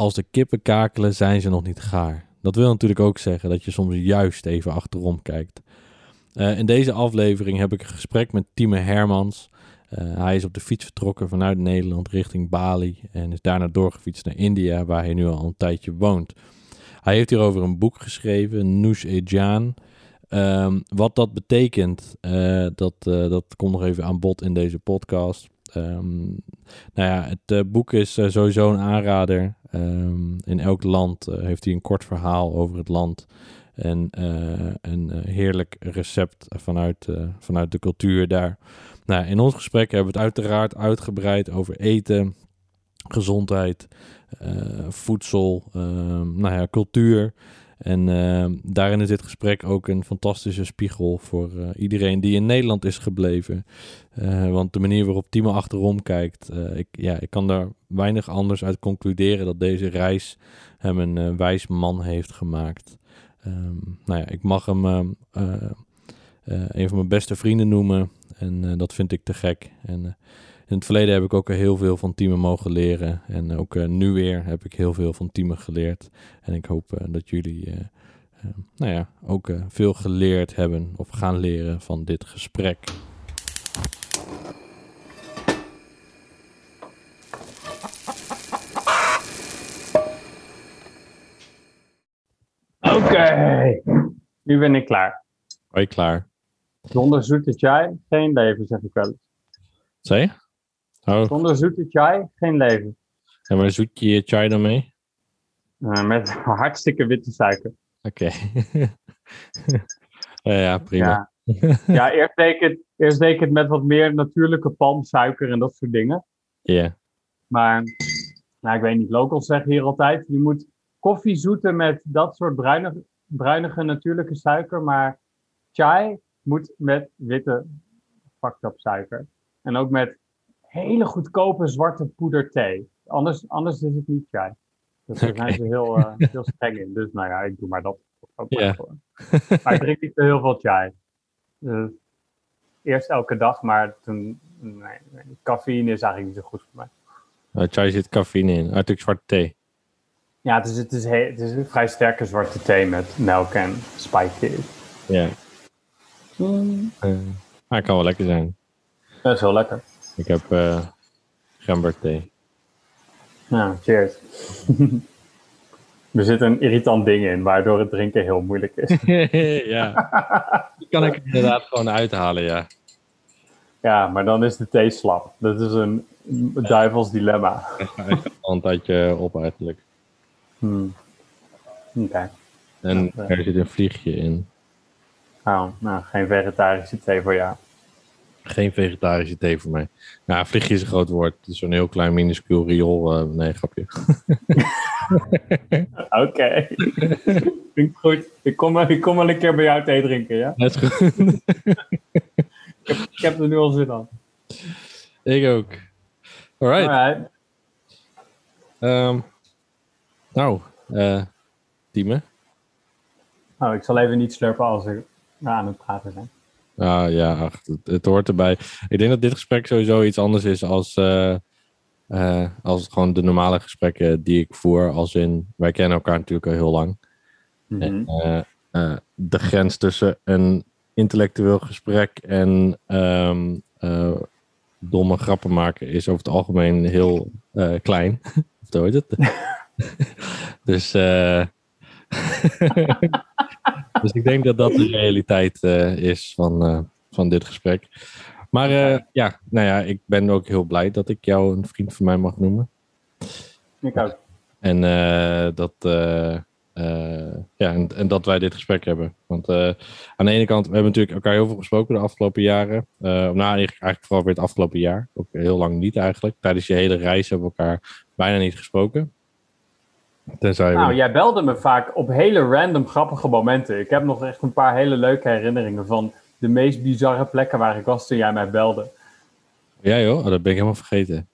als de kippen kakelen, zijn ze nog niet gaar. Dat wil natuurlijk ook zeggen dat je soms juist even achterom kijkt. Uh, in deze aflevering heb ik een gesprek met Time Hermans. Uh, hij is op de fiets vertrokken vanuit Nederland richting Bali en is daarna doorgefietst naar India, waar hij nu al een tijdje woont. Hij heeft hierover een boek geschreven, Noosh Ejan. Um, wat dat betekent, uh, dat, dat komt nog even aan bod in deze podcast. Um, nou ja, het boek is sowieso een aanrader. Um, in elk land uh, heeft hij een kort verhaal over het land. En een heerlijk recept vanuit, vanuit de cultuur daar. Nou, in ons gesprek hebben we het uiteraard uitgebreid over eten, gezondheid, voedsel, um, nou ja, cultuur. En uh, daarin is dit gesprek ook een fantastische spiegel voor uh, iedereen die in Nederland is gebleven. Uh, want de manier waarop Timo achterom kijkt, ik, ja, ik kan daar weinig anders uit concluderen dat deze reis hem een wijs man heeft gemaakt. Um, nou ja, ik mag hem een van mijn beste vrienden noemen en dat vind ik te gek. En in het verleden heb ik ook heel veel van Timo mogen leren. En ook uh, nu weer heb ik heel veel van Timo geleerd. En ik hoop uh, dat jullie uh, nou ja, ook veel geleerd hebben of gaan leren van dit gesprek. Oké, okay. nu ben ik klaar. Ben je klaar? Zonder zoete chai, geen leven, zeg ik wel eens. Zeg Oh. Zonder zoete chai, geen leven. En waar zoet je je chai dan mee? Uh, met hartstikke witte suiker. Oké. Okay. ja, ja, prima. Ja, ja eerst, deed ik het, eerst deed ik het met wat meer natuurlijke palmsuiker en dat soort dingen. Ja. Yeah. Maar, nou, ik weet niet, locals zeggen hier altijd, je moet koffie zoeten met dat soort bruinige, bruinige natuurlijke suiker, maar chai moet met witte fucked up suiker. En ook met hele goedkope zwarte poeder thee. Anders, anders is het niet chai. Dus daar zijn ze heel, uh, heel streng in. Dus nou ja, ik doe maar dat ook maar voor. Maar ik drink niet zo heel veel chai. Dus, eerst elke dag, maar toen... Nee, nee, cafeïne is eigenlijk niet zo goed voor mij. Uh, chai zit cafeïne in. Uit zwarte thee. Ja, het is, het, is het is een vrij sterke zwarte thee met melk en spike. Ja. Mm. Uh, maar het kan wel lekker zijn. Dat is wel lekker. Ik heb uh, gemberthee. Nou, cheers. er zit een irritant ding in, waardoor het drinken heel moeilijk is. ja, die kan ik inderdaad gewoon uithalen, ja. Ja, maar dan is de thee slap. Dat is een duivels dilemma. Een tijdje op eigenlijk. Hmm. Oké. Okay. En er zit een vliegje in. Oh, nou, geen vegetarische thee voor jou. Geen vegetarische thee voor mij. Nou, vliegje is een groot woord. Het is zo'n heel klein minuscuul riool. Uh, nee, grapje. Oké. Goed. Ik kom, ik kom wel een keer bij jou thee drinken, ja? Dat is goed. ik, heb, ik heb er nu al zin aan. Ik ook. Alright. Alright. Um, nou, uh, Tieme. Nou, ik zal even niet slurpen als we aan het praten zijn. Ah, ja, ach, het, het, hoort erbij. Ik denk dat dit gesprek sowieso iets anders is als, uh, uh, als gewoon de normale gesprekken die ik voer. Als in, wij kennen elkaar natuurlijk al heel lang. Mhm. En, uh, de grens tussen een intellectueel gesprek en um, domme grappen maken is over het algemeen heel klein. of hoe heet het? dus... dus ik denk dat dat de realiteit uh, is van, uh, van dit gesprek. Maar uh, ja, nou ja, ik ben ook heel blij dat ik jou een vriend van mij mag noemen. Ik ook. En dat, ja, en, en, dat wij dit gesprek hebben. Want aan de ene kant, we hebben natuurlijk elkaar heel veel gesproken de afgelopen jaren. nou, eigenlijk vooral weer het afgelopen jaar. Ook heel lang niet eigenlijk. Tijdens je hele reis hebben we elkaar bijna niet gesproken. Tenzij nou, jij belde me vaak op hele random grappige momenten. Ik heb nog echt een paar hele leuke herinneringen van de meest bizarre plekken waar ik was toen jij mij belde. Ja joh, oh, dat ben ik helemaal vergeten.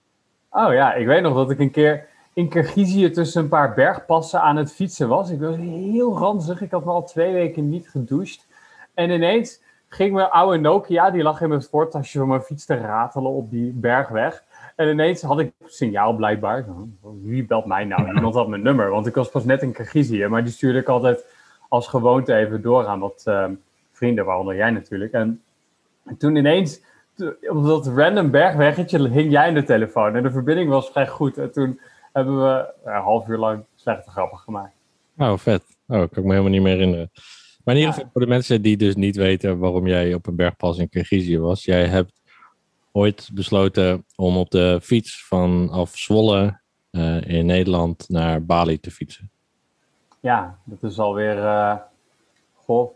Oh ja, ik weet nog dat ik een keer in Kirgizië tussen een paar bergpassen aan het fietsen was. Ik was heel ranzig, ik had me al twee weken niet gedoucht. En ineens ging mijn oude Nokia, die lag in mijn voortasje van mijn fiets te ratelen op die bergweg. En ineens had ik signaal blijkbaar. Wie belt mij nou? Niemand had mijn nummer, want ik was pas net in Kirgizië. Maar die stuurde ik altijd als gewoonte even door aan wat uh, vrienden, waaronder jij natuurlijk. En toen ineens, op dat random bergweggetje, hing jij in de telefoon. En de verbinding was vrij goed. En toen hebben we een half uur lang slechte grappen gemaakt. Oh, vet. Oh, kan ik me helemaal niet meer herinneren. Maar in ieder geval voor de mensen die dus niet weten waarom jij op een bergpas in Kirgizië was. Jij hebt ooit besloten om op de fiets vanaf Zwolle uh, in Nederland naar Bali te fietsen. Ja, dat is alweer, uh, goh,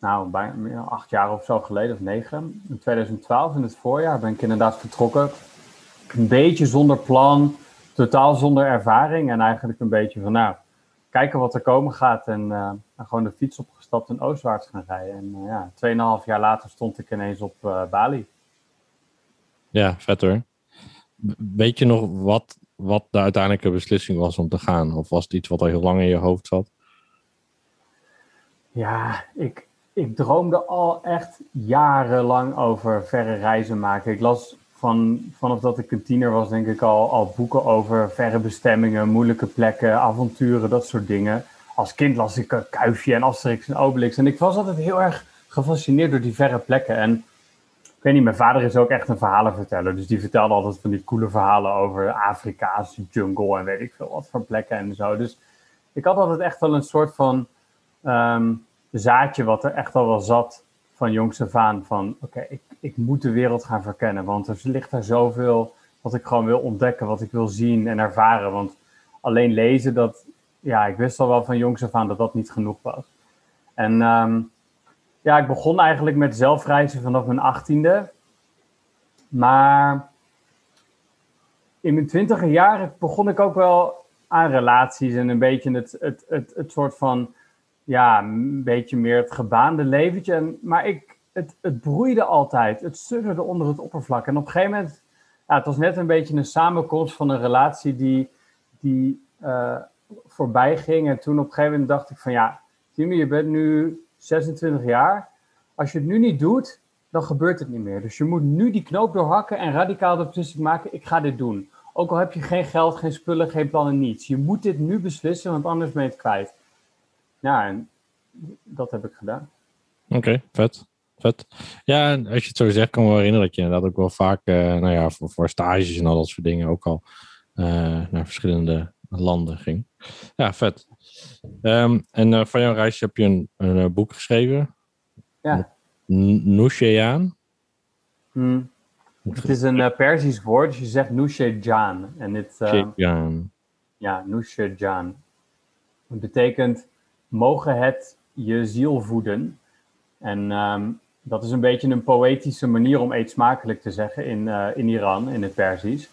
nou, bijna acht jaar of zo geleden, of negen. In 2012, in het voorjaar, ben ik inderdaad vertrokken. Een beetje zonder plan, totaal zonder ervaring en eigenlijk een beetje van, nou, kijken wat er komen gaat en uh, gewoon de fiets opgestapt en oostwaarts gaan rijden. En uh, ja, tweeënhalf jaar later stond ik ineens op Bali. Ja, vet. Weet je nog wat, wat de uiteindelijke beslissing was om te gaan? Of was het iets wat al heel lang in je hoofd zat? Ja, ik, ik droomde al echt jarenlang over verre reizen maken. Ik las van, vanaf dat ik een tiener was, denk ik al, al boeken over verre bestemmingen, moeilijke plekken, avonturen, dat soort dingen. Als kind las ik Kuifje en Asterix en Obelix. En ik was altijd heel erg gefascineerd door die verre plekken. En ik weet niet, mijn vader is ook echt een verhalenverteller. Dus die vertelde altijd van die coole verhalen over Afrika's jungle en weet ik veel wat voor plekken en zo. Dus ik had altijd echt wel een soort van um, zaadje wat er echt al wel zat van jongs af aan. Van oké, ik, ik moet de wereld gaan verkennen. Want er ligt daar zoveel wat ik gewoon wil ontdekken, wat ik wil zien en ervaren. Want alleen lezen, dat, ja, ik wist al wel van jongs af aan dat dat niet genoeg was. En um, ja, ik begon eigenlijk met zelfreizen vanaf mijn achttiende. Maar in mijn twintige jaren begon ik ook wel aan relaties en een beetje het, het, het, het soort van, ja, een beetje meer het gebaande leventje. En, maar ik, het, het broeide altijd, het sudderde onder het oppervlak. En op een gegeven moment, ja, het was net een beetje een samenkomst van een relatie die, die uh, voorbij ging. En toen op een gegeven moment dacht ik van, ja, Timmy, je bent nu 26 jaar. Als je het nu niet doet, dan gebeurt het niet meer. Dus je moet nu die knoop doorhakken en radicaal de beslissing maken: ik ga dit doen. Ook al heb je geen geld, geen spullen, geen plannen, niets. Je moet dit nu beslissen, want anders ben je het kwijt. Ja, en dat heb ik gedaan. Oké, vet. Vet. Ja, als je het zo zegt, kan ik me herinneren dat je inderdaad ook wel vaak, uh, nou ja, voor, voor, stages en al dat soort dingen ook al uh, naar verschillende landen ging. Ja, vet. Um, en uh, van jouw reis heb je een, een boek geschreven. Ja. Nusheyan? Hmm. Het is een uh, Persisch woord, dus je zegt Nushejan. En dit, uh, ja, Nushejan. Het betekent, mogen het je ziel voeden. En um, dat is een beetje een poëtische manier om eet smakelijk te zeggen in, uh, in Iran, in het Persisch.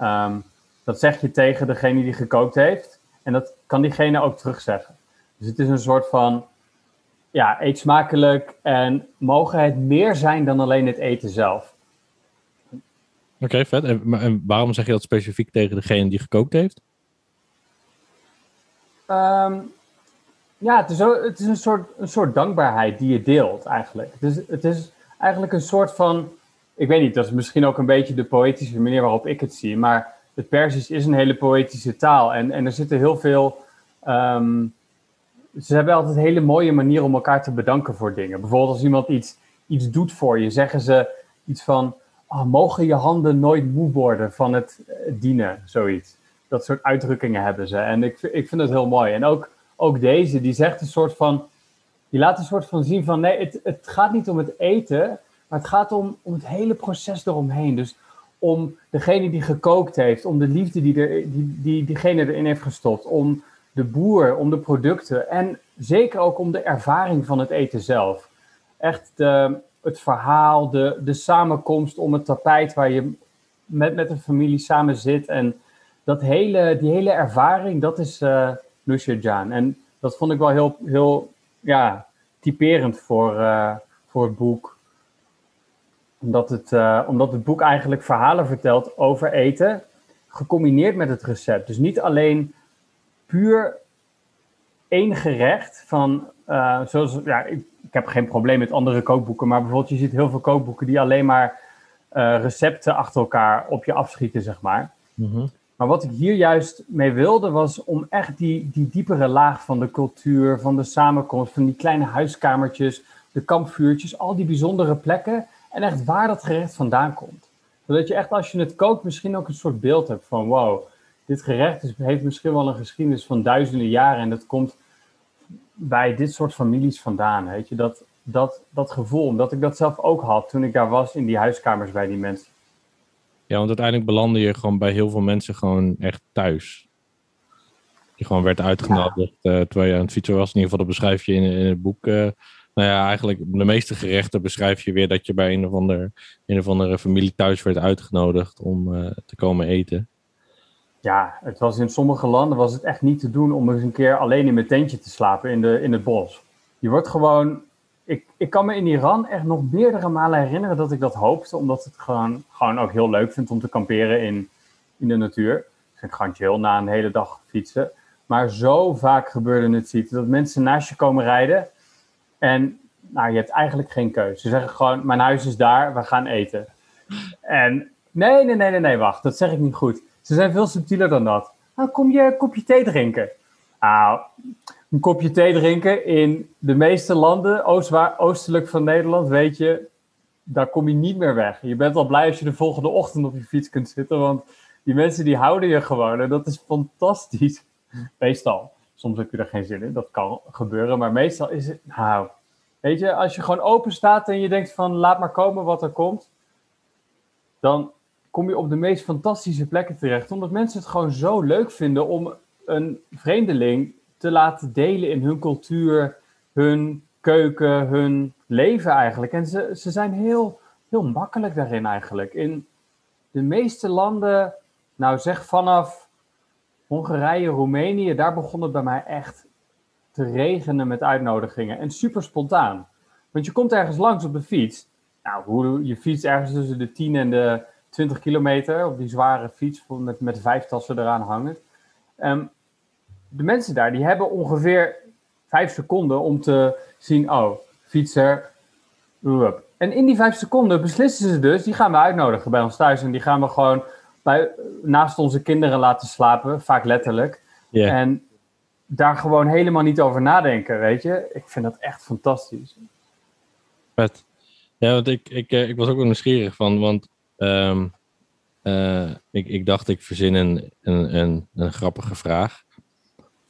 Um, dat zeg je tegen degene die gekookt heeft. En dat kan diegene ook terugzeggen. Dus het is een soort van ja, eet smakelijk en mogen het meer zijn dan alleen het eten zelf. Oké, okay, vet. En, en, waarom zeg je dat specifiek tegen degene die gekookt heeft? Um, ja, het is, het is een, soort, een soort dankbaarheid die je deelt eigenlijk. Het is, het is eigenlijk een soort van, ik weet niet, dat is misschien ook een beetje de poëtische manier waarop ik het zie, maar het Persisch is een hele poëtische taal en, en er zitten heel veel um, ze hebben altijd hele mooie manieren om elkaar te bedanken voor dingen. Bijvoorbeeld als iemand iets, iets doet voor je, zeggen ze iets van, oh, mogen je handen nooit moe worden van het eh, dienen, zoiets. Dat soort uitdrukkingen hebben ze. En ik, ik vind het heel mooi. En ook, ook deze, die zegt een soort van, die laat een soort van zien van, nee, het, het gaat niet om het eten, maar het gaat om, om het hele proces eromheen. Dus om degene die gekookt heeft, om de liefde die, er, die, die diegene erin heeft gestopt, om de boer, om de producten en zeker ook om de ervaring van het eten zelf. Echt de, het verhaal, de, de samenkomst om het tapijt waar je met, met een familie samen zit. En dat hele, die hele ervaring, dat is uh, Jan. En dat vond ik wel heel, heel ja, typerend voor, uh, voor het boek. Omdat het, omdat het boek eigenlijk verhalen vertelt over eten, gecombineerd met het recept. Dus niet alleen puur één gerecht van, uh, zoals, ja, ik, ik, heb geen probleem met andere kookboeken, maar bijvoorbeeld je ziet heel veel kookboeken die alleen maar eh, recepten achter elkaar op je afschieten, zeg maar. Mhm. Maar wat ik hier juist mee wilde, was om echt die, die diepere laag van de cultuur, van de samenkomst, van die kleine huiskamertjes, de kampvuurtjes, al die bijzondere plekken. En echt waar dat gerecht vandaan komt. Zodat je echt als je het kookt misschien ook een soort beeld hebt van wow, dit gerecht is, heeft misschien wel een geschiedenis van duizenden jaren. En dat komt bij dit soort families vandaan. Weet je, dat, dat, dat gevoel, omdat ik dat zelf ook had toen ik daar was in die huiskamers bij die mensen. Ja, want uiteindelijk belandde je gewoon bij heel veel mensen gewoon echt thuis. Je gewoon werd uitgenodigd eh, terwijl je aan het fietsen was. In ieder geval, dat beschrijf je in, in het boek. eh, nou ja, eigenlijk de meeste gerechten beschrijf je weer dat je bij een of, ander, een of andere familie thuis werd uitgenodigd om eh, te komen eten. Ja, het was in sommige landen was het echt niet te doen om eens een keer alleen in mijn tentje te slapen in, de, in het bos. Je wordt gewoon. Ik, ik kan me in Iran echt nog meerdere malen herinneren dat ik dat hoopte, omdat het gewoon, gewoon ook heel leuk vind om te kamperen in, in de natuur. Ik vind het gewoon na een hele dag fietsen. Maar zo vaak gebeurde het ziet dat mensen naast je komen rijden en nou, je hebt eigenlijk geen keuze. Ze zeggen gewoon: Mijn huis is daar, we gaan eten. En nee, nee, nee, nee, nee, wacht, dat zeg ik niet goed. Ze zijn veel subtieler dan dat. Nou, kom je een kopje thee drinken? Nou, een kopje thee drinken in de meeste landen, oostelijk van Nederland, weet je, daar kom je niet meer weg. Je bent al blij als je de volgende ochtend op je fiets kunt zitten, want die mensen die houden je gewoon en dat is fantastisch. Meestal. Soms heb je er geen zin in, dat kan gebeuren, maar meestal is het, nou, weet je, als je gewoon open staat en je denkt van laat maar komen wat er komt, dan kom je op de meest fantastische plekken terecht. Omdat mensen het gewoon zo leuk vinden om een vreemdeling te laten delen in hun cultuur, hun keuken, hun leven eigenlijk. En ze, ze zijn heel, heel makkelijk daarin eigenlijk. In de meeste landen, nou zeg vanaf Hongarije, Roemenië, daar begon het bij mij echt te regenen met uitnodigingen. En super spontaan. Want je komt ergens langs op de fiets. Nou, je fiets ergens tussen de 10 en de 20 kilometer op die zware fiets met, met vijf tassen eraan hangen. Ehm, de mensen daar die hebben ongeveer vijf seconden om te zien, oh, fietser. En in die vijf seconden beslissen ze dus, die gaan we uitnodigen bij ons thuis. En die gaan we gewoon bij, naast onze kinderen laten slapen, vaak letterlijk. En daar gewoon helemaal niet over nadenken, weet je. Ik vind dat echt fantastisch. Vet. Ja, want ik, ik, eh, ik was ook wel nieuwsgierig van, want ehm, eh, ik, ik dacht ik verzin een, een, een, een grappige vraag.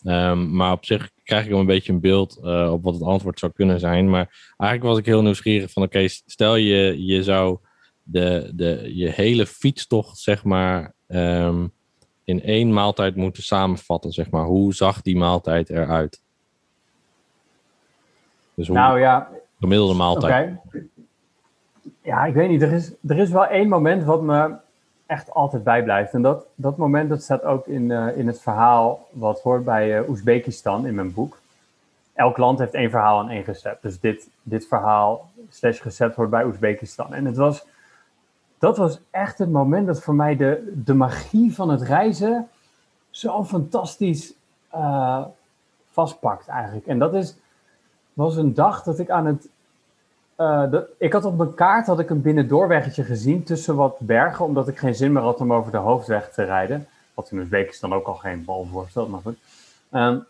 Ehm, maar op zich krijg ik wel een beetje een beeld eh, op wat het antwoord zou kunnen zijn. Maar eigenlijk was ik heel nieuwsgierig van, oké, stel je, je zou de, de, je hele fietstocht, zeg maar, ehm, in één maaltijd moeten samenvatten, zeg maar. Hoe zag die maaltijd eruit? Dus hoe Nou ja, gemiddelde maaltijd. Oké. Ja, ik weet niet. Er is, er is wel één moment wat me echt altijd bijblijft. En dat, dat moment dat staat ook in, eh, in het verhaal wat hoort bij uh, Oezbekistan in mijn boek. Elk land heeft één verhaal en één recept. Dus dit, dit verhaal slash recept hoort bij Oezbekistan. En het was, dat was echt het moment dat voor mij de, de magie van het reizen zo fantastisch eh, vastpakt eigenlijk. En dat is, was een dag dat ik aan het de, ik had op mijn kaart had ik een binnendoorweggetje gezien tussen wat bergen, omdat ik geen zin meer had om over de hoofdweg te rijden. Wat in Oezbekistan ook al geen bal voorstelt, maar. Um,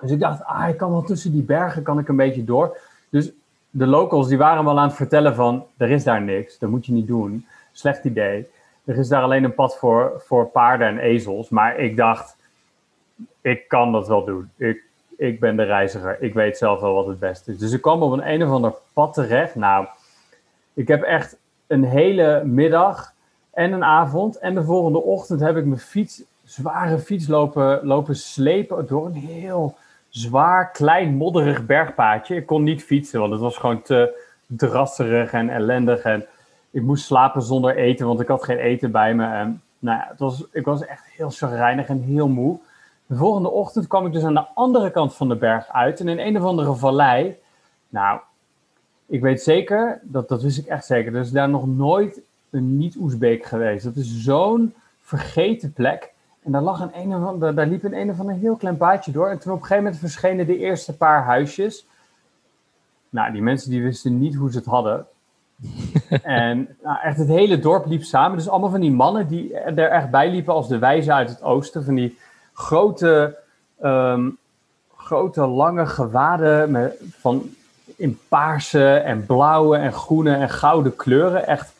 dus ik dacht, ah, ik kan wel tussen die bergen kan ik een beetje door. Dus de locals die waren wel aan het vertellen van, er is daar niks, dat moet je niet doen. Slecht idee. Er is daar alleen een pad voor, voor paarden en ezels. Maar ik dacht, ik kan dat wel doen. Ik, ik ben de reiziger. Ik weet zelf wel wat het beste is. Dus ik kwam op een een of ander pad terecht. Nou, ik heb echt een hele middag en een avond en de volgende ochtend heb ik mijn fiets, zware fiets lopen, lopen slepen door een heel zwaar, klein, modderig bergpaadje. Ik kon niet fietsen, want het was gewoon te drasserig en ellendig. En ik moest slapen zonder eten, want ik had geen eten bij me. En, nou ja, het was, ik was echt heel chagrijnig en heel moe. De volgende ochtend kwam ik dus aan de andere kant van de berg uit. En in een of andere vallei. Nou, ik weet zeker, dat, dat wist ik echt zeker. Er is daar nog nooit een niet-Oezbeek geweest. Dat is zo'n vergeten plek. En daar, lag een een of ander, daar liep een een of ander heel klein paadje door. En toen op een gegeven moment verschenen de eerste paar huisjes. Nou, die mensen die wisten niet hoe ze het hadden. en nou, echt het hele dorp liep samen. Dus allemaal van die mannen die er echt bij liepen als de wijzen uit het oosten. Van die grote, ehm, grote lange gewaden met, van, in paarse en blauwe en groene en gouden kleuren. Echt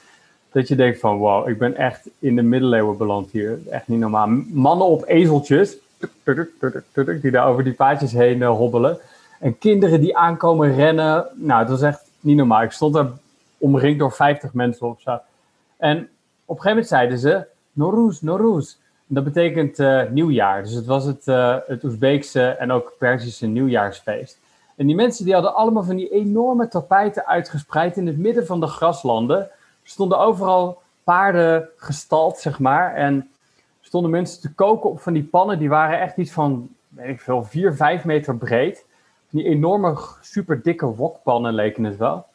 dat je denkt van wow, ik ben echt in de middeleeuwen beland hier. Echt niet normaal. Mannen op ezeltjes, die daar over die paadjes heen uh, hobbelen. En kinderen die aankomen rennen. Nou, dat was echt niet normaal. Ik stond daar omringd door 50 mensen zo. En op een gegeven moment zeiden ze, Norouz, Norouz. Dat betekent uh, nieuwjaar. Dus het was het, uh, het Oezbeekse en ook Perzische nieuwjaarsfeest. En die mensen die hadden allemaal van die enorme tapijten uitgespreid in het midden van de graslanden. Stonden overal paarden gestald, zeg maar. En stonden mensen te koken op van die pannen. Die waren echt iets van, weet ik veel, 4, 5 meter breed. Die enorme, super dikke wokpannen leken het wel.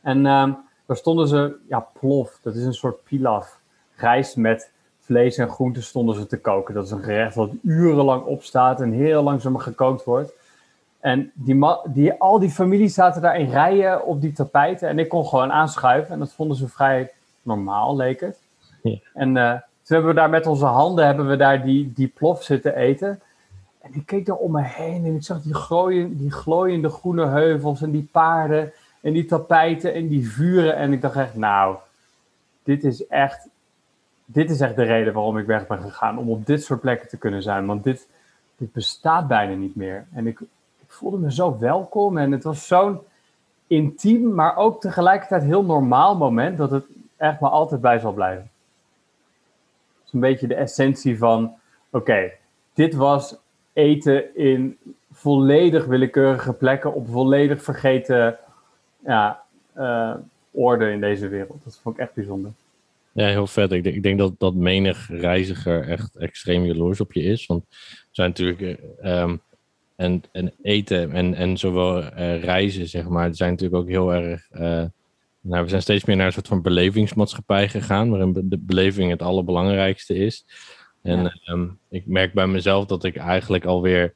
En uh, daar stonden ze, ja, plof. Dat is een soort pilaf. Rijst met vlees en groenten stonden ze te koken. Dat is een gerecht dat urenlang opstaat en heel langzaam gekookt wordt. En die, die, al die families zaten daar in rijen op die tapijten. En ik kon gewoon aanschuiven. En dat vonden ze vrij normaal, leek het. Ja. En uh, toen hebben we daar met onze handen hebben we daar die, die plof zitten eten. En ik keek daar om me heen en ik zag die, glooien, die glooiende groene heuvels en die paarden en die tapijten en die vuren. En ik dacht echt, nou, dit is echt, dit is echt de reden waarom ik weg ben gegaan. Om op dit soort plekken te kunnen zijn. Want dit, dit bestaat bijna niet meer. En ik, ik voelde me zo welkom en het was zo'n intiem, maar ook tegelijkertijd heel normaal moment dat het echt maar altijd bij zal blijven. Het is een beetje de essentie van, oké, dit was eten in volledig willekeurige plekken op volledig vergeten ja, uh, orde in deze wereld. Dat vond ik echt bijzonder. Ja, heel vet. Ik denk, ik denk dat, dat menig reiziger echt extreem jaloers op je is. Want er zijn natuurlijk um, en, en eten en, en zowel uh, reizen, zeg maar, zijn natuurlijk ook heel erg. Uh, nou, we zijn steeds meer naar een soort van belevingsmaatschappij gegaan, waarin de beleving het allerbelangrijkste is. En ja. um, ik merk bij mezelf dat ik eigenlijk alweer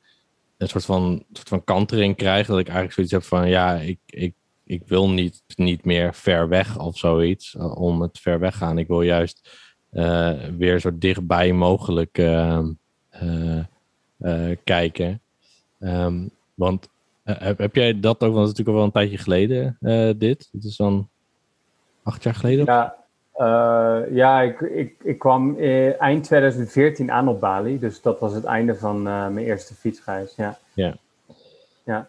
een soort van, soort van kantering krijg. Dat ik eigenlijk zoiets heb van, ja, ik, ik, ik wil niet, niet meer ver weg of zoiets, om het ver weg gaan. Ik wil juist uh, weer zo dichtbij mogelijk uh, uh, kijken. Um, want heb, heb jij dat ook, want het is natuurlijk al wel een tijdje geleden, dit. Het is dan acht jaar geleden? Ja, ja, ik, ik, ik kwam eh, eind 2014 aan op Bali. Dus dat was het einde van mijn eerste fietsreis. Ja. Ja. ja.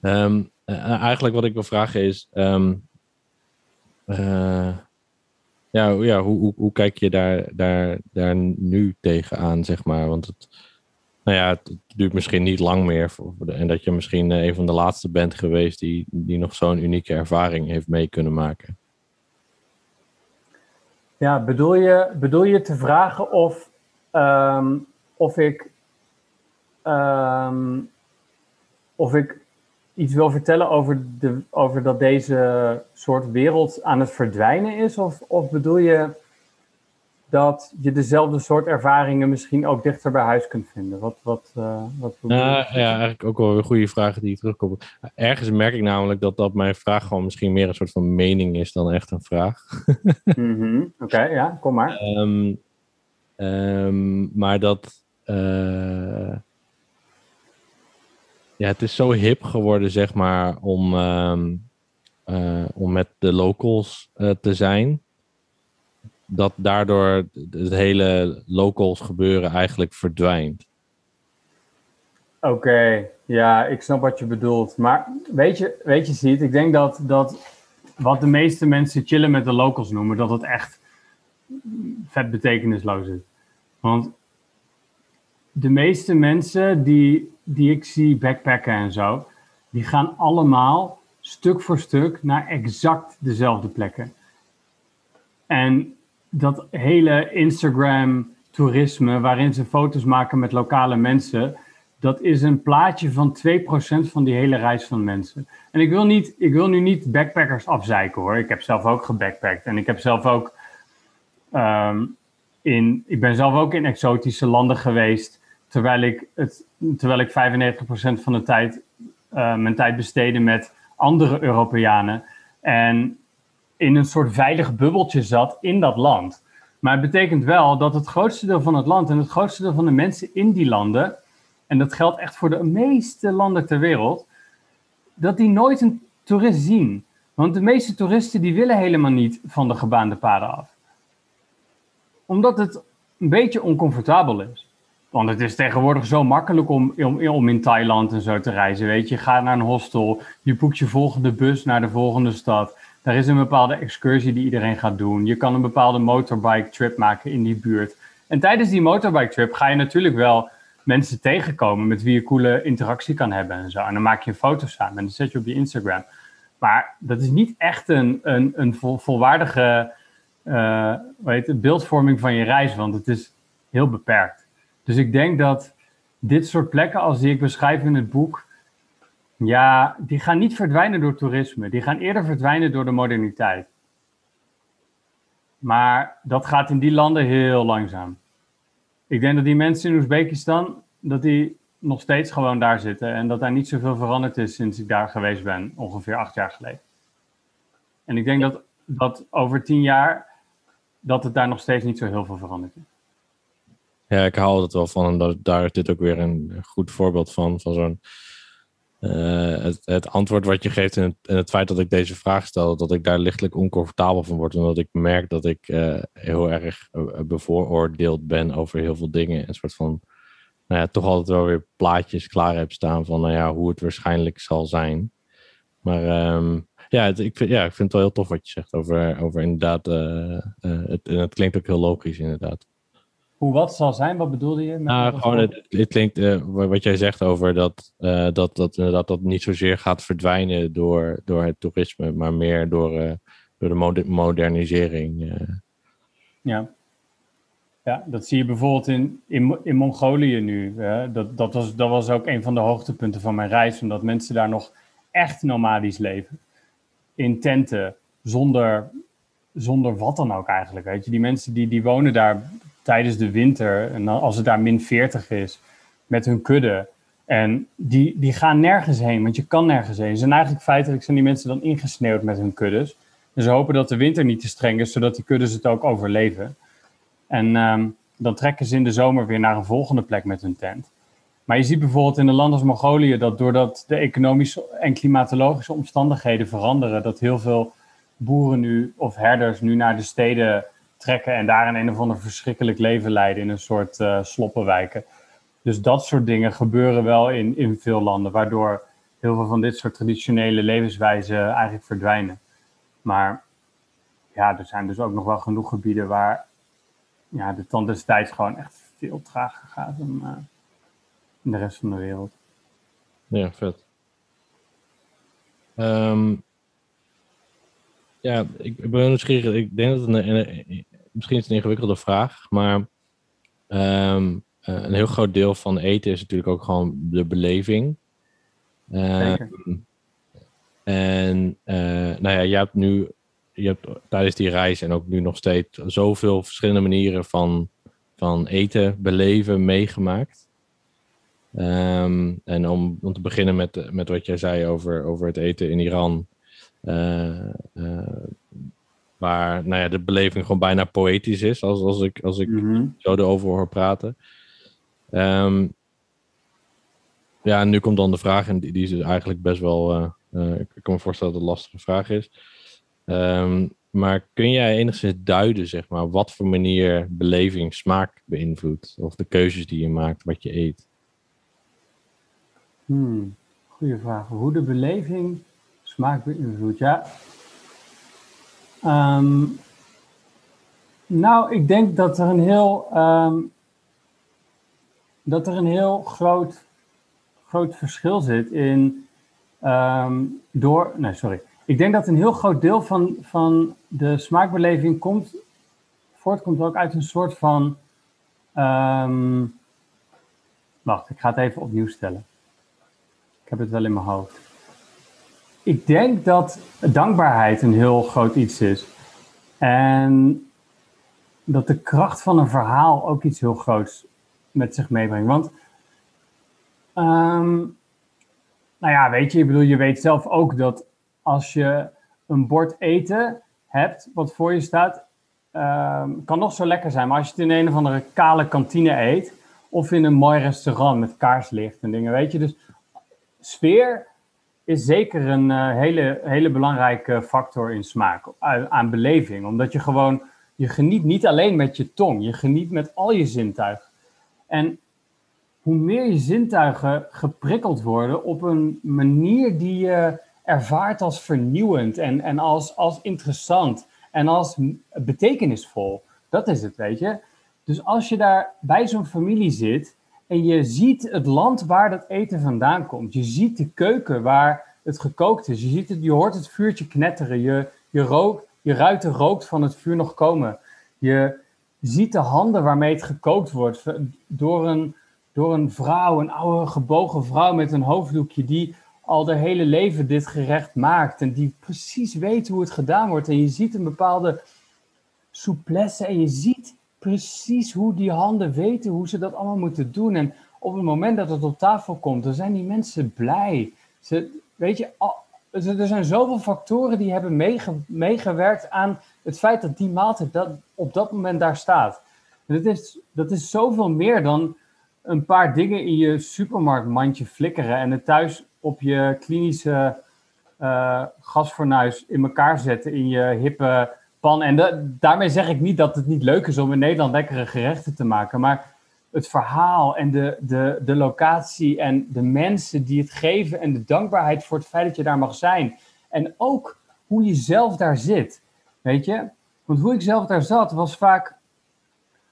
Um, eigenlijk wat ik wil vragen is. Um, ja, ja hoe, hoe, kijk je daar, daar, daar nu tegenaan, zeg maar? Want het, nou ja, het duurt misschien niet lang meer. Voor en dat je misschien een van de laatste bent geweest die, die nog zo'n unieke ervaring heeft mee kunnen maken. Ja, bedoel je, bedoel je te vragen of, um, of, ik, um, of ik iets wil vertellen over, de, over dat deze soort wereld aan het verdwijnen is? Of, of bedoel je dat je dezelfde soort ervaringen misschien ook dichter bij huis kunt vinden? Wat, wat, uh, wat nou, ja, eigenlijk ook wel een goede vragen die terugkomen. Ergens merk ik namelijk dat, dat mijn vraag gewoon misschien meer een soort van mening is dan echt een vraag. mm -hmm. Oké, okay, ja, kom maar. Um, um, maar dat. Uh, ja, het is zo hip geworden, zeg maar, om, um, uh, om met de locals uh, te zijn dat daardoor het hele locals gebeuren eigenlijk verdwijnt. Oké, ja, ik snap wat je bedoelt. Maar weet je, weet je, ziet, ik denk dat, dat wat de meeste mensen chillen met de locals noemen, dat het echt vet betekenisloos is. Want de meeste mensen die, die ik zie backpacken en zo, die gaan allemaal stuk voor stuk naar exact dezelfde plekken. En dat hele Instagram-toerisme, waarin ze foto's maken met lokale mensen, dat is een plaatje van 2% van die hele reis van mensen. En ik wil, niet, ik wil nu niet backpackers afzeiken hoor. Ik heb zelf ook gebackpackt en ik heb zelf ook. Um, in, ik ben zelf ook in exotische landen geweest, terwijl ik, het, terwijl ik 95% van de tijd uh, mijn tijd besteedde met andere Europeanen. En in een soort veilig bubbeltje zat in dat land. Maar het betekent wel dat het grootste deel van het land en het grootste deel van de mensen in die landen, en dat geldt echt voor de meeste landen ter wereld, dat die nooit een toerist zien. Want de meeste toeristen die willen helemaal niet van de gebaande paden af. Omdat het een beetje oncomfortabel is. Want het is tegenwoordig zo makkelijk om, om, om in Thailand en zo te reizen. Weet je, je gaat naar een hostel, je boekt je volgende bus naar de volgende stad. Daar is een bepaalde excursie die iedereen gaat doen. Je kan een bepaalde motorbike trip maken in die buurt. En tijdens die motorbike trip ga je natuurlijk wel mensen tegenkomen met wie je coole interactie kan hebben en zo. En dan maak je een foto samen en dan zet je op je Instagram. Maar dat is niet echt een, een, een vol, volwaardige uh, het, beeldvorming van je reis, want het is heel beperkt. Dus ik denk dat dit soort plekken, als die ik beschrijf in het boek, ja, die gaan niet verdwijnen door toerisme. Die gaan eerder verdwijnen door de moderniteit. Maar dat gaat in die landen heel langzaam. Ik denk dat die mensen in Oezbekistan, dat die nog steeds gewoon daar zitten. En dat daar niet zoveel veranderd is sinds ik daar geweest ben, ongeveer acht jaar geleden. En ik denk dat, dat over tien jaar, dat het daar nog steeds niet zo heel veel veranderd is. Ja, ik hou het wel van. En dat, daar is dit ook weer een goed voorbeeld van. Van zo'n. Uh, het, antwoord wat je geeft en het, feit dat ik deze vraag stel, dat ik daar lichtelijk oncomfortabel van word. Omdat ik merk dat ik uh, heel erg uh, bevooroordeeld ben over heel veel dingen. Een soort van. Nou ja, toch altijd wel weer plaatjes klaar heb staan van nou ja, hoe het waarschijnlijk zal zijn. Maar um, ja, ik, vind, ja, ik vind het wel heel tof wat je zegt over, over inderdaad. het, en het klinkt ook heel logisch, inderdaad. Hoe wat zal zijn? Wat bedoelde je? Met nou, gewoon, het, het klinkt uh, wat jij zegt over dat, uh, dat, dat, dat dat niet zozeer gaat verdwijnen door, door het toerisme, maar meer door, uh, door de modernisering. Ja. ja, dat zie je bijvoorbeeld in, in, in Mongolië nu. Dat, dat, was, dat was ook een van de hoogtepunten van mijn reis, omdat mensen daar nog echt nomadisch leven. In tenten, zonder, zonder wat dan ook eigenlijk. Weet je? Die mensen die, die wonen daar tijdens de winter, en als het daar min 40 is, met hun kudde. En die, die gaan nergens heen, want je kan nergens heen. Ze zijn eigenlijk feitelijk zijn die mensen dan ingesneeuwd met hun kuddes. En ze hopen dat de winter niet te streng is, zodat die kuddes het ook overleven. En um, dan trekken ze in de zomer weer naar een volgende plek met hun tent. Maar je ziet bijvoorbeeld in een land als Mongolië dat doordat de economische en klimatologische omstandigheden veranderen, dat heel veel boeren nu of herders nu naar de steden trekken en daar een, een of ander verschrikkelijk leven leiden in een soort uh, sloppenwijken. Dus dat soort dingen gebeuren wel in, in veel landen, waardoor heel veel van dit soort traditionele levenswijzen eigenlijk verdwijnen. Maar ja, er zijn dus ook nog wel genoeg gebieden waar ja, de tand destijds gewoon echt veel trager gaat dan uh, in de rest van de wereld. Ja, vet. Um, ja, ik ben nieuwsgierig. Ik denk dat het een, een, misschien is het een ingewikkelde vraag, maar um, een heel groot deel van eten is natuurlijk ook gewoon de beleving. Um, en uh, nou ja, je hebt nu, je hebt tijdens die reis en ook nu nog steeds zoveel verschillende manieren van, van eten, beleven, meegemaakt. Um, en om, om te beginnen met, met wat jij zei over, over het eten in Iran. Uh, uh, waar nou ja, de beleving gewoon bijna poëtisch is, als, als ik, als ik mm -hmm. zo erover hoor praten. Um, ja, en nu komt dan de vraag, en die, die is dus eigenlijk best wel, uh, ik kan me voorstellen dat het een lastige vraag is. Um, maar kun jij enigszins duiden, zeg maar, wat voor manier beleving smaak beïnvloedt? Of de keuzes die je maakt, wat je eet? Hmm, goeie vraag. Hoe de beleving smaak? Ja, Um, nou, ik denk dat er een heel, um, dat er een heel groot, groot verschil zit in um, door. Nee, sorry. Ik denk dat een heel groot deel van, van de smaakbeleving komt, voortkomt ook uit een soort van. wacht, ik ga het even opnieuw stellen. Ik heb het wel in mijn hoofd. Ik denk dat dankbaarheid een heel groot iets is. En dat de kracht van een verhaal ook iets heel groots met zich meebrengt. Want, um, nou ja, weet je, ik bedoel, je weet zelf ook dat als je een bord eten hebt wat voor je staat, ehm, kan nog zo lekker zijn. Maar als je het in een of andere kale kantine eet, of in een mooi restaurant met kaarslicht en dingen, weet je. Dus sfeer is zeker een eh, hele, hele belangrijke factor in smaak, aan, aan beleving. Omdat je gewoon, je geniet niet alleen met je tong, je geniet met al je zintuigen. En hoe meer je zintuigen geprikkeld worden op een manier die je ervaart als vernieuwend en, en als, als interessant en als betekenisvol. Dat is het, weet je. Dus als je daar bij zo'n familie zit en je ziet het land waar dat eten vandaan komt, je ziet de keuken waar het gekookt is, je, ziet het, je hoort het vuurtje knetteren, je, je, rook, je ruikt de van het vuur nog komen, je ziet de handen waarmee het gekookt wordt. Door een, door een vrouw, een oude gebogen vrouw met een hoofddoekje die al de hele leven dit gerecht maakt en die precies weet hoe het gedaan wordt. En je ziet een bepaalde souplesse en je ziet precies hoe die handen weten hoe ze dat allemaal moeten doen. En op het moment dat het op tafel komt, dan zijn die mensen blij. Ze, weet je, er zijn zoveel factoren die hebben meegewerkt aan het feit dat die maaltijd dat, op dat moment daar staat. Dat, is, dat is zoveel meer dan een paar dingen in je supermarktmandje flikkeren en het thuis op je klinische uh, gasfornuis in elkaar zetten in je hippe pan. En daarmee zeg ik niet dat het niet leuk is om in Nederland lekkere gerechten te maken, maar het verhaal en de, de, de locatie en de mensen die het geven en de dankbaarheid voor het feit dat je daar mag zijn. En ook hoe je zelf daar zit. Weet je? Want hoe ik zelf daar zat was vaak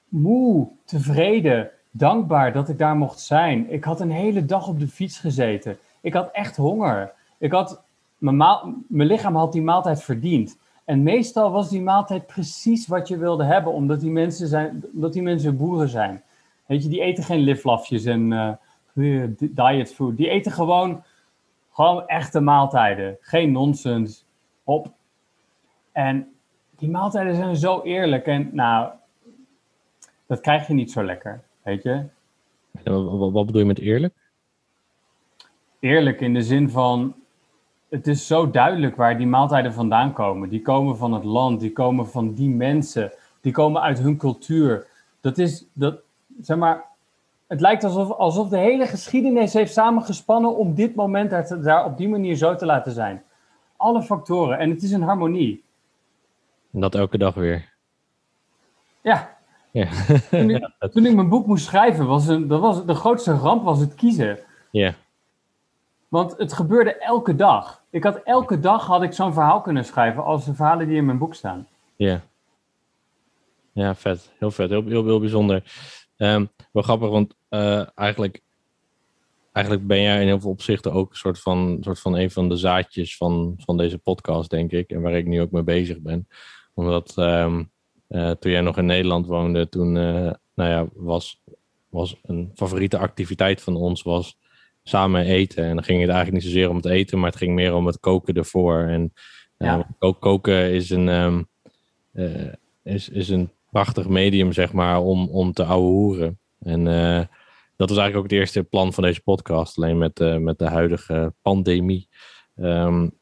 moe, tevreden, dankbaar dat ik daar mocht zijn. Ik had een hele dag op de fiets gezeten. Ik had echt honger. Ik had, mijn, mijn lichaam had die maaltijd verdiend. En meestal was die maaltijd precies wat je wilde hebben, omdat die mensen, zijn, omdat die mensen boeren zijn. Weet je, die eten geen liflafjes en uh, diet food. Die eten gewoon, gewoon echte maaltijden. Geen nonsens. Op. En die maaltijden zijn zo eerlijk. En nou, dat krijg je niet zo lekker, weet je. Wat bedoel je met eerlijk? Eerlijk in de zin van, het is zo duidelijk waar die maaltijden vandaan komen. Die komen van het land, die komen van die mensen, die komen uit hun cultuur. Dat is, dat, zeg maar, het lijkt alsof, alsof de hele geschiedenis heeft samengespannen om dit moment daar, daar op die manier zo te laten zijn. Alle factoren en het is een harmonie. En dat elke dag weer. Ja. ja. toen, ik, toen, ik, mijn boek moest schrijven, was, een, dat was de grootste ramp was het kiezen. Ja. Want het gebeurde elke dag. Ik had elke dag had ik zo'n verhaal kunnen schrijven als de verhalen die in mijn boek staan. Ja. Ja, vet. Heel vet. Heel, heel, bijzonder. Um, wel grappig, want uh, eigenlijk, eigenlijk ben jij in heel veel opzichten ook een soort van, soort van een van de zaadjes van, van deze podcast, denk ik. En waar ik nu ook mee bezig ben. Omdat um, uh, toen jij nog in Nederland woonde, toen uh, nou ja, was, was een favoriete activiteit van ons was samen eten. En dan ging het eigenlijk niet zozeer om het eten, maar het ging meer om het koken ervoor. En ja. koken is een, um, is, is een prachtig medium, zeg maar, om, om te ouwehoeren. En uh, dat was eigenlijk ook het eerste plan van deze podcast. Alleen met, uh, met de huidige pandemie um,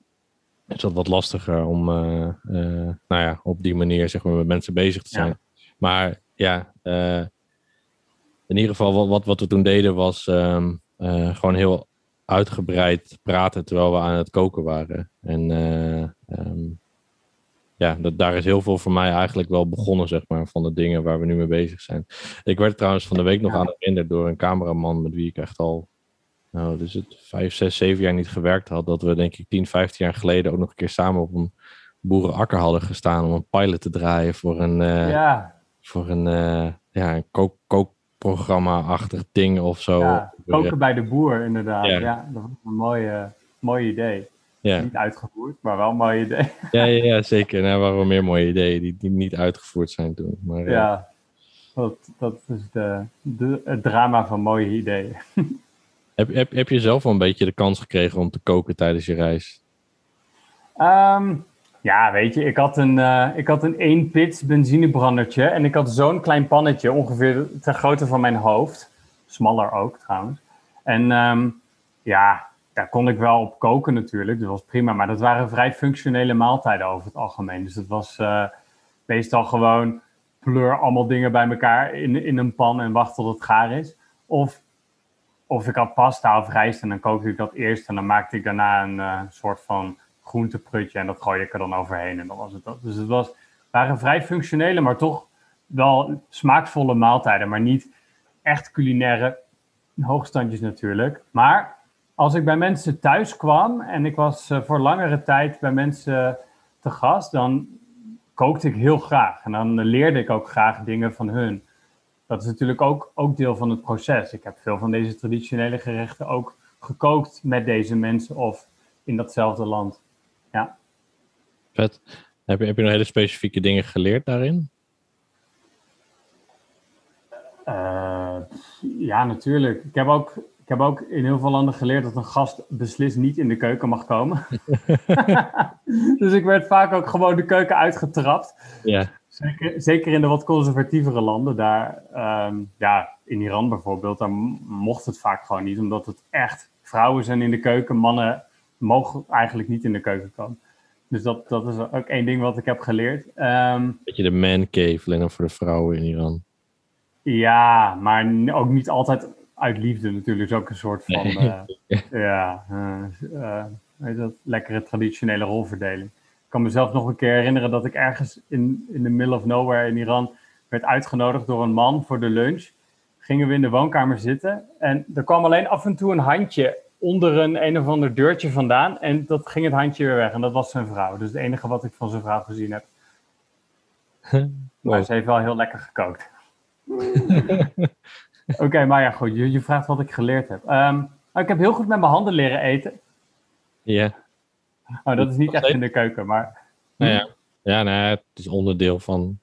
is dat wat lastiger om nou ja, op die manier zeg maar, met mensen bezig te zijn. Ja. Maar ja, in ieder geval wat, wat, wat we toen deden was um, gewoon heel uitgebreid praten terwijl we aan het koken waren. En um, ja, dat, daar is heel veel voor mij eigenlijk wel begonnen, zeg maar, van de dingen waar we nu mee bezig zijn. Ik werd trouwens van de week nog aan het herinnerd door een cameraman met wie ik echt al, nou, dus het vijf, zes, zeven jaar niet gewerkt had. Dat we denk ik 10, 15 jaar geleden ook nog een keer samen op een boerenakker hadden gestaan om een pilot te draaien voor een, uh, ja. voor een, uh, ja, een kook, kookprogramma-achtig ding of zo. Ja, koken bij de boer, inderdaad. Ja, ja dat was een mooie, mooi idee. Ja. Niet uitgevoerd, maar wel een mooi idee. Ja, ja, ja zeker. Nou, er waren wel meer mooie ideeën die, die niet uitgevoerd zijn toen. Maar, ja, dat, dat is de, de, het drama van mooie ideeën. heb, heb, heb je zelf wel een beetje de kans gekregen om te koken tijdens je reis? Um, ja, weet je, ik had een, uh, ik had een 1 pits benzinebrandertje en ik had zo'n klein pannetje, ongeveer ter grootte van mijn hoofd. Smaller ook trouwens. En um, ja, daar kon ik wel op koken natuurlijk, dat was prima. Maar dat waren vrij functionele maaltijden over het algemeen. Dus het was uh, meestal gewoon pleur allemaal dingen bij elkaar in, in een pan en wacht tot het gaar is. Of, of ik had pasta of rijst en dan kookte ik dat eerst en dan maakte ik daarna een uh, soort van groenteprutje en dat gooide ik er dan overheen en dan was het dat. Dus het was, waren vrij functionele, maar toch wel smaakvolle maaltijden, maar niet echt culinaire hoogstandjes natuurlijk. Maar als ik bij mensen thuis kwam en ik was uh, voor langere tijd bij mensen te gast, dan kookte ik heel graag. En dan leerde ik ook graag dingen van hun. Dat is natuurlijk ook, ook deel van het proces. Ik heb veel van deze traditionele gerechten ook gekookt met deze mensen of in datzelfde land. Ja. Vet. Heb je, heb je nog hele specifieke dingen geleerd daarin? Uh, ja, natuurlijk. Ik heb, ook, ik heb ook in heel veel landen geleerd dat een gast beslist niet in de keuken mag komen. dus ik werd vaak ook gewoon de keuken uitgetrapt. Ja. Zeker, zeker in de wat conservatievere landen. Daar, um, ja, in Iran bijvoorbeeld, daar mocht het vaak gewoon niet. Omdat het echt vrouwen zijn in de keuken. Mannen mogen eigenlijk niet in de keuken komen. Dus dat, dat is ook één ding wat ik heb geleerd. Um, Beetje de man cave, alleen dan voor de vrouwen in Iran. Ja, maar ook niet altijd uit liefde natuurlijk. is ook een soort van, uh, ja, uh, uh, dat, lekkere traditionele rolverdeling. Ik kan mezelf nog een keer herinneren dat ik ergens in, in the middle of nowhere in Iran werd uitgenodigd door een man voor de lunch. Gingen we in de woonkamer zitten en er kwam alleen af en toe een handje onder een een of ander deurtje vandaan. En dat ging het handje weer weg en dat was zijn vrouw. Dus het enige wat ik van zijn vrouw gezien heb. Maar ze heeft wel heel lekker gekookt. Oké, maar ja, goed. Je, je, vraagt wat ik geleerd heb. Um, ik heb heel goed met mijn handen leren eten. Ja. Oh, dat is niet echt in de keuken, maar... Nou ja, ja nee, het is onderdeel van...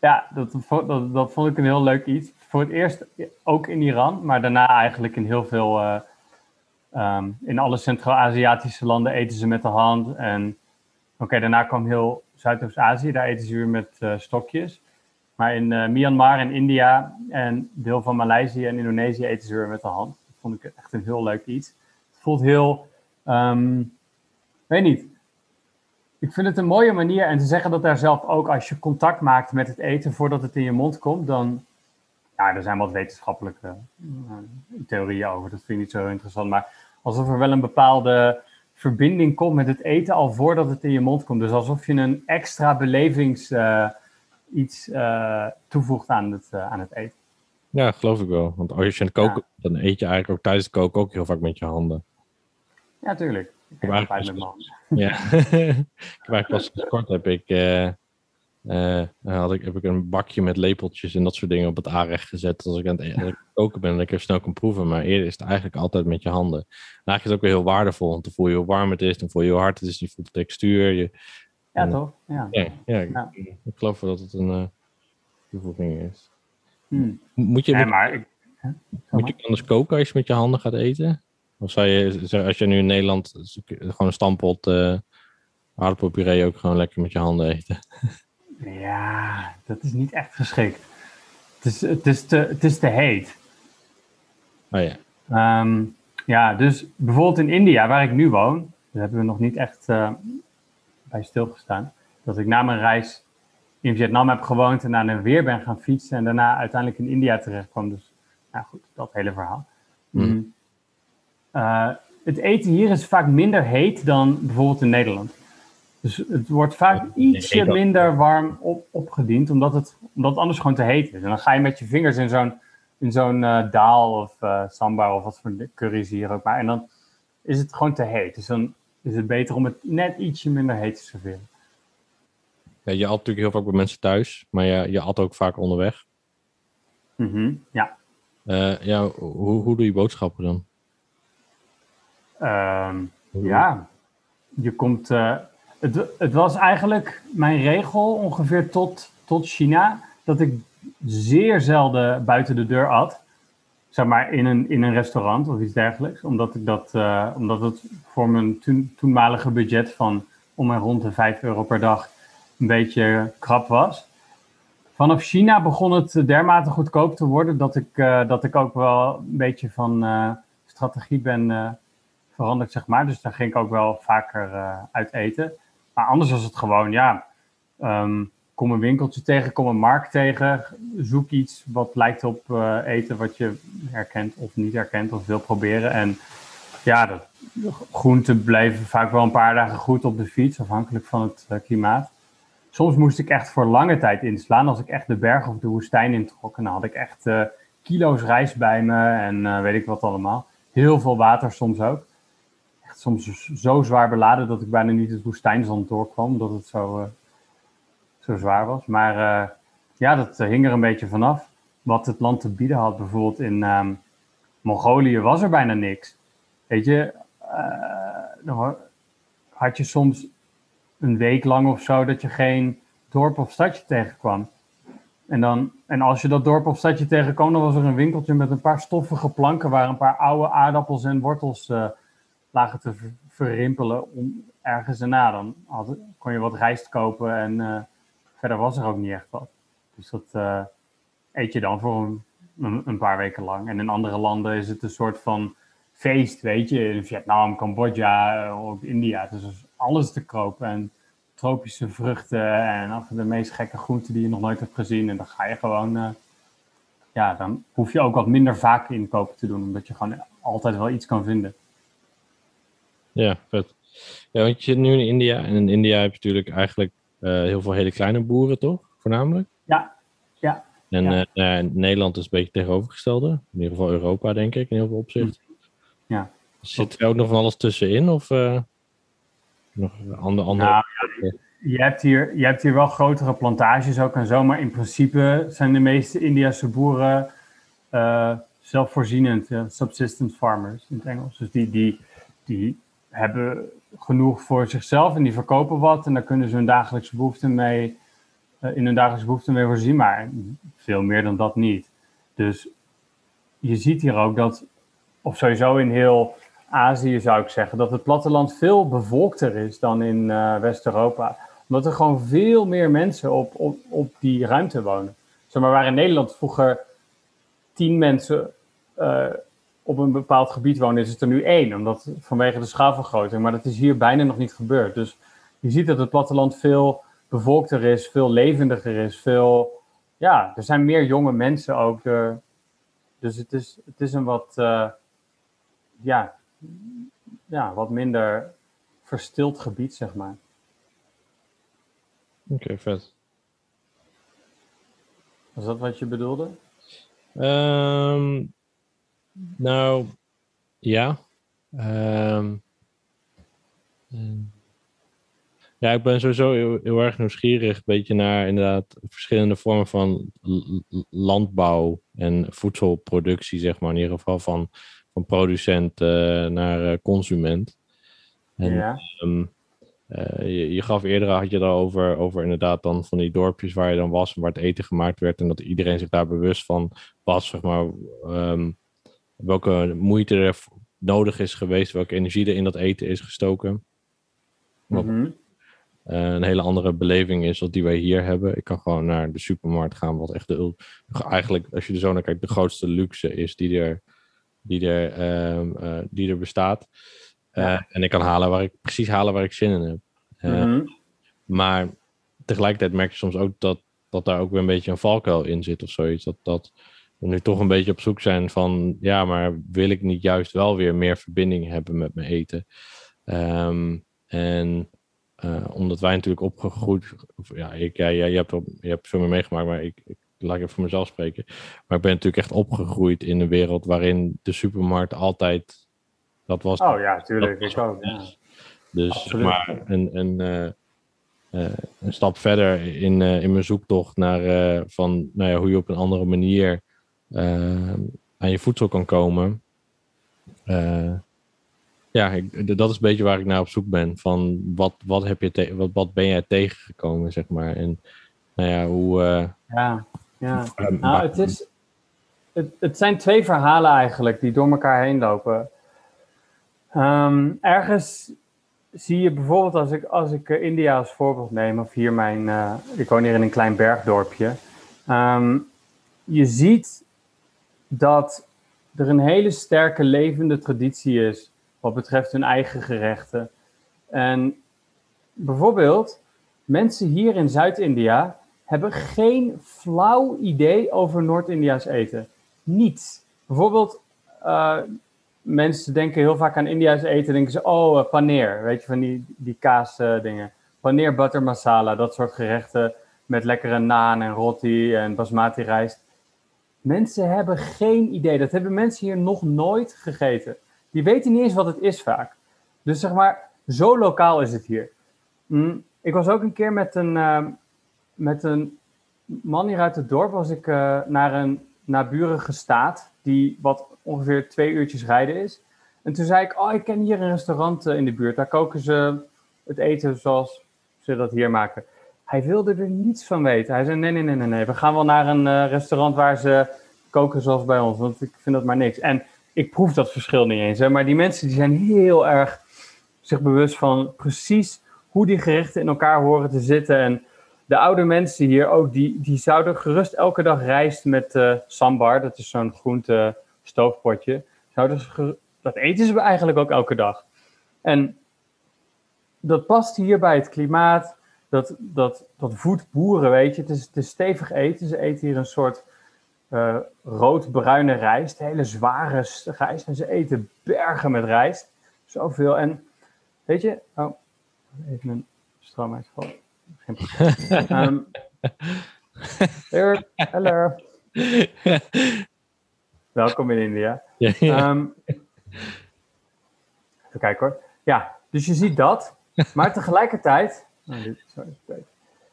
Ja, dat, dat, dat, vond ik een heel leuk iets. Voor het eerst ook in Iran, maar daarna eigenlijk in heel veel... Uh, um, in alle Centraal-Aziatische landen eten ze met de hand. En oké, daarna kwam heel Zuidoost-Azië, daar eten ze weer met uh, stokjes. Maar in uh, Myanmar en India en deel van Maleisië en Indonesië eten ze weer met de hand. Dat vond ik echt een heel leuk iets. Het voelt heel, um, weet niet. Ik vind het een mooie manier en te zeggen dat daar zelf ook als je contact maakt met het eten voordat het in je mond komt, dan, ja, er zijn wat wetenschappelijke uh, theorieën over. Dat vind ik niet zo interessant, maar alsof er wel een bepaalde verbinding komt met het eten al voordat het in je mond komt. Dus alsof je een extra belevings uh, iets uh, toevoegt aan het, uh, aan het eten. Ja, geloof ik wel. Want als je aan het koken ja. dan eet je eigenlijk ook tijdens het koken ook heel vaak met je handen. Ja, tuurlijk. Ik heb eigenlijk handen. Ja, ik heb pas kort heb ik, uh, had ik, heb ik een bakje met lepeltjes en dat soort dingen op het aanrecht gezet. Als ik aan het, als ik koken ben, dat ik even snel kan proeven. Maar eerder is het eigenlijk altijd met je handen. En eigenlijk is het ook weer heel waardevol, want dan voel je hoe warm het is, dan voel je hoe hard het is, je voelt de textuur, je, ja, toch? Ja, ja, ja, ja. Ik, ik, geloof dat het een uh, toevoeging is. Hmm. Moet, je, nee, maar ik, moet je anders koken als je met je handen gaat eten? Of zou je, als je nu in Nederland gewoon een stampot uh, aardappelpuree ook gewoon lekker met je handen eten? Ja, dat is niet echt geschikt. Het is, het is, te, het is te heet. Oh ja. Um, ja, dus bijvoorbeeld in India, waar ik nu woon, daar hebben we nog niet echt uh, bij stilgestaan. Dat ik na mijn reis in Vietnam heb gewoond en naar een weer ben gaan fietsen en daarna uiteindelijk in India terecht kwam. Dus, nou goed, dat hele verhaal. Mm. Uh, het eten hier is vaak minder heet dan bijvoorbeeld in Nederland. Dus het wordt vaak ietsje minder warm op, opgediend, omdat het, omdat het anders gewoon te heet is. En dan ga je met je vingers in zo'n in zo'n uh, daal of uh, sambar of wat voor curry's hier ook maar. En dan is het gewoon te heet. Dus dan is het beter om het net ietsje minder heet te serveren. Ja, je at natuurlijk heel vaak bij mensen thuis, maar je, je at ook vaak onderweg. Mm -hmm, ja. Uh, ja, hoe, hoe doe je boodschappen dan? Um, ja, je komt. Het, het was eigenlijk mijn regel ongeveer tot, tot China dat ik zeer zelden buiten de deur at. Zeg maar in een, in een restaurant of iets dergelijks. Omdat, ik dat, uh, omdat het voor mijn toen, toenmalige budget van om en rond de 5 euro per dag een beetje krap was. Vanaf China begon het dermate goedkoop te worden dat ik, uh, dat ik ook wel een beetje van uh, strategie ben veranderd, zeg maar. Dus daar ging ik ook wel vaker uit eten. Anders was het gewoon, ja, um, kom een winkeltje tegen, kom een markt tegen. Zoek iets wat lijkt op uh, eten wat je herkent of niet herkent of wil proberen. En ja, de groenten bleven vaak wel een paar dagen goed op de fiets, afhankelijk van het uh, klimaat. Soms moest ik echt voor lange tijd inslaan. Als ik echt de berg of de woestijn introk, en dan had ik echt uh, kilo's rijst bij me en weet ik wat allemaal. Heel veel water soms ook soms zo zwaar beladen dat ik bijna niet het woestijnzand doorkwam, omdat het zo, uh, zo zwaar was. Maar uh, ja, dat hing er een beetje vanaf. Wat het land te bieden had, bijvoorbeeld in um, Mongolië was er bijna niks. Weet je, dan had je soms een week lang of zo dat je geen dorp of stadje tegenkwam. En, dan, en als je dat dorp of stadje tegenkwam, dan was er een winkeltje met een paar stoffige planken waar een paar oude aardappels en wortels lagen te verrimpelen om ergens erna. Dan had, kon je wat rijst kopen en uh, verder was er ook niet echt wat. Dus dat uh, eet je dan voor een, een, paar weken lang. En in andere landen is het een soort van feest, weet je. In Vietnam, Cambodja, uh, ook India. Dus alles te kopen en tropische vruchten en af de meest gekke groenten die je nog nooit hebt gezien. En dan ga je gewoon, ja, dan hoef je ook wat minder vaak inkopen te doen, omdat je gewoon altijd wel iets kan vinden. Ja, vet. Ja, want je zit nu in India en in India heb je natuurlijk eigenlijk uh, heel veel hele kleine boeren, toch? Voornamelijk? Ja, ja. En ja. Uh, Nederland is een beetje tegenovergestelde. In ieder geval Europa, denk ik, in heel veel opzichten. Ja. Zit er ook nog van alles tussenin? Of uh, nog andere... andere... Nou, ja, je, hebt hier, je hebt hier wel grotere plantages ook en zo, maar in principe zijn de meeste Indiase boeren zelfvoorzienend, subsistence farmers in het Engels. Dus die, die, die hebben genoeg voor zichzelf en die verkopen wat. En daar kunnen ze hun dagelijkse behoeften mee, uh, in hun dagelijkse behoeften mee voorzien. Maar veel meer dan dat niet. Dus je ziet hier ook dat, of sowieso in heel Azië zou ik zeggen, dat het platteland veel bevolkter is dan in uh, West-Europa. Omdat er gewoon veel meer mensen op, op, op die ruimte wonen. Zeg maar, waar in Nederland vroeger tien mensen uh, op een bepaald gebied wonen, is het er nu één. Omdat, vanwege de schaalvergroting. Maar dat is hier bijna nog niet gebeurd. Dus je ziet dat het platteland veel bevolkter is, veel levendiger is, veel... Ja, er zijn meer jonge mensen ook. Er, dus het is, het is een wat... Uh, ja, ja, wat minder verstild gebied, zeg maar. Oké, okay, vet. Was dat wat je bedoelde? Um, nou, ja. Um, ja, ik ben sowieso heel, heel, erg nieuwsgierig, een beetje naar inderdaad verschillende vormen van landbouw en voedselproductie, zeg maar, in ieder geval van, van producent uh, naar uh, consument. En, ja. Um, uh, je, je, gaf eerder, had je het over, over inderdaad dan van die dorpjes waar je dan was en waar het eten gemaakt werd en dat iedereen zich daar bewust van was, zeg maar. Um, welke moeite er nodig is geweest, welke energie er in dat eten is gestoken. Wat mm -hmm. een hele andere beleving is dan die wij hier hebben. Ik kan gewoon naar de supermarkt gaan, wat echt de, eigenlijk, als je er zo naar kijkt, de grootste luxe is die er, die er, um, uh, die er bestaat. Uh, en ik kan halen waar ik precies halen waar ik zin in heb. Uh, mm -hmm. Maar tegelijkertijd merk je soms ook dat, dat daar ook weer een beetje een valkuil in zit of zoiets. Dat, dat we nu toch een beetje op zoek zijn van, ja, maar wil ik niet juist wel weer meer verbinding hebben met mijn eten? Um, en uh, omdat wij natuurlijk opgegroeid, ja, ik, ja, je, hebt, je hebt veel meer meegemaakt, maar ik, ik laat even voor mezelf spreken. Maar ik ben natuurlijk echt opgegroeid in een wereld waarin de supermarkt altijd, dat was. Oh ja, tuurlijk, ik ook. Ja. Dus maar een, een, uh, uh, een stap verder in, in mijn zoektocht naar van, nou ja, hoe je op een andere manier aan je voedsel kan komen. Uh, ja, ik, dat is een beetje waar ik naar op zoek ben. Van wat, wat, heb je wat, wat ben jij tegengekomen, zeg maar. En nou ja, hoe... Uh, ja, ja. nou, het, is, het, het zijn twee verhalen eigenlijk die door elkaar heen lopen. Um, ergens zie je bijvoorbeeld als ik, als ik India als voorbeeld neem, of hier mijn, uh, ik woon hier in een klein bergdorpje. Um, je ziet dat er een hele sterke levende traditie is wat betreft hun eigen gerechten. En bijvoorbeeld, mensen hier in Zuid-India hebben geen flauw idee over Noord-India's eten. Niets. Bijvoorbeeld, uh, mensen denken heel vaak aan India's eten, denken ze, oh, uh, paneer, weet je, van die, die kaas uh, dingen. Paneer, butter masala, dat soort gerechten met lekkere naan en roti en basmati rijst. Mensen hebben geen idee. Dat hebben mensen hier nog nooit gegeten. Die weten niet eens wat het is vaak. Dus zeg maar, zo lokaal is het hier. Mm, ik was ook een keer met een, uh, met een man hier uit het dorp. Was ik uh, naar een naburige staat, die wat ongeveer twee uurtjes rijden is. En toen zei ik, oh, ik ken hier een restaurant uh, in de buurt. Daar koken ze het eten zoals ze dat hier maken. Hij wilde er niets van weten. Hij zei, nee, nee, nee, nee, nee. We gaan wel naar een uh, restaurant waar ze koken zoals bij ons. Want ik vind dat maar niks. En ik proef dat verschil niet eens. Hè. Maar die mensen die zijn heel erg zich bewust van precies hoe die gerechten in elkaar horen te zitten. En de oude mensen hier ook, die, die zouden gerust elke dag rijst met uh, sambar. Dat is zo'n groente stoofpotje. Zouden dat eten ze eigenlijk ook elke dag. En dat past hier bij het klimaat dat, dat, dat voedt boeren, weet je. Het is, het is stevig eten. Ze eten hier een soort uh, rood-bruine rijst. Hele zware rijst. En ze eten bergen met rijst. Zoveel. En weet je... Oh, even een stroom uitgevallen. Geen probleem. um, hello. Welkom in India. Um, even kijken hoor. Ja, dus je ziet dat. Maar tegelijkertijd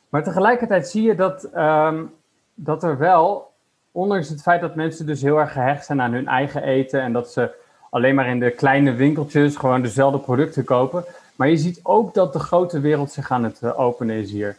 maar tegelijkertijd zie je dat, um, dat er wel, ondanks het feit dat mensen dus heel erg gehecht zijn aan hun eigen eten en dat ze alleen maar in de kleine winkeltjes gewoon dezelfde producten kopen. Maar je ziet ook dat de grote wereld zich aan het uh, openen is hier.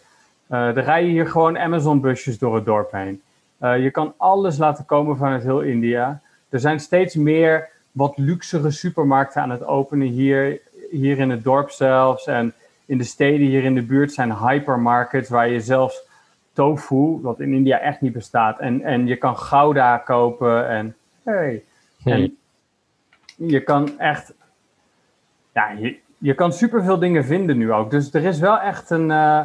Uh, er rijden hier gewoon Amazon-busjes door het dorp heen. Uh, je kan alles laten komen vanuit heel India. Er zijn steeds meer wat luxere supermarkten aan het openen hier, hier in het dorp zelfs. En in de steden hier in de buurt zijn hypermarkets waar je zelfs tofu, wat in India echt niet bestaat, en, en je kan gouda kopen en hey. En je kan echt, ja, je, je kan superveel dingen vinden nu ook. Dus er is wel echt een, uh,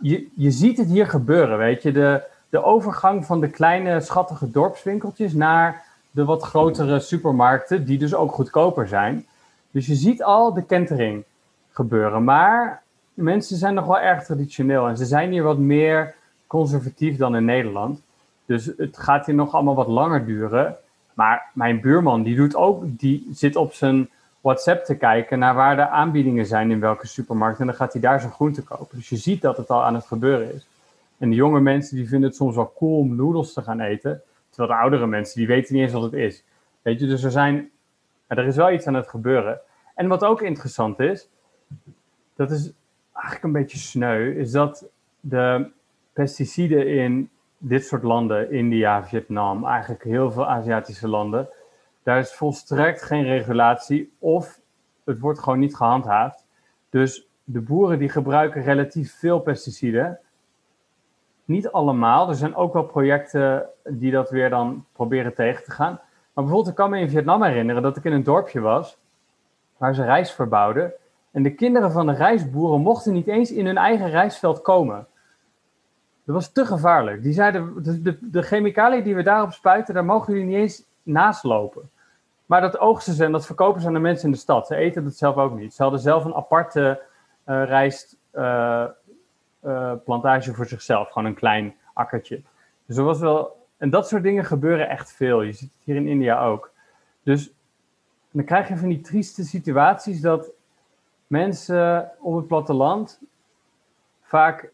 je, je ziet het hier gebeuren, weet je. De, de overgang van de kleine schattige dorpswinkeltjes naar de wat grotere supermarkten, die dus ook goedkoper zijn. Dus je ziet al de kentering gebeuren. Maar mensen zijn nog wel erg traditioneel en ze zijn hier wat meer conservatief dan in Nederland. Dus het gaat hier nog allemaal wat langer duren. Maar mijn buurman, die, doet ook, die zit op zijn WhatsApp te kijken naar waar de aanbiedingen zijn in welke supermarkt. En dan gaat hij daar zijn groente kopen. Dus je ziet dat het al aan het gebeuren is. En de jonge mensen die vinden het soms wel cool om noedels te gaan eten. Terwijl de oudere mensen, die weten niet eens wat het is. Weet je, dus er, zijn, er is wel iets aan het gebeuren. En wat ook interessant is, dat is eigenlijk een beetje sneu, is dat de pesticiden in dit soort landen, India, Vietnam, eigenlijk heel veel Aziatische landen, daar is volstrekt geen regulatie of het wordt gewoon niet gehandhaafd. Dus de boeren die gebruiken relatief veel pesticiden. Niet allemaal, er zijn ook wel projecten die dat weer dan proberen tegen te gaan. Maar bijvoorbeeld, ik kan me in Vietnam herinneren dat ik in een dorpje was waar ze rijst verbouwden. En de kinderen van de rijstboeren mochten niet eens in hun eigen rijstveld komen. Dat was te gevaarlijk. Die zeiden, de, de, de chemicaliën die we daarop spuiten, daar mogen jullie niet eens naast lopen. Maar dat oogsten ze en dat verkopen ze aan de mensen in de stad. Ze eten dat zelf ook niet. Ze hadden zelf een aparte uh, rijstplantage uh, uh, voor zichzelf. Gewoon een klein akkertje. Dus was wel... En dat soort dingen gebeuren echt veel. Je ziet het hier in India ook. Dus dan krijg je van die trieste situaties dat mensen op het platteland vaak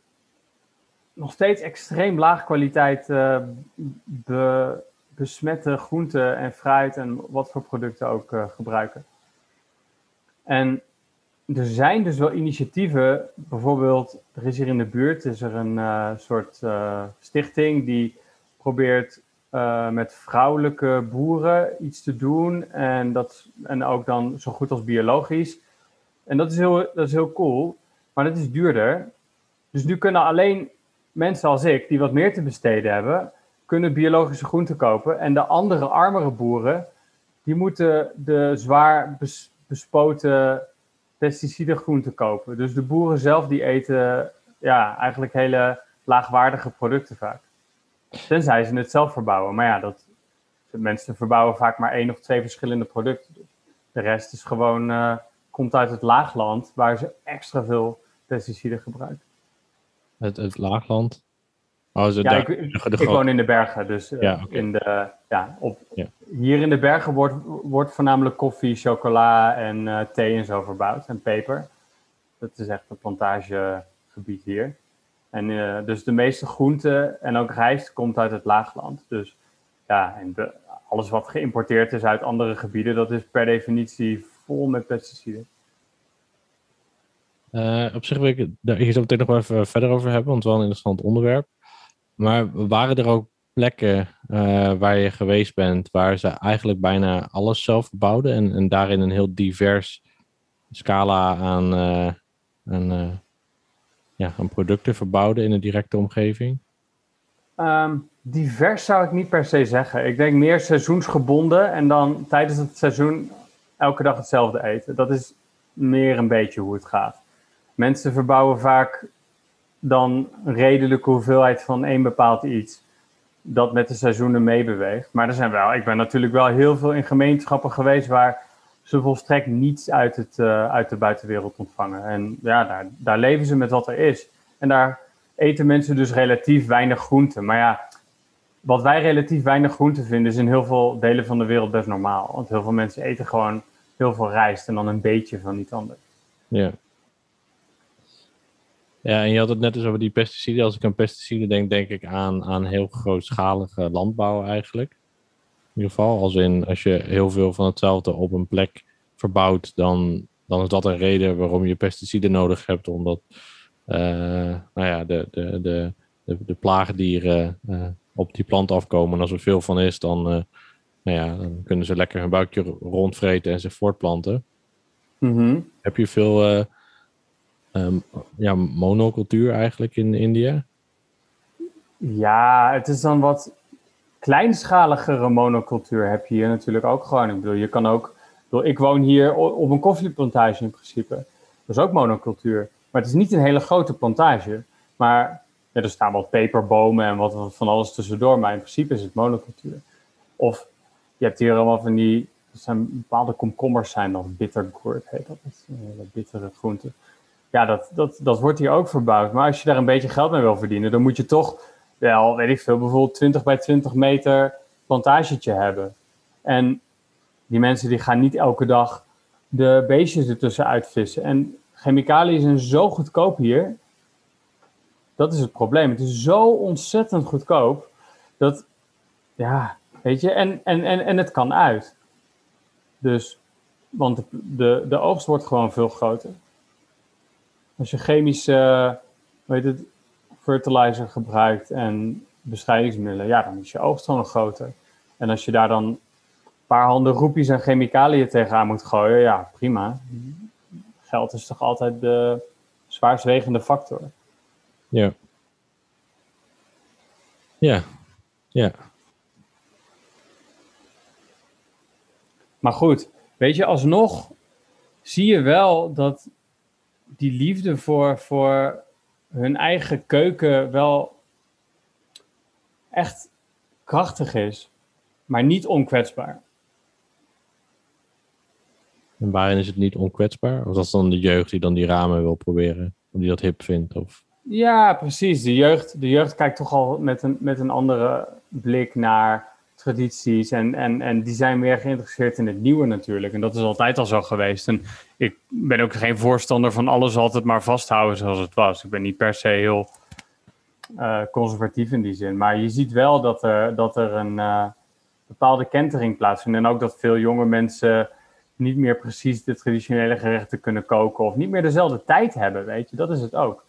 nog steeds extreem laag kwaliteit uh, be, besmette groenten en fruit en wat voor producten ook uh, gebruiken. En er zijn dus wel initiatieven, bijvoorbeeld, er is hier in de buurt is er een uh, soort stichting die probeert met vrouwelijke boeren iets te doen. En, dat, en ook dan zo goed als biologisch en dat is, heel, dat is heel cool, maar dat is duurder. Dus nu kunnen alleen mensen als ik, die wat meer te besteden hebben, kunnen biologische groenten kopen. En de andere armere boeren, die moeten de zwaar bespoten pesticidengroenten kopen. Dus de boeren zelf die eten ja, eigenlijk hele laagwaardige producten vaak. Tenzij ze het zelf verbouwen. Maar ja, dat, mensen verbouwen vaak maar één of twee verschillende producten. De rest is gewoon, uh, komt uit het laagland waar ze extra veel pesticiden gebruiken. Het, het laagland? Oh, ja, ik, ik, woon in de bergen, dus uh, in de, ja, op, ja. hier in de bergen wordt, wordt voornamelijk koffie, chocola en uh, thee en zo verbouwd en peper. Dat is echt een plantagegebied hier. En uh, dus de meeste groenten en ook rijst komt uit het laagland. Dus ja, en de, alles wat geïmporteerd is uit andere gebieden, dat is per definitie vol met pesticiden. op zich wil ik daar hier zo meteen nog wel even verder over hebben, want het is wel een interessant onderwerp. Maar waren er ook plekken uh, waar je geweest bent, waar ze eigenlijk bijna alles zelf bouwden en, en daarin een heel divers scala aan, uh, aan, uh, ja, aan producten verbouwden in de directe omgeving? Um, divers zou ik niet per se zeggen. Ik denk meer seizoensgebonden en dan tijdens het seizoen elke dag hetzelfde eten. Dat is meer een beetje hoe het gaat. Mensen verbouwen vaak dan een redelijke hoeveelheid van één bepaald iets. Dat met de seizoenen meebeweegt. Maar er zijn wel, ik ben natuurlijk wel heel veel in gemeenschappen geweest waar ze volstrekt niets uit, het, uh, uit de buitenwereld ontvangen. En ja, daar, daar leven ze met wat er is. En daar eten mensen dus relatief weinig groenten. Maar ja, wat wij relatief weinig groenten vinden, is in heel veel delen van de wereld best normaal. Want heel veel mensen eten gewoon heel veel rijst en dan een beetje van iets anders. Ja. Ja, en je had het net eens over die pesticiden. Als ik aan pesticiden denk, denk ik aan, aan heel grootschalige landbouw eigenlijk. In ieder geval, als in als je heel veel van hetzelfde op een plek verbouwt, dan, dan is dat een reden waarom je pesticiden nodig hebt. Omdat uh, nou ja, de, de, de, de, de plaagdieren uh, op die plant afkomen. En als er veel van is, dan, uh, nou ja, dan kunnen ze lekker hun buikje rondvreten en zich voortplanten. Mm Heb je veel um, ja, monocultuur eigenlijk in India? Ja, het is dan wat kleinschaligere monocultuur heb je hier natuurlijk ook gewoon. Ik bedoel, je kan ook... Ik, bedoel, ik woon hier op een koffieplantage in principe. Dat is ook monocultuur. Maar het is niet een hele grote plantage. Maar er staan wat peperbomen en wat van alles tussendoor. Maar in principe is het monocultuur. Of je hebt hier allemaal van die... Er zijn bepaalde komkommers zijn dan bittergourd heet dat. dat is een hele bittere groente ja, dat, dat, dat wordt hier ook verbouwd. Maar als je daar een beetje geld mee wil verdienen, dan moet je toch wel, weet ik veel, bijvoorbeeld 20 bij 20 meter plantagetje hebben. En die mensen die gaan niet elke dag de beestjes ertussen uitvissen. En chemicaliën zijn zo goedkoop hier. Dat is het probleem. Het is zo ontzettend goedkoop. Dat, ja, weet je, en, en, en, en het kan uit. Dus, want de, de, de oogst wordt gewoon veel groter. Als je chemische, weet het, fertilizer gebruikt en bestrijdingsmiddelen, ja, dan is je oogst gewoon groter. En als je daar dan een paar handen roepies en chemicaliën tegenaan moet gooien, ja, prima. Geld is toch altijd de zwaarstwegende factor. Ja. Ja. Ja. Maar goed, weet je, alsnog zie je wel dat die liefde voor, voor hun eigen keuken wel echt krachtig is, maar niet onkwetsbaar. En waarin is het niet onkwetsbaar? Of dat is dan de jeugd die dan die ramen wil proberen, die dat hip vindt? Of... Ja, precies. De jeugd, de jeugd kijkt toch al met een, met een andere blik naar tradities. En, en, en die zijn meer geïnteresseerd in het nieuwe natuurlijk. En dat is altijd al zo geweest. En ik ben ook geen voorstander van alles altijd maar vasthouden zoals het was. Ik ben niet per se heel uh, conservatief in die zin. Maar je ziet wel dat er, dat er een uh, bepaalde kentering plaatsvindt. En ook dat veel jonge mensen niet meer precies de traditionele gerechten kunnen koken. Of niet meer dezelfde tijd hebben, weet je. Dat is het ook.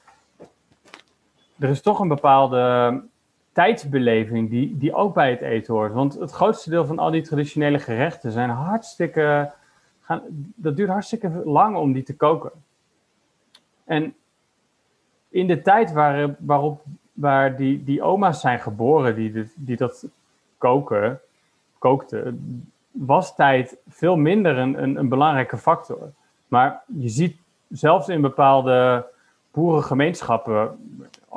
Er is toch een bepaalde tijdsbeleving die, die ook bij het eten hoort. Want het grootste deel van al die traditionele gerechten zijn hartstikke. Gaan, dat duurt hartstikke lang om die te koken. En in de tijd waar, waarop waar die, die oma's zijn geboren die, die dat koken, kookten, was tijd veel minder een, een, een belangrijke factor. Maar je ziet zelfs in bepaalde boerengemeenschappen,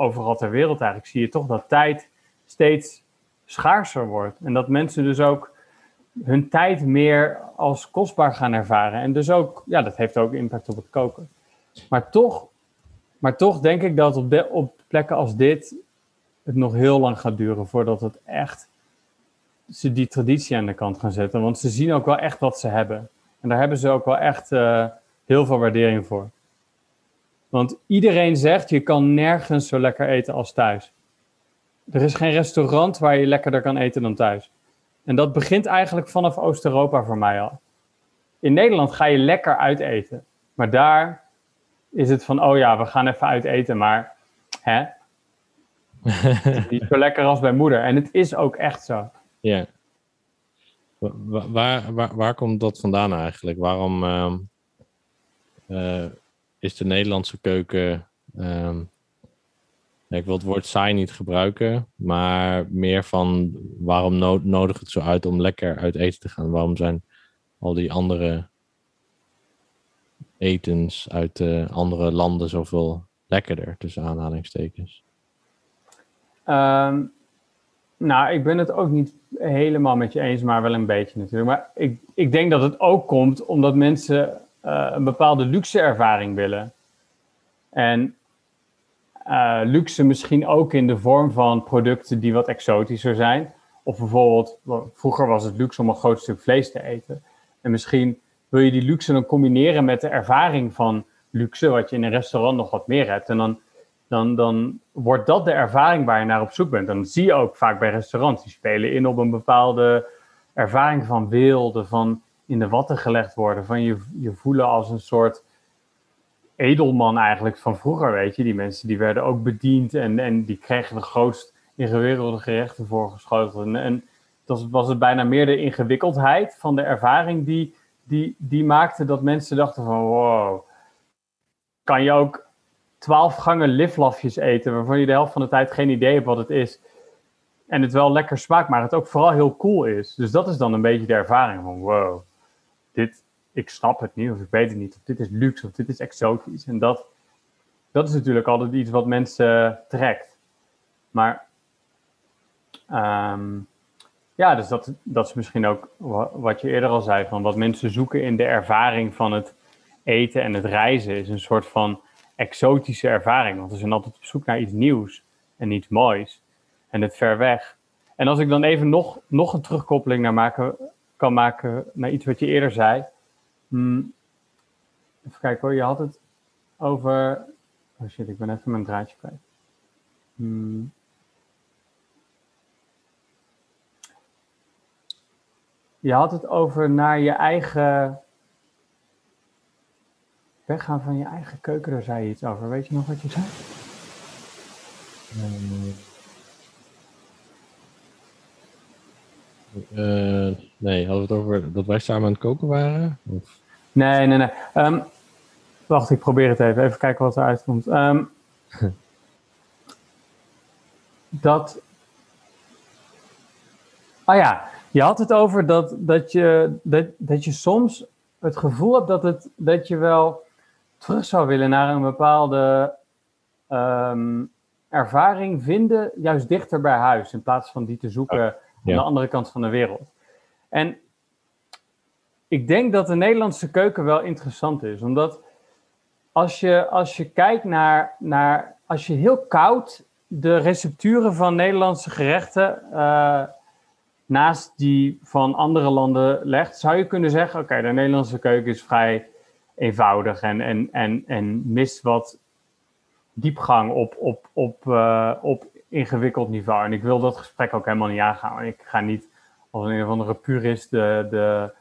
overal ter wereld eigenlijk, zie je toch dat tijd steeds schaarser wordt. En dat mensen dus ook hun tijd meer als kostbaar gaan ervaren. En dus ook, ja, dat heeft ook impact op het koken. Maar toch, maar toch denk ik dat op, de, op plekken als dit het nog heel lang gaat duren voordat het echt ze die traditie aan de kant gaan zetten. Want ze zien ook wel echt wat ze hebben. En daar hebben ze ook wel echt uh, heel veel waardering voor. Want iedereen zegt, je kan nergens zo lekker eten als thuis. Er is geen restaurant waar je lekkerder kan eten dan thuis. En dat begint eigenlijk vanaf Oost-Europa voor mij al. In Nederland ga je lekker uiteten. Maar daar is het van, oh ja, we gaan even uiteten, maar hè? niet zo lekker als bij moeder. En het is ook echt zo. Ja. Waar, waar, waar, komt dat vandaan eigenlijk? Waarom uh, uh, is de Nederlandse keuken. Um, ik wil het woord saai niet gebruiken, maar meer van waarom no nodig het zo uit om lekker uit eten te gaan? Waarom zijn al die andere etens uit uh, andere landen zoveel lekkerder, tussen aanhalingstekens? Um, nou, ik ben het ook niet helemaal met je eens, maar wel een beetje natuurlijk. Maar ik, ik denk dat het ook komt omdat mensen een bepaalde luxe ervaring willen. En uh, luxe misschien ook in de vorm van producten die wat exotischer zijn. Of bijvoorbeeld, vroeger was het luxe om een groot stuk vlees te eten. En misschien wil je die luxe dan combineren met de ervaring van luxe, wat je in een restaurant nog wat meer hebt. En dan dan, dan wordt dat de ervaring waar je naar op zoek bent. En dat zie je ook vaak bij restaurants. Die spelen in op een bepaalde ervaring van wilde, van in de watten gelegd worden, van je, je voelen als een soort edelman eigenlijk van vroeger, weet je. Die mensen die werden ook bediend en, en die kregen de grootst ingewikkelde gerechten voorgeschoteld. En, en dat was het bijna meer de ingewikkeldheid van de ervaring die, die, die maakte dat mensen dachten van wow, kan je ook twaalf gangen liflafjes eten, waarvan je de helft van de tijd geen idee hebt wat het is. En het wel lekker smaakt, maar het ook vooral heel cool is. Dus dat is dan een beetje de ervaring van wow, dit, ik snap het niet, of ik weet het niet, of dit is luxe, of dit is exotisch. En dat, dat is natuurlijk altijd iets wat mensen trekt. Maar um, ja, dus dat, dat is misschien ook wat je eerder al zei, van wat mensen zoeken in de ervaring van het eten en het reizen, is een soort van exotische ervaring. Want we zijn altijd op zoek naar iets nieuws en iets moois. En het ver weg. En als ik dan even nog, nog een terugkoppeling naar maken, kan maken naar iets wat je eerder zei. Hmm, even kijken hoor, je had het over. Oh shit, ik ben even mijn draadje kwijt. Hmm. Je had het over naar je eigen weggaan van je eigen keuken, daar zei je iets over. Weet je nog wat je zei? Uh, nee, hadden we het over dat wij samen aan het koken waren? Of? Nee, nee, nee. Um, wacht, ik probeer het even. Even kijken wat eruit komt. Um, dat. Ah ja, je had het over dat, dat, je, dat, dat je soms het gevoel hebt dat, het, dat je wel terug zou willen naar een bepaalde ehm, ervaring vinden, juist dichter bij huis, in plaats van die te zoeken aan de andere kant van de wereld. En ik denk dat de Nederlandse keuken wel interessant is, omdat als je, als je kijkt naar, naar, als je heel koud de recepturen van Nederlandse gerechten uh, naast die van andere landen legt, zou je kunnen zeggen: oké, de Nederlandse keuken is vrij eenvoudig en, en, en, en mist wat diepgang op, op, op, uh, op ingewikkeld niveau. En ik wil dat gesprek ook helemaal niet aangaan. Ik ga niet als een of andere purist de, de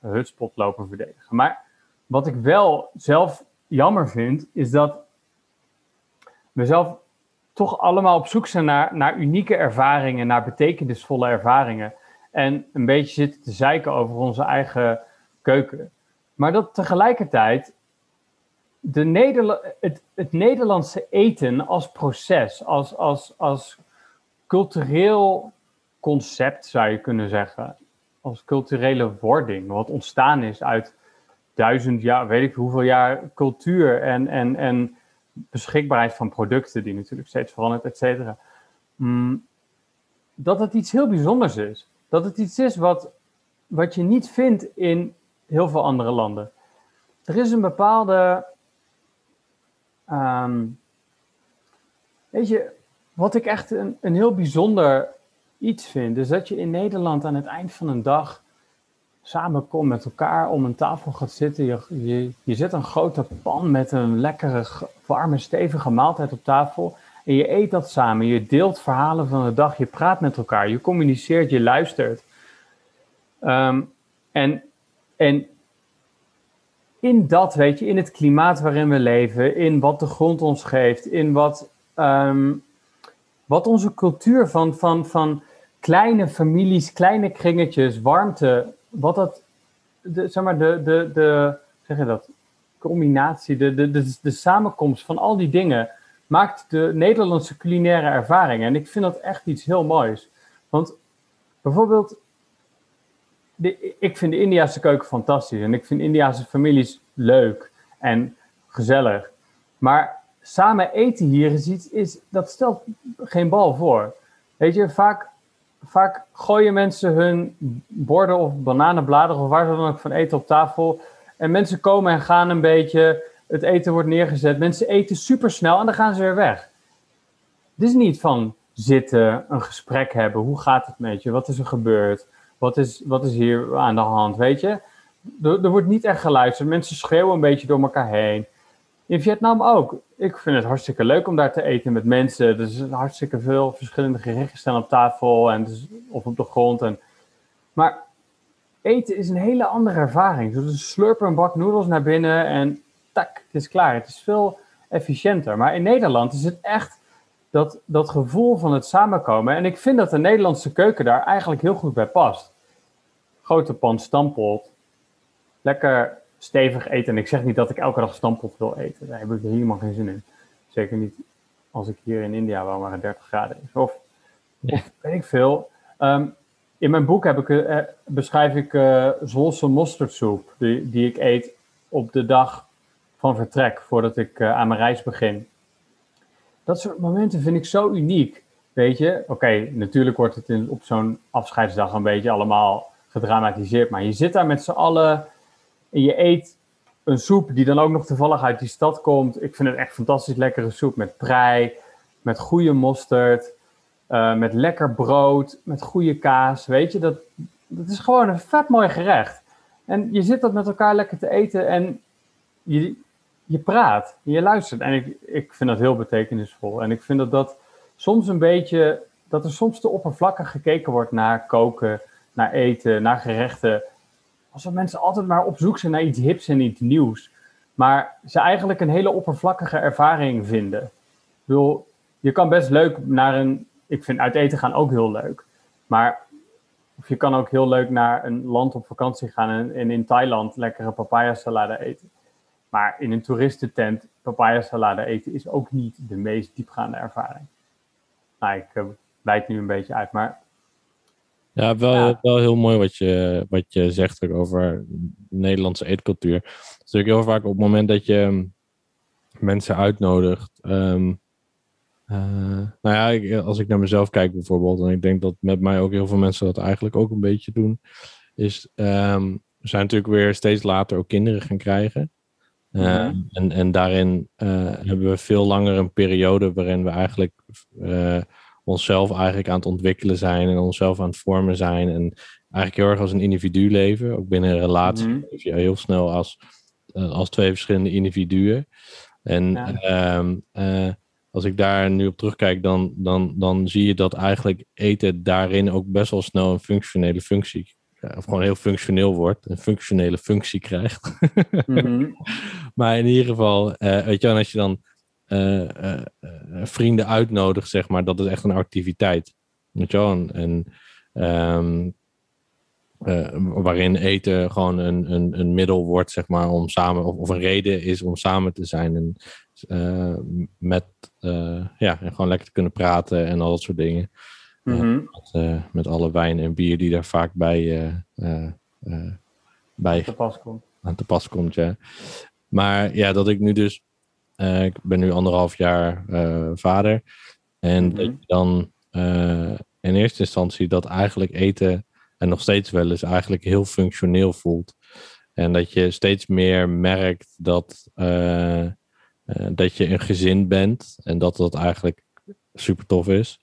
hutspot lopen verdedigen. Maar wat ik wel zelf jammer vind, is dat we zelf toch allemaal op zoek zijn naar, naar unieke ervaringen, naar betekenisvolle ervaringen. En een beetje zitten te zeiken over onze eigen keuken. Maar dat tegelijkertijd de het Nederlandse eten als proces, als, als, als cultureel concept zou je kunnen zeggen, als culturele wording, wat ontstaan is uit duizend jaar, weet ik hoeveel jaar cultuur en, en, en beschikbaarheid van producten, die natuurlijk steeds verandert, et cetera. Mm, dat het iets heel bijzonders is. Dat het iets is wat, wat je niet vindt in heel veel andere landen. Er is een bepaalde. Ehm, weet je, wat ik echt een, een heel bijzonder iets vind, is dat je in Nederland aan het eind van een dag samenkomt met elkaar om een tafel gaat zitten. Je, je, je zet een grote pan met een lekkere, warme, stevige maaltijd op tafel. En je eet dat samen. Je deelt verhalen van de dag. Je praat met elkaar. Je communiceert. Je luistert. Ehm, en, en in dat, weet je, in het klimaat waarin we leven, in wat de grond ons geeft, in wat, ehm, wat onze cultuur van, van, van kleine families, kleine kringetjes, warmte, wat dat, de, zeg maar, de, de, de, zeg je dat, combinatie, de, de, de, de samenkomst van al die dingen maakt de Nederlandse culinaire ervaring. En ik vind dat echt iets heel moois. Want bijvoorbeeld, ik vind de Indiase keuken fantastisch. En ik vind Indiase families leuk en gezellig. Maar samen eten hier is iets, is, dat stelt geen bal voor. Weet je, vaak, vaak gooien mensen hun borden of bananenbladeren of waar ze dan ook van eten op tafel. En mensen komen en gaan een beetje het eten wordt neergezet. Mensen eten supersnel en dan gaan ze weer weg. Het is niet van zitten, een gesprek hebben. Hoe gaat het met je? Wat is er gebeurd? Wat is, wat is hier aan de hand? Weet je? Er, wordt niet echt geluisterd. Mensen schreeuwen een beetje door elkaar heen. In Vietnam ook. Ik vind het hartstikke leuk om daar te eten met mensen. Er is hartstikke veel verschillende gerechten staan op tafel en dus, of op de grond. En, maar eten is een hele andere ervaring. Dus slurpen een bak noedels naar binnen en tak, het is klaar. Het is veel efficiënter. Maar in Nederland is het echt dat, dat gevoel van het samenkomen. En ik vind dat de Nederlandse keuken daar eigenlijk heel goed bij past. Grote pan stampot. Lekker stevig eten. En ik zeg niet dat ik elke dag stampot wil eten. Daar heb ik helemaal geen zin in. Zeker niet als ik hier in India waar maar 30 graden is. Of, weet ik veel. Ehm, in mijn boek heb ik, uh, beschrijf ik uh, Zwolse mosterdsoep. Die, die ik eet op de dag van vertrek voordat ik uh, aan mijn reis begin. Dat soort momenten vind ik zo uniek. Weet je, oké, natuurlijk wordt het in, op zo'n afscheidsdag een beetje allemaal gedramatiseerd, maar je zit daar met z'n allen en je eet een soep die dan ook nog toevallig uit die stad komt. Ik vind het echt fantastisch lekkere soep met prei, met goede mosterd, uh, met lekker brood, met goede kaas. Weet je, dat, dat is gewoon een vet mooi gerecht. En je zit dat met elkaar lekker te eten en je, je praat, je luistert. En ik, ik vind dat heel betekenisvol. En ik vind dat dat soms een beetje, dat er soms te oppervlakkig gekeken wordt naar koken, naar eten, naar gerechten. Alsof mensen altijd maar op zoek zijn naar iets hips en iets nieuws. Maar ze eigenlijk een hele oppervlakkige ervaring vinden. Ik bedoel, je kan best leuk naar een. Ik vind uit eten gaan ook heel leuk. Maar of je kan ook heel leuk naar een land op vakantie gaan en, in Thailand lekkere papaya salade eten. Maar in een toeristentent papaya salade eten is ook niet de meest diepgaande ervaring. Nou, ik uh, wijd nu een beetje uit, maar... Ja, wel, ja. wel heel mooi wat je, wat je zegt ook over Nederlandse eetcultuur. Het is natuurlijk heel vaak op het moment dat je mensen uitnodigt... Um, uh, nou ja, ik, als ik naar mezelf kijk bijvoorbeeld, en ik denk dat met mij ook heel veel mensen dat eigenlijk ook een beetje doen, is um, we zijn natuurlijk weer steeds later ook kinderen gaan krijgen. Uh, en, en daarin uh, hebben we veel langer een periode waarin we eigenlijk uh, onszelf eigenlijk aan het ontwikkelen zijn en onszelf aan het vormen zijn. En eigenlijk heel erg als een individu leven. Ook binnen een relatie mm -hmm. je heel snel als, als twee verschillende individuen. En ja. um, als ik daar nu op terugkijk, dan, dan, dan zie je dat eigenlijk eten daarin ook best wel snel een functionele functie of gewoon heel functioneel wordt, een functionele functie krijgt. mm -hmm. maar in ieder geval, uh, weet je wel, als je dan uh, uh, vrienden uitnodigt, zeg maar, dat is echt een activiteit. Weet je wel, en, en um, waarin eten gewoon een, een, een middel wordt, zeg maar, om samen, of, of een reden is om samen te zijn en met, ja, en gewoon lekker te kunnen praten en al dat soort dingen. Mhm. met, eh, met alle wijn en bier die daar vaak bij, eh, eh, bij Te pas komt. aan te pas komt, ja. Maar ja, dat ik nu dus, ik ben nu anderhalf jaar vader. En Mhm. dat je dan in eerste instantie dat eigenlijk eten, en nog steeds wel eens, eigenlijk heel functioneel voelt. En dat je steeds meer merkt dat, dat je een gezin bent en dat dat eigenlijk super tof is.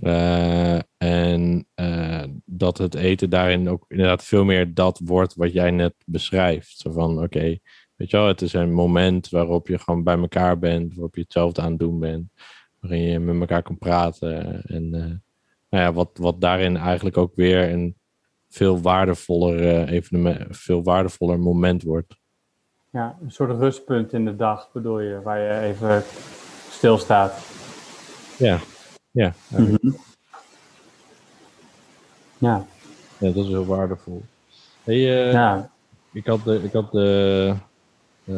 Eh, en eh, dat het eten daarin ook inderdaad veel meer dat wordt wat jij net beschrijft. Zo van, oké, weet je wel, het is een moment waarop je gewoon bij elkaar bent, waarop je hetzelfde aan het doen bent, waarin je met elkaar kan praten. En eh, nou ja, wat, wat daarin eigenlijk ook weer een veel waardevoller evenement, veel waardevoller moment wordt. Ja, een soort rustpunt in de dag bedoel je, waar je even stilstaat. Ja, ja, eigenlijk. Ja, ja, dat is heel waardevol. Hey, eh, ja. Ik had de, ik had de, eh,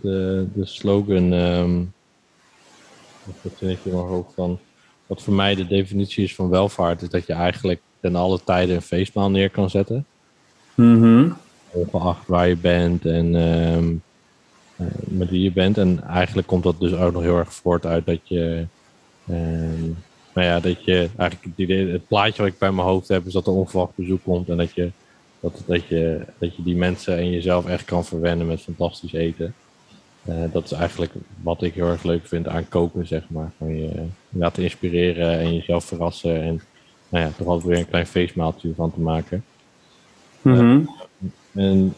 de, de slogan, ehm dat vind ik mijn hoofd van, wat voor mij de definitie is van welvaart, is dat je eigenlijk ten alle tijden een feestmaal neer kan zetten. Mhm. Ongeacht waar je bent en ehm, eh, met wie je bent. En eigenlijk komt dat dus ook nog heel erg voort uit dat je, ehm, nou ja, dat je eigenlijk het, idee, het plaatje wat ik bij mijn hoofd heb, is dat er onverwacht bezoek komt en dat je, dat, dat je, dat je die mensen en jezelf echt kan verwennen met fantastisch eten. Eh, dat is eigenlijk wat ik heel erg leuk vind aan koken, zeg maar. Van je laten inspireren en jezelf verrassen en nou ja, toch altijd weer een klein feestmaaltje van te maken. Mhm. En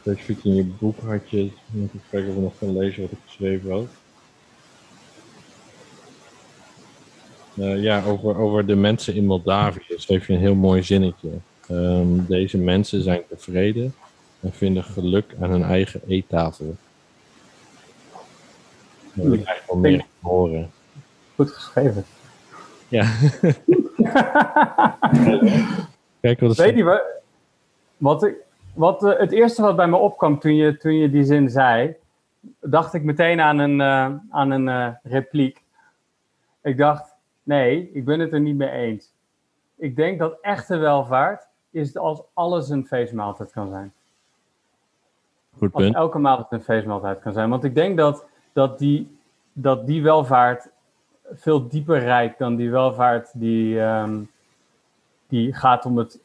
specifiek in je boek had je, moet ik kijken of ik nog kan lezen wat ik geschreven had. Eh, ja, over, over de mensen in Moldavië schreef je een heel mooi zinnetje. Ehm, deze mensen zijn tevreden en vinden geluk aan hun eigen eettafel. Dat wil ik eigenlijk wel meer horen. Goed geschreven. Ja. Kijk wat Weet je wat? Wat, eh, het eerste wat bij me opkwam toen je, toen je die zin zei, dacht ik meteen aan een, eh, aan een repliek. Ik dacht, nee, ik ben het er niet mee eens. Ik denk dat echte welvaart is als alles een feestmaaltijd kan zijn. goed Als punt. elke maaltijd een feestmaaltijd kan zijn. Want ik denk dat, dat, die, dat die welvaart veel dieper reikt dan die welvaart die, ehm, die gaat om het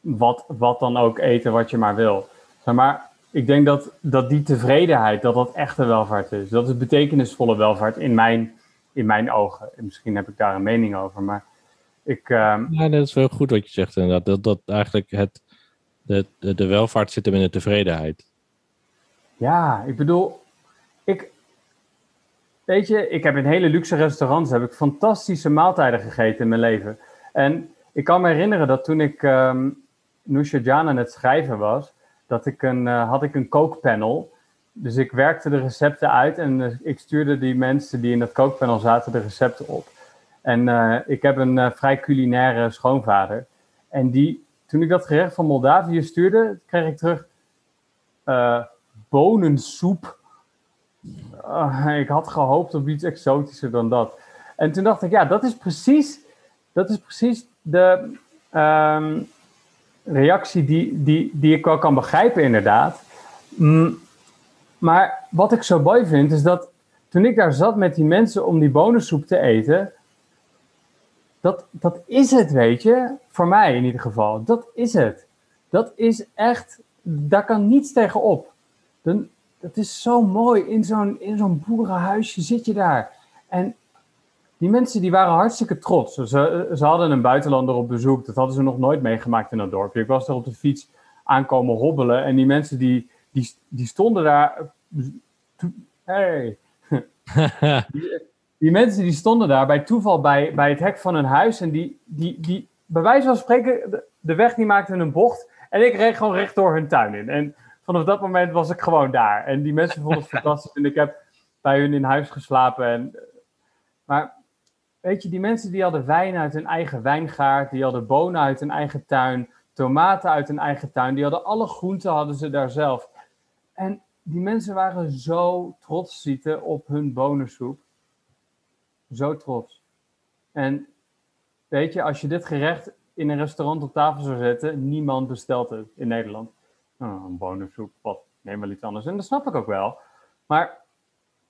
wat, wat dan ook eten wat je maar wil. Maar ik denk dat, dat die tevredenheid, dat dat echte welvaart is. Dat is betekenisvolle welvaart in mijn, in mijn ogen. En misschien heb ik daar een mening over, maar ik... ehm, Ja, dat is wel goed wat je zegt inderdaad. Dat, dat eigenlijk het, de, de, de welvaart zit hem in de tevredenheid. Ja, ik bedoel, ik, weet je, ik heb in hele luxe restaurants heb ik fantastische maaltijden gegeten in mijn leven. En ik kan me herinneren dat toen ik ehm Nusha Jan aan het schrijven was, dat ik een, eh, had ik een kookpanel. Dus ik werkte de recepten uit en eh, ik stuurde die mensen die in dat kookpanel zaten de recepten op. En eh, ik heb een eh, vrij culinaire schoonvader. En die, toen ik dat gerecht van Moldavië stuurde, kreeg ik terug bonensoep. Ik had gehoopt op iets exotischer dan dat. En toen dacht ik, ja, dat is precies, dat is precies de ehm, reactie die, die, die ik wel kan begrijpen, inderdaad. Mm, maar wat ik zo mooi vind, is dat toen ik daar zat met die mensen om die bonensoep te eten, dat, dat is het, weet je. Voor mij in ieder geval. Dat is het. Dat is echt, daar kan niets tegen op. Dan, het is zo mooi. In zo'n, in zo'n boerenhuisje zit je daar. En die mensen die waren hartstikke trots. Ze, ze hadden een buitenlander op bezoek. Dat hadden ze nog nooit meegemaakt in dat dorpje. Ik was er op de fiets aankomen hobbelen. En die mensen die, die, die stonden daar. Hey. die, die mensen die stonden daar bij toeval bij, bij het hek van hun huis. En die, die, die bij wijze van spreken, de, de weg die maakte een bocht. En ik reed gewoon recht door hun tuin in. En vanaf dat moment was ik gewoon daar. En die mensen vonden het fantastisch. En ik heb bij hun in huis geslapen. En, maar weet je, die mensen die hadden wijn uit hun eigen wijngaard. Die hadden bonen uit hun eigen tuin. Tomaten uit hun eigen tuin. Die hadden alle groenten hadden ze daar zelf. En die mensen waren zo trots zieten op hun bonensoep. Zo trots. En weet je, als je dit gerecht in een restaurant op tafel zou zetten, niemand bestelt het in Nederland. Oh, een bonensoep, wat, neem wel iets anders. En dat snap ik ook wel. Maar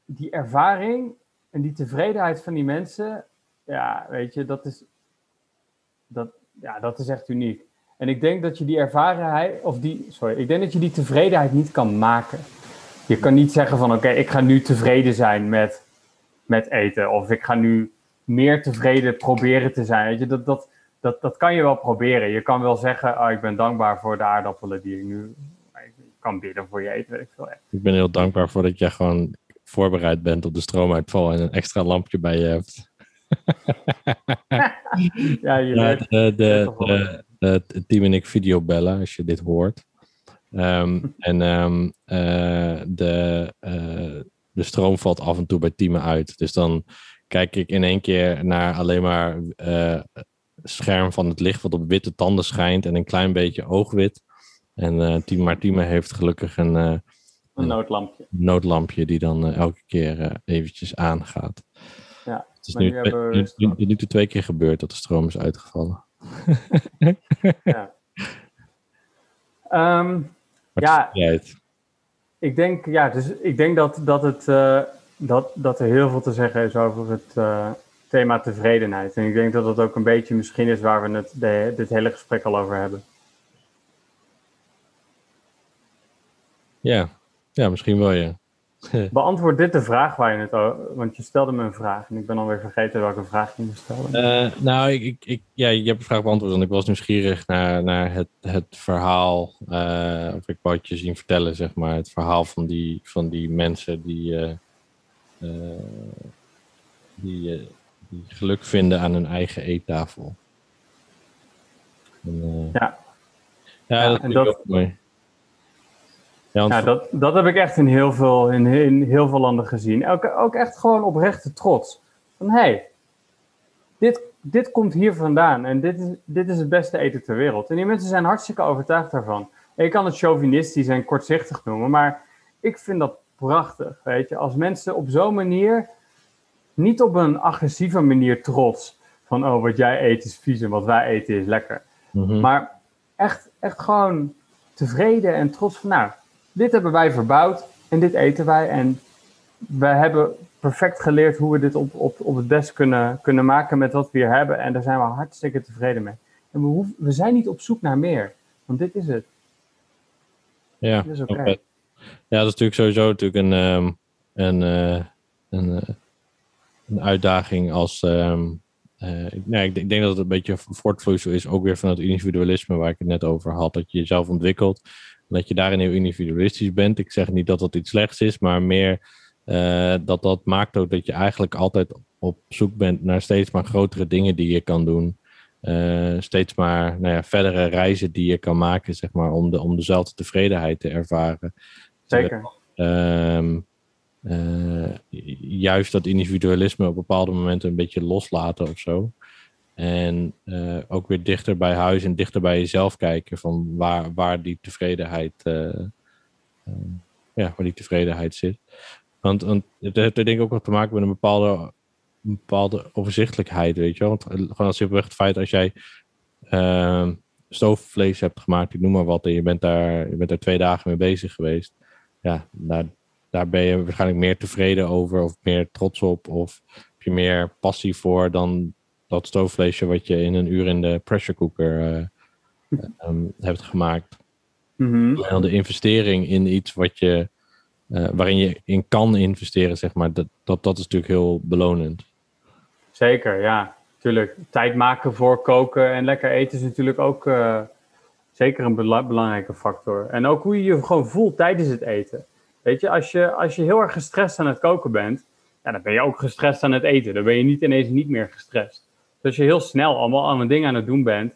die ervaring en die tevredenheid van die mensen, ja, weet je, dat is, dat, ja, dat is echt uniek. En ik denk dat je die ervarenheid, of die, sorry, ik denk dat je die tevredenheid niet kan maken. Je kan niet zeggen van, oké, ik ga nu tevreden zijn met, met eten. Of ik ga nu meer tevreden proberen te zijn. Weet je, dat, dat, dat, dat kan je wel proberen. Je kan wel zeggen, oh, ik ben dankbaar voor de aardappelen die ik nu ik kan bidden voor je eten. Weet ik, veel. ik ben heel dankbaar voor dat jij gewoon voorbereid bent op de stroomuitval en een extra lampje bij je hebt. ja, je ja, de, de, het team en ik videobellen als je dit hoort. Ehm, en um, uh, de, uh, de stroom valt af en toe bij teamen uit. Dus dan kijk ik in één keer naar alleen maar uh, scherm van het licht wat op witte tanden schijnt en een klein beetje oogwit. En uh, team Martime heeft gelukkig een, een noodlampje. noodlampje die dan elke keer eventjes aangaat. Ja, het is nu, nu, nu, nu, twee keer gebeurd dat de stroom is uitgevallen. Ja. Um, ja, ik denk, ja, dus ik denk dat, dat, het, uh, dat, dat er heel veel te zeggen is over het uh, thema tevredenheid. En ik denk dat dat ook een beetje misschien is waar we het de, dit hele gesprek al over hebben. Ja, ja misschien wel, ja. Beantwoord dit de vraag waar je het over... Want je stelde me een vraag en ik ben alweer vergeten welke vraag je me stelde. Uh, nou, ik, ik, ja, je hebt de vraag beantwoord. Want ik was nieuwsgierig naar, naar het, het verhaal. Uh, of ik wou het je zien vertellen, zeg maar. Het verhaal van die, van die mensen die, uh, die, die geluk vinden aan hun eigen eettafel. En, ja. Ja, dat vind ik ook mooi. Ja, dat, dat heb ik echt in heel veel, in, in heel veel landen gezien. Ook, ook echt gewoon oprechte trots. Van hé, hey, dit, dit komt hier vandaan en dit is, dit is het beste eten ter wereld. En die mensen zijn hartstikke overtuigd daarvan. En je kan het chauvinistisch en kortzichtig noemen, maar ik vind dat prachtig. Weet je, als mensen op zo'n manier, niet op een agressieve manier trots, van oh, wat jij eet is vies en wat wij eten is lekker. Mhm. Maar echt, echt gewoon tevreden en trots van nou dit hebben wij verbouwd en dit eten wij. En we hebben perfect geleerd hoe we dit op, op, op het best kunnen, kunnen maken met wat we hier hebben. En daar zijn we hartstikke tevreden mee. En we, hoeven, we zijn niet op zoek naar meer, want dit is het. Ja, dat is okay. ja, dat is natuurlijk sowieso natuurlijk een, um, een, uh, een, uh, een uitdaging als. Um, uh, nee, ik, denk, ik denk dat het een beetje voortvloeisel is, ook weer van het individualisme waar ik het net over had. Dat je jezelf ontwikkelt dat je daarin heel individualistisch bent. Ik zeg niet dat dat iets slechts is, maar meer uh, dat dat maakt ook dat je eigenlijk altijd op zoek bent naar steeds maar grotere dingen die je kan doen. Uh, steeds maar nou ja, verdere reizen die je kan maken, zeg maar, om, de, om dezelfde tevredenheid te ervaren. Zeker. Uh, juist dat individualisme op bepaalde momenten een beetje loslaten of zo. En uh, ook weer dichter bij huis en dichter bij jezelf kijken van waar, waar die tevredenheid, uh, uh, ja, waar die tevredenheid zit. Want, want het heeft denk ik ook wat te maken met een bepaalde, bepaalde overzichtelijkheid, weet je wel. Want gewoon als je het feit als jij ehm, stoofvlees hebt gemaakt, ik noem maar wat, en je bent daar, je bent daar twee dagen mee bezig geweest. Ja, daar, daar ben je waarschijnlijk meer tevreden over of meer trots op of heb je meer passie voor dan dat stoofvleesje wat je in een uur in de pressure cooker uh, um, hebt gemaakt. Mm En de investering in iets wat je, uh, waarin je in kan investeren, zeg maar, dat, dat, dat is natuurlijk heel belonend. Zeker, ja. Tuurlijk. Tijd maken voor koken en lekker eten is natuurlijk ook zeker een bela belangrijke factor. En ook hoe je je gewoon voelt tijdens het eten. Weet je, als je, als je heel erg gestrest aan het koken bent, ja, dan ben je ook gestrest aan het eten. Dan ben je niet ineens niet meer gestrest. Als je heel snel allemaal aan een ding aan het doen bent,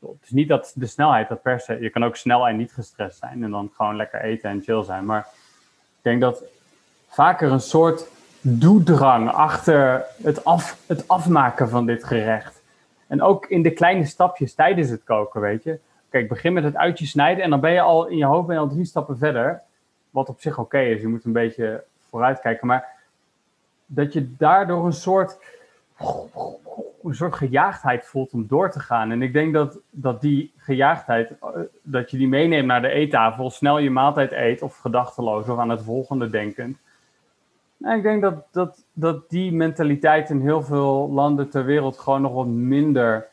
het is niet dat de snelheid dat per se, je kan ook snel en niet gestrest zijn en dan gewoon lekker eten en chill zijn. Maar ik denk dat vaker een soort doedrang achter het, af, het afmaken van dit gerecht. En ook in de kleine stapjes tijdens het koken, weet je. Kijk, begin met het uitje snijden en dan ben je al in je hoofd ben je al drie stappen verder. Wat op zich oké is, je moet een beetje vooruitkijken. Maar dat je daardoor een soort een soort gejaagdheid voelt om door te gaan. En ik denk dat, dat die gejaagdheid, eh, dat je die meeneemt naar de eettafel, snel je maaltijd eet of gedachteloos of aan het volgende denkend. En ik denk dat, dat, dat die mentaliteit in heel veel landen ter wereld gewoon nog wat minder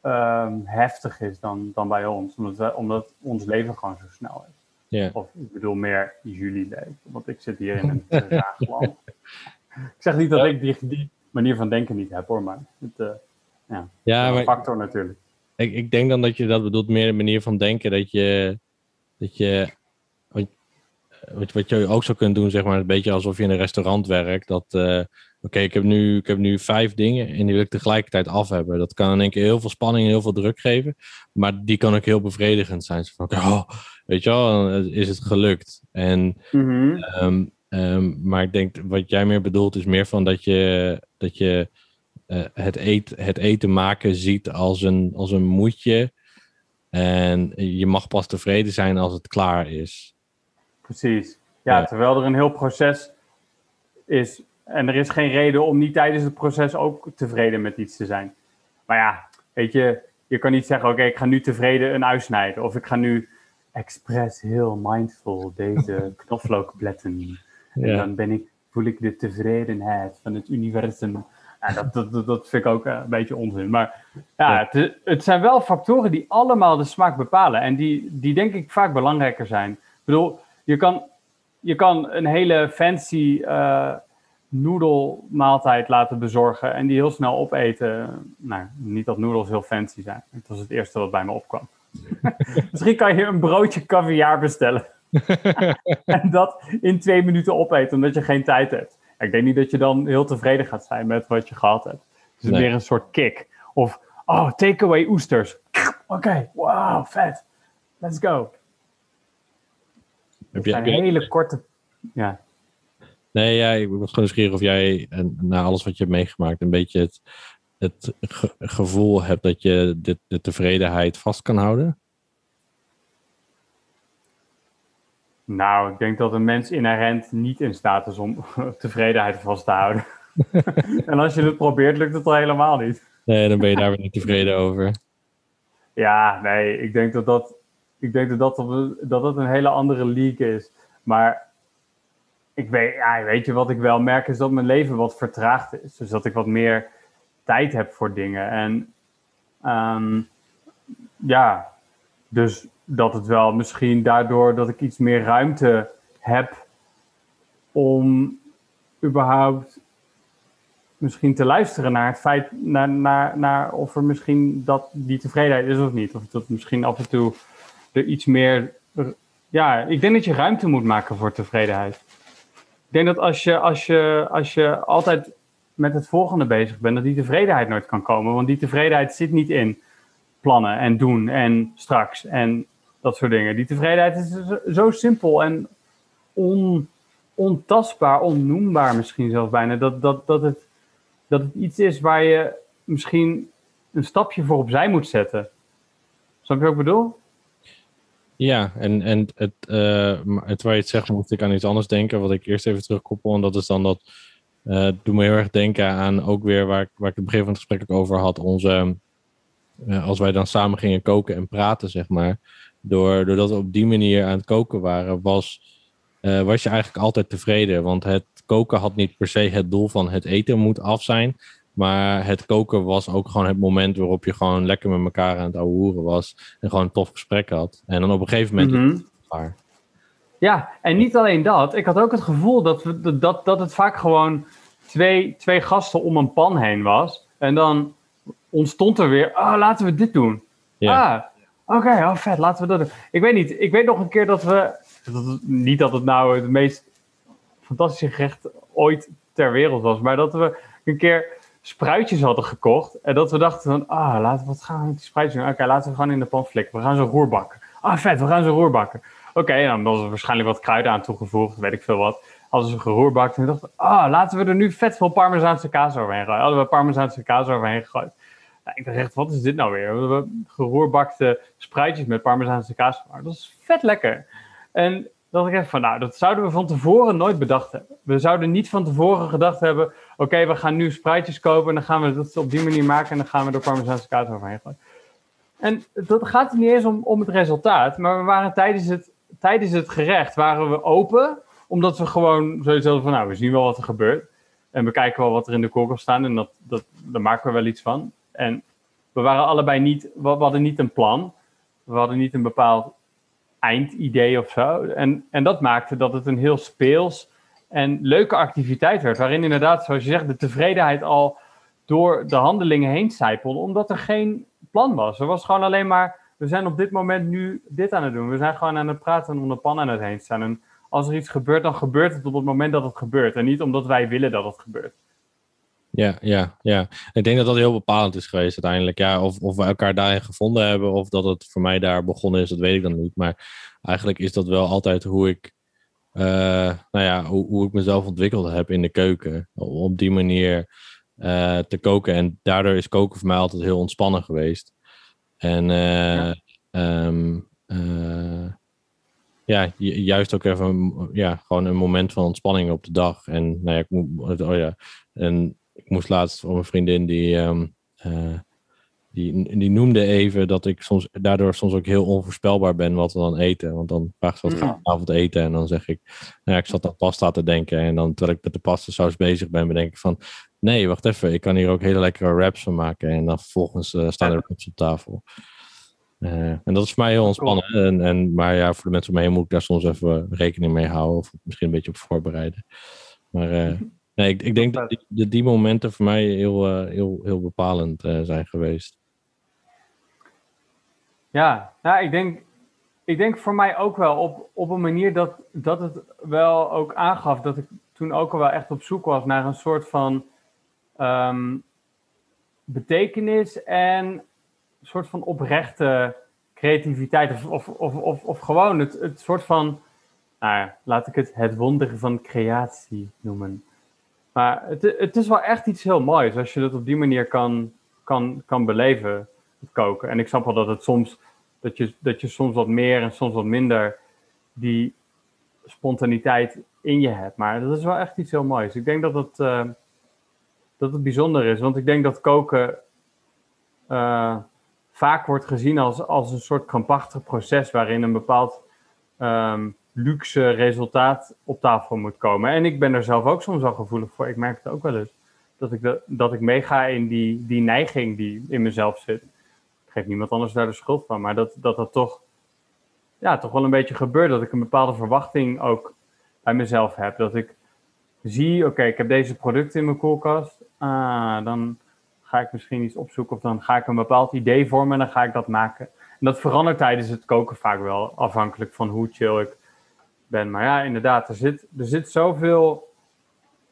ehm, heftig is dan, dan bij ons. Omdat, omdat ons leven gewoon zo snel is. Of ik bedoel meer jullie leven. Want ik zit hier in een land. Ik zeg niet dat ik die, die manier van denken niet heb hoor, maar het uh, ja, Ja, een maar factor natuurlijk. ik, ik denk dan dat je dat bedoelt meer een manier van denken. Dat je, dat je wat, wat, wat je ook zou kunnen doen, zeg maar, een beetje alsof je in een restaurant werkt. Dat, eh, oké, ik heb nu ik heb nu vijf dingen en die wil ik tegelijkertijd af hebben. Dat kan in één keer heel veel spanning en heel veel druk geven. Maar die kan ook heel bevredigend zijn. Zo van, oh, weet je wel, dan is het gelukt. En. Ehm, ehm, maar ik denk wat jij meer bedoelt is meer van dat je, dat je eh, het, eet, het eten maken ziet als een, als een moedje. En je mag pas tevreden zijn als het klaar is. Precies. Ja, Ja. terwijl er een heel proces is. En er is geen reden om niet tijdens het proces ook tevreden met iets te zijn. Maar ja, weet je, je kan niet zeggen: oké, ik ga nu tevreden een ui snijden. Of ik ga nu expres heel mindful deze knoflook bletten. En Ja, dan ben ik, voel ik de tevredenheid van het universum. Ja, dat, dat, dat, dat vind ik ook eh, een beetje onzin. Maar ja. Het, het zijn wel factoren die allemaal de smaak bepalen. En die, die denk ik vaak belangrijker zijn. Ik bedoel, je kan, je kan een hele fancy eh noedelmaaltijd laten bezorgen. En die heel snel opeten. Nou, niet dat noedels heel fancy zijn. Dat was het eerste wat bij me opkwam. Misschien kan je een broodje caviar bestellen. en dat in twee minuten opeten, omdat je geen tijd hebt. Ik denk niet dat je dan heel tevreden gaat zijn met wat je gehad hebt. Het is Nee. meer een soort kick. Of, oh, takeaway oesters. Oké, wow, vet. Let's go. heb je, heb je- hele korte... Ja. nee, ja, ik was gewoon nieuwsgierig of jij, en, na alles wat je hebt meegemaakt, een beetje het, het ge- gevoel hebt dat je de, de tevredenheid vast kan houden. Nou, ik denk dat een mens inherent niet in staat is om tevredenheid vast te houden. en als je het probeert, lukt het al helemaal niet. Nee, dan ben je daar weer niet tevreden over. Ja, nee, ik denk dat dat, ik denk dat, dat, dat, dat een hele andere league is. Maar ik weet, ja, weet je wat ik wel merk is dat mijn leven wat vertraagd is. Dus dat ik wat meer tijd heb voor dingen. En ehm, ja, dus dat het wel misschien daardoor dat ik iets meer ruimte heb om überhaupt misschien te luisteren naar het feit, naar, naar, naar of er misschien dat die tevredenheid is of niet. Of dat misschien af en toe er iets meer. Ja, ik denk dat je ruimte moet maken voor tevredenheid. Ik denk dat als je, als je, als je altijd met het volgende bezig bent, dat die tevredenheid nooit kan komen. Want die tevredenheid zit niet in plannen en doen en straks en dat soort dingen. Die tevredenheid is zo, simpel en on, ontastbaar, onnoembaar misschien zelfs bijna. Dat, dat, dat, het, dat het iets is waar je misschien een stapje voor opzij moet zetten. Snap je wat ik bedoel? Ja, en, en het, eh, maar terwijl je het zegt, moet ik aan iets anders denken, wat ik eerst even terugkoppel. En dat is dan dat, het doet me heel erg denken aan ook weer waar waar ik het begin van het gesprek ook over had. Onze, als wij dan samen gingen koken en praten, zeg maar. Door, doordat we op die manier aan het koken waren, was, eh, was je eigenlijk altijd tevreden. Want het koken had niet per se het doel van het eten moet af zijn. Maar het koken was ook gewoon het moment waarop je gewoon lekker met elkaar aan het ouwe hoeren was. En gewoon een tof gesprek had. En dan op een gegeven moment Mhm. het. Ja, en niet alleen dat. Ik had ook het gevoel dat, we, dat, dat het vaak gewoon twee, twee gasten om een pan heen was. En dan ontstond er weer, ah, laten we dit doen. Ja. Ah, oké, oh vet, laten we dat doen. Ik weet niet, ik weet nog een keer dat we, dat niet dat het nou het meest fantastische gerecht ooit ter wereld was, maar dat we een keer spruitjes hadden gekocht. En dat we dachten van, ah, laten we, wat gaan we met die spruitjes doen? Oké, laten we gewoon in de pan flikken. We gaan ze roerbakken. Ah, vet, we gaan ze roerbakken. Oké, en dan was er waarschijnlijk wat kruiden aan toegevoegd, weet ik veel wat. Hadden ze geroerbakt en dachten, ah, laten we er nu vet veel parmezaanse kaas overheen gooien. Hadden we parmezaanse kaas overheen gegooid. Ik dacht echt, wat is dit nou weer? Geroerbakte spruitjes met parmezaanse kaas gemaakt. Dat is vet lekker. En dacht ik even van, nou, dat zouden we van tevoren nooit bedacht hebben. We zouden niet van tevoren gedacht hebben, oké, we gaan nu spruitjes kopen en dan gaan we dat op die manier maken en dan gaan we er parmezaanse kaas overheen gooien. En dat gaat niet eens om, om het resultaat, maar we waren tijdens het, tijdens het gerecht waren we open, omdat we gewoon zoiets hadden van, nou, we zien wel wat er gebeurt. En we kijken wel wat er in de koelkast staan en dat, dat, daar maken we wel iets van. En we waren allebei niet, we hadden niet een plan. We hadden niet een bepaald eindidee of zo. En, en dat maakte dat het een heel speels en leuke activiteit werd. Waarin inderdaad, zoals je zegt, de tevredenheid al door de handelingen heen zijpelde. Omdat er geen plan was. Er was gewoon alleen maar, we zijn op dit moment nu dit aan het doen. We zijn gewoon aan het praten en om de pan aan het heen staan. En als er iets gebeurt, dan gebeurt het op het moment dat het gebeurt. En niet omdat wij willen dat het gebeurt. Ja, ja, ja. Ik denk dat dat heel bepalend is geweest uiteindelijk. Ja, of, of we elkaar daarin gevonden hebben of dat het voor mij daar begonnen is, dat weet ik dan niet. Maar eigenlijk is dat wel altijd hoe ik, uh, nou ja, hoe, hoe ik mezelf ontwikkeld heb in de keuken. Op die manier uh, te koken. En daardoor is koken voor mij altijd heel ontspannen geweest. En uh, ja. Um, ja, juist ook even ja, gewoon een moment van ontspanning op de dag. En nou ja, ik moet, oh ja, en ik moest laatst voor mijn vriendin die, um, uh, die, die noemde even dat ik soms daardoor soms ook heel onvoorspelbaar ben wat we dan eten. Want dan vraagt ze wat gaan avond eten en dan zeg ik, nou ja, ik zat aan pasta te denken en dan terwijl ik met de pasta saus bezig ben, bedenk ik van, nee, wacht even, ik kan hier ook hele lekkere wraps van maken en dan vervolgens uh, staan er wraps op tafel. Uh, en dat is voor mij heel ontspannen. En, en, maar ja, voor de mensen om me heen moet ik daar soms even rekening mee houden. Of misschien een beetje op voorbereiden. Maar uh, nee, ik, ik denk dat die, die, momenten voor mij heel, uh, heel, heel bepalend zijn geweest. Ja, nou, ik, denk, ik denk voor mij ook wel op, op een manier dat, dat het wel ook aangaf dat ik toen ook al wel echt op zoek was naar een soort van um, betekenis en soort van oprechte creativiteit. Of, of, of, of, of gewoon het, het soort van, nou laat ik het het wonder van creatie noemen. Maar het, het is wel echt iets heel moois als je dat op die manier kan, kan, kan beleven, het koken. En ik snap wel dat het soms, dat je, dat je soms wat meer en soms wat minder die spontaniteit in je hebt. Maar dat is wel echt iets heel moois. Ik denk dat het, uh, dat het bijzonder is, want ik denk dat koken... Uh, vaak wordt gezien als, als een soort krampachtig proces waarin een bepaald um, luxe resultaat op tafel moet komen. En ik ben er zelf ook soms al gevoelig voor. Ik merk het ook wel eens. Dat ik, de, dat ik meega in die, die neiging die in mezelf zit. Ik geef niemand anders daar de schuld van. Maar dat dat, dat toch, ja, toch wel een beetje gebeurt. Dat ik een bepaalde verwachting ook bij mezelf heb. Dat ik zie, oké, ik heb deze producten in mijn koelkast. Ah, dan ga ik misschien iets opzoeken of dan ga ik een bepaald idee vormen en dan ga ik dat maken. En dat verandert tijdens het koken vaak wel, afhankelijk van hoe chill ik ben. Maar ja, inderdaad, er zit, er zit zoveel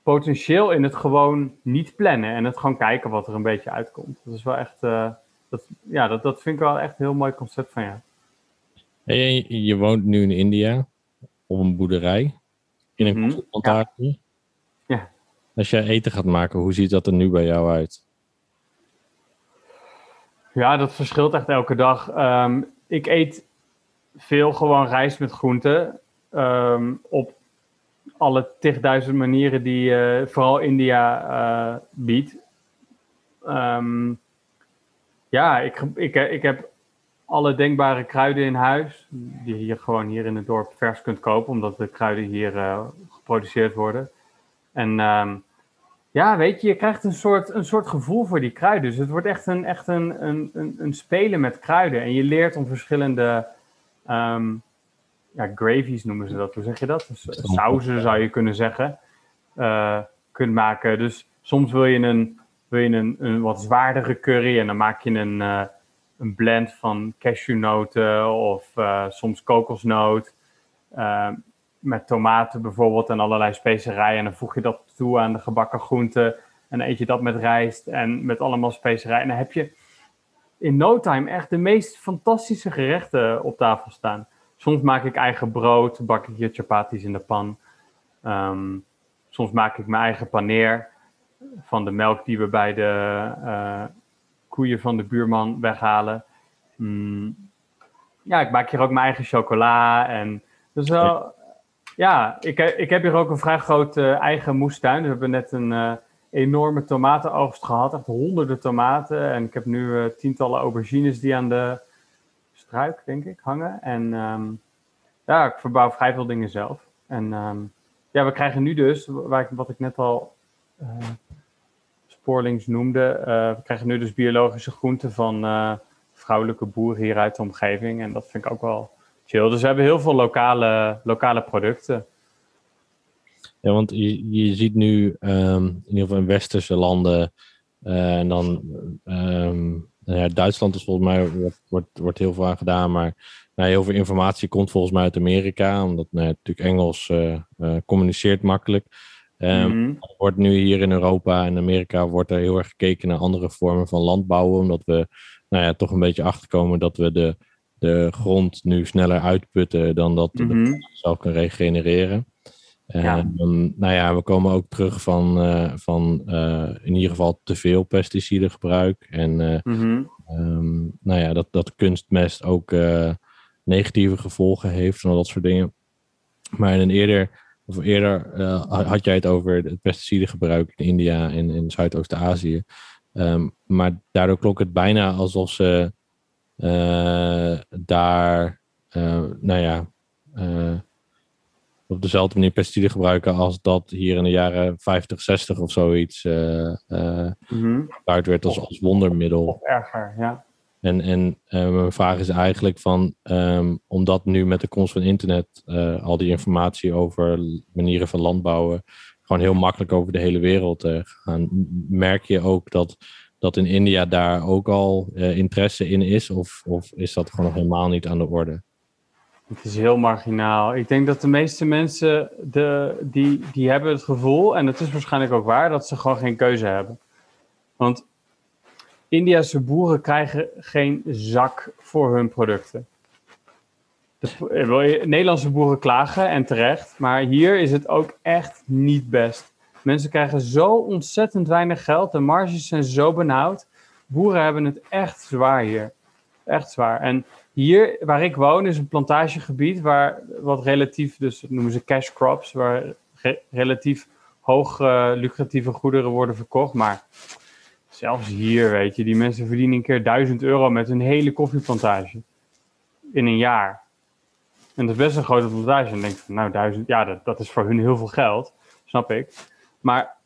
potentieel in het gewoon niet plannen en het gewoon kijken wat er een beetje uitkomt. Dat is wel echt, uh, dat, ja, dat, dat vind ik wel echt een heel mooi concept van jou. Hey, je woont nu in India op een boerderij in een mm ja. Als jij eten gaat maken, hoe ziet dat er nu bij jou uit? Ja, dat verschilt echt elke dag. Ehm, ik eet veel gewoon rijst met groenten. Ehm, op alle tigduizend manieren die uh, vooral India uh, biedt. Um, ja, ik, ik, ik heb alle denkbare kruiden in huis. Die je gewoon hier in het dorp vers kunt kopen. Omdat de kruiden hier uh, geproduceerd worden. En ja, weet je, je krijgt een soort, een soort gevoel voor die kruiden. Dus het wordt echt een, echt een, een, een, spelen met kruiden. En je leert om verschillende ja, gravies noemen ze dat. Hoe zeg je dat? Dus, sauzen zou je kunnen zeggen. Uh, kunt maken. Dus soms wil je een, wil je een, een wat zwaardere curry en dan maak je een, uh, een blend van cashewnoten of uh, soms kokosnoot. Met tomaten bijvoorbeeld en allerlei specerijen. En dan voeg je dat toe aan de gebakken groenten. En dan eet je dat met rijst en met allemaal specerijen. En dan heb je in no time echt de meest fantastische gerechten op tafel staan. Soms maak ik eigen brood, bak ik je chapatis in de pan. Um, soms maak ik mijn eigen paneer van de melk die we bij de uh, koeien van de buurman weghalen. Mm. Ja, ik maak hier ook mijn eigen chocola. En dus wel, ja, ik, ik heb hier ook een vrij grote eigen moestuin. We hebben net een uh, enorme tomatenoogst gehad. Echt honderden tomaten. En ik heb nu uh, tientallen aubergines die aan de struik, denk ik, hangen. En um, ja, ik verbouw vrij veel dingen zelf. En um, ja, we krijgen nu dus, waar ik, wat ik net al uh, spoorlings noemde, we krijgen nu dus biologische groenten van vrouwelijke boeren hier uit de omgeving. En dat vind ik ook wel chill. Dus we hebben heel veel lokale, lokale producten. Ja, want je, je ziet nu um, in ieder geval in westerse landen en dan um, ja, Duitsland is volgens mij wordt, wordt, heel veel aan gedaan, maar nou, heel veel informatie komt volgens mij uit Amerika, omdat nou, natuurlijk Engels uh, uh, communiceert makkelijk. Um. Wordt nu hier in Europa en Amerika wordt er heel erg gekeken naar andere vormen van landbouwen, omdat we nou ja, toch een beetje achterkomen dat we de, de grond nu sneller uitputten dan dat mm -hmm. de zelf kan regenereren. Ja. Um, nou ja, we komen ook terug van, uh, van uh, in ieder geval te veel pesticidengebruik. En uh, mm -hmm. um, nou ja, dat, dat kunstmest ook negatieve gevolgen heeft en al dat soort dingen. Maar in een eerder, of eerder had jij het over het pesticidengebruik in India en in Zuidoost-Azië. Um, maar daardoor klonk het bijna alsof ze daar, nou ja op dezelfde manier pesticiden gebruiken als dat hier in de jaren 50, 60 of zoiets uh, -hmm. werd als, als wondermiddel. Of erger, ja. En, en uh, mijn vraag is eigenlijk van, um, omdat nu met de komst van internet al die informatie over manieren van landbouwen gewoon heel makkelijk over de hele wereld gaan, merk je ook dat, dat in India daar ook al interesse in is? Of, of is dat gewoon nog helemaal niet aan de orde? Het is heel marginaal. Ik denk dat de meeste mensen, de, die, die hebben het gevoel, en het is waarschijnlijk ook waar, dat ze gewoon geen keuze hebben. Want Indiase boeren krijgen geen zak voor hun producten. De, Nederlandse boeren klagen en terecht, maar hier is het ook echt niet best. Mensen krijgen zo ontzettend weinig geld, de marges zijn zo benauwd. Boeren hebben het echt zwaar hier. Echt zwaar. En hier, waar ik woon, is een plantagegebied waar wat relatief, dus dat noemen ze cash crops, waar re relatief hoog uh, lucratieve goederen worden verkocht. Maar zelfs hier, weet je, die mensen verdienen een keer 1000 euro met een hele koffieplantage in een jaar. En dat is best een grote plantage. En denk van, nou, 1000, ja, dat, dat is voor hun heel veel geld, snap ik. Maar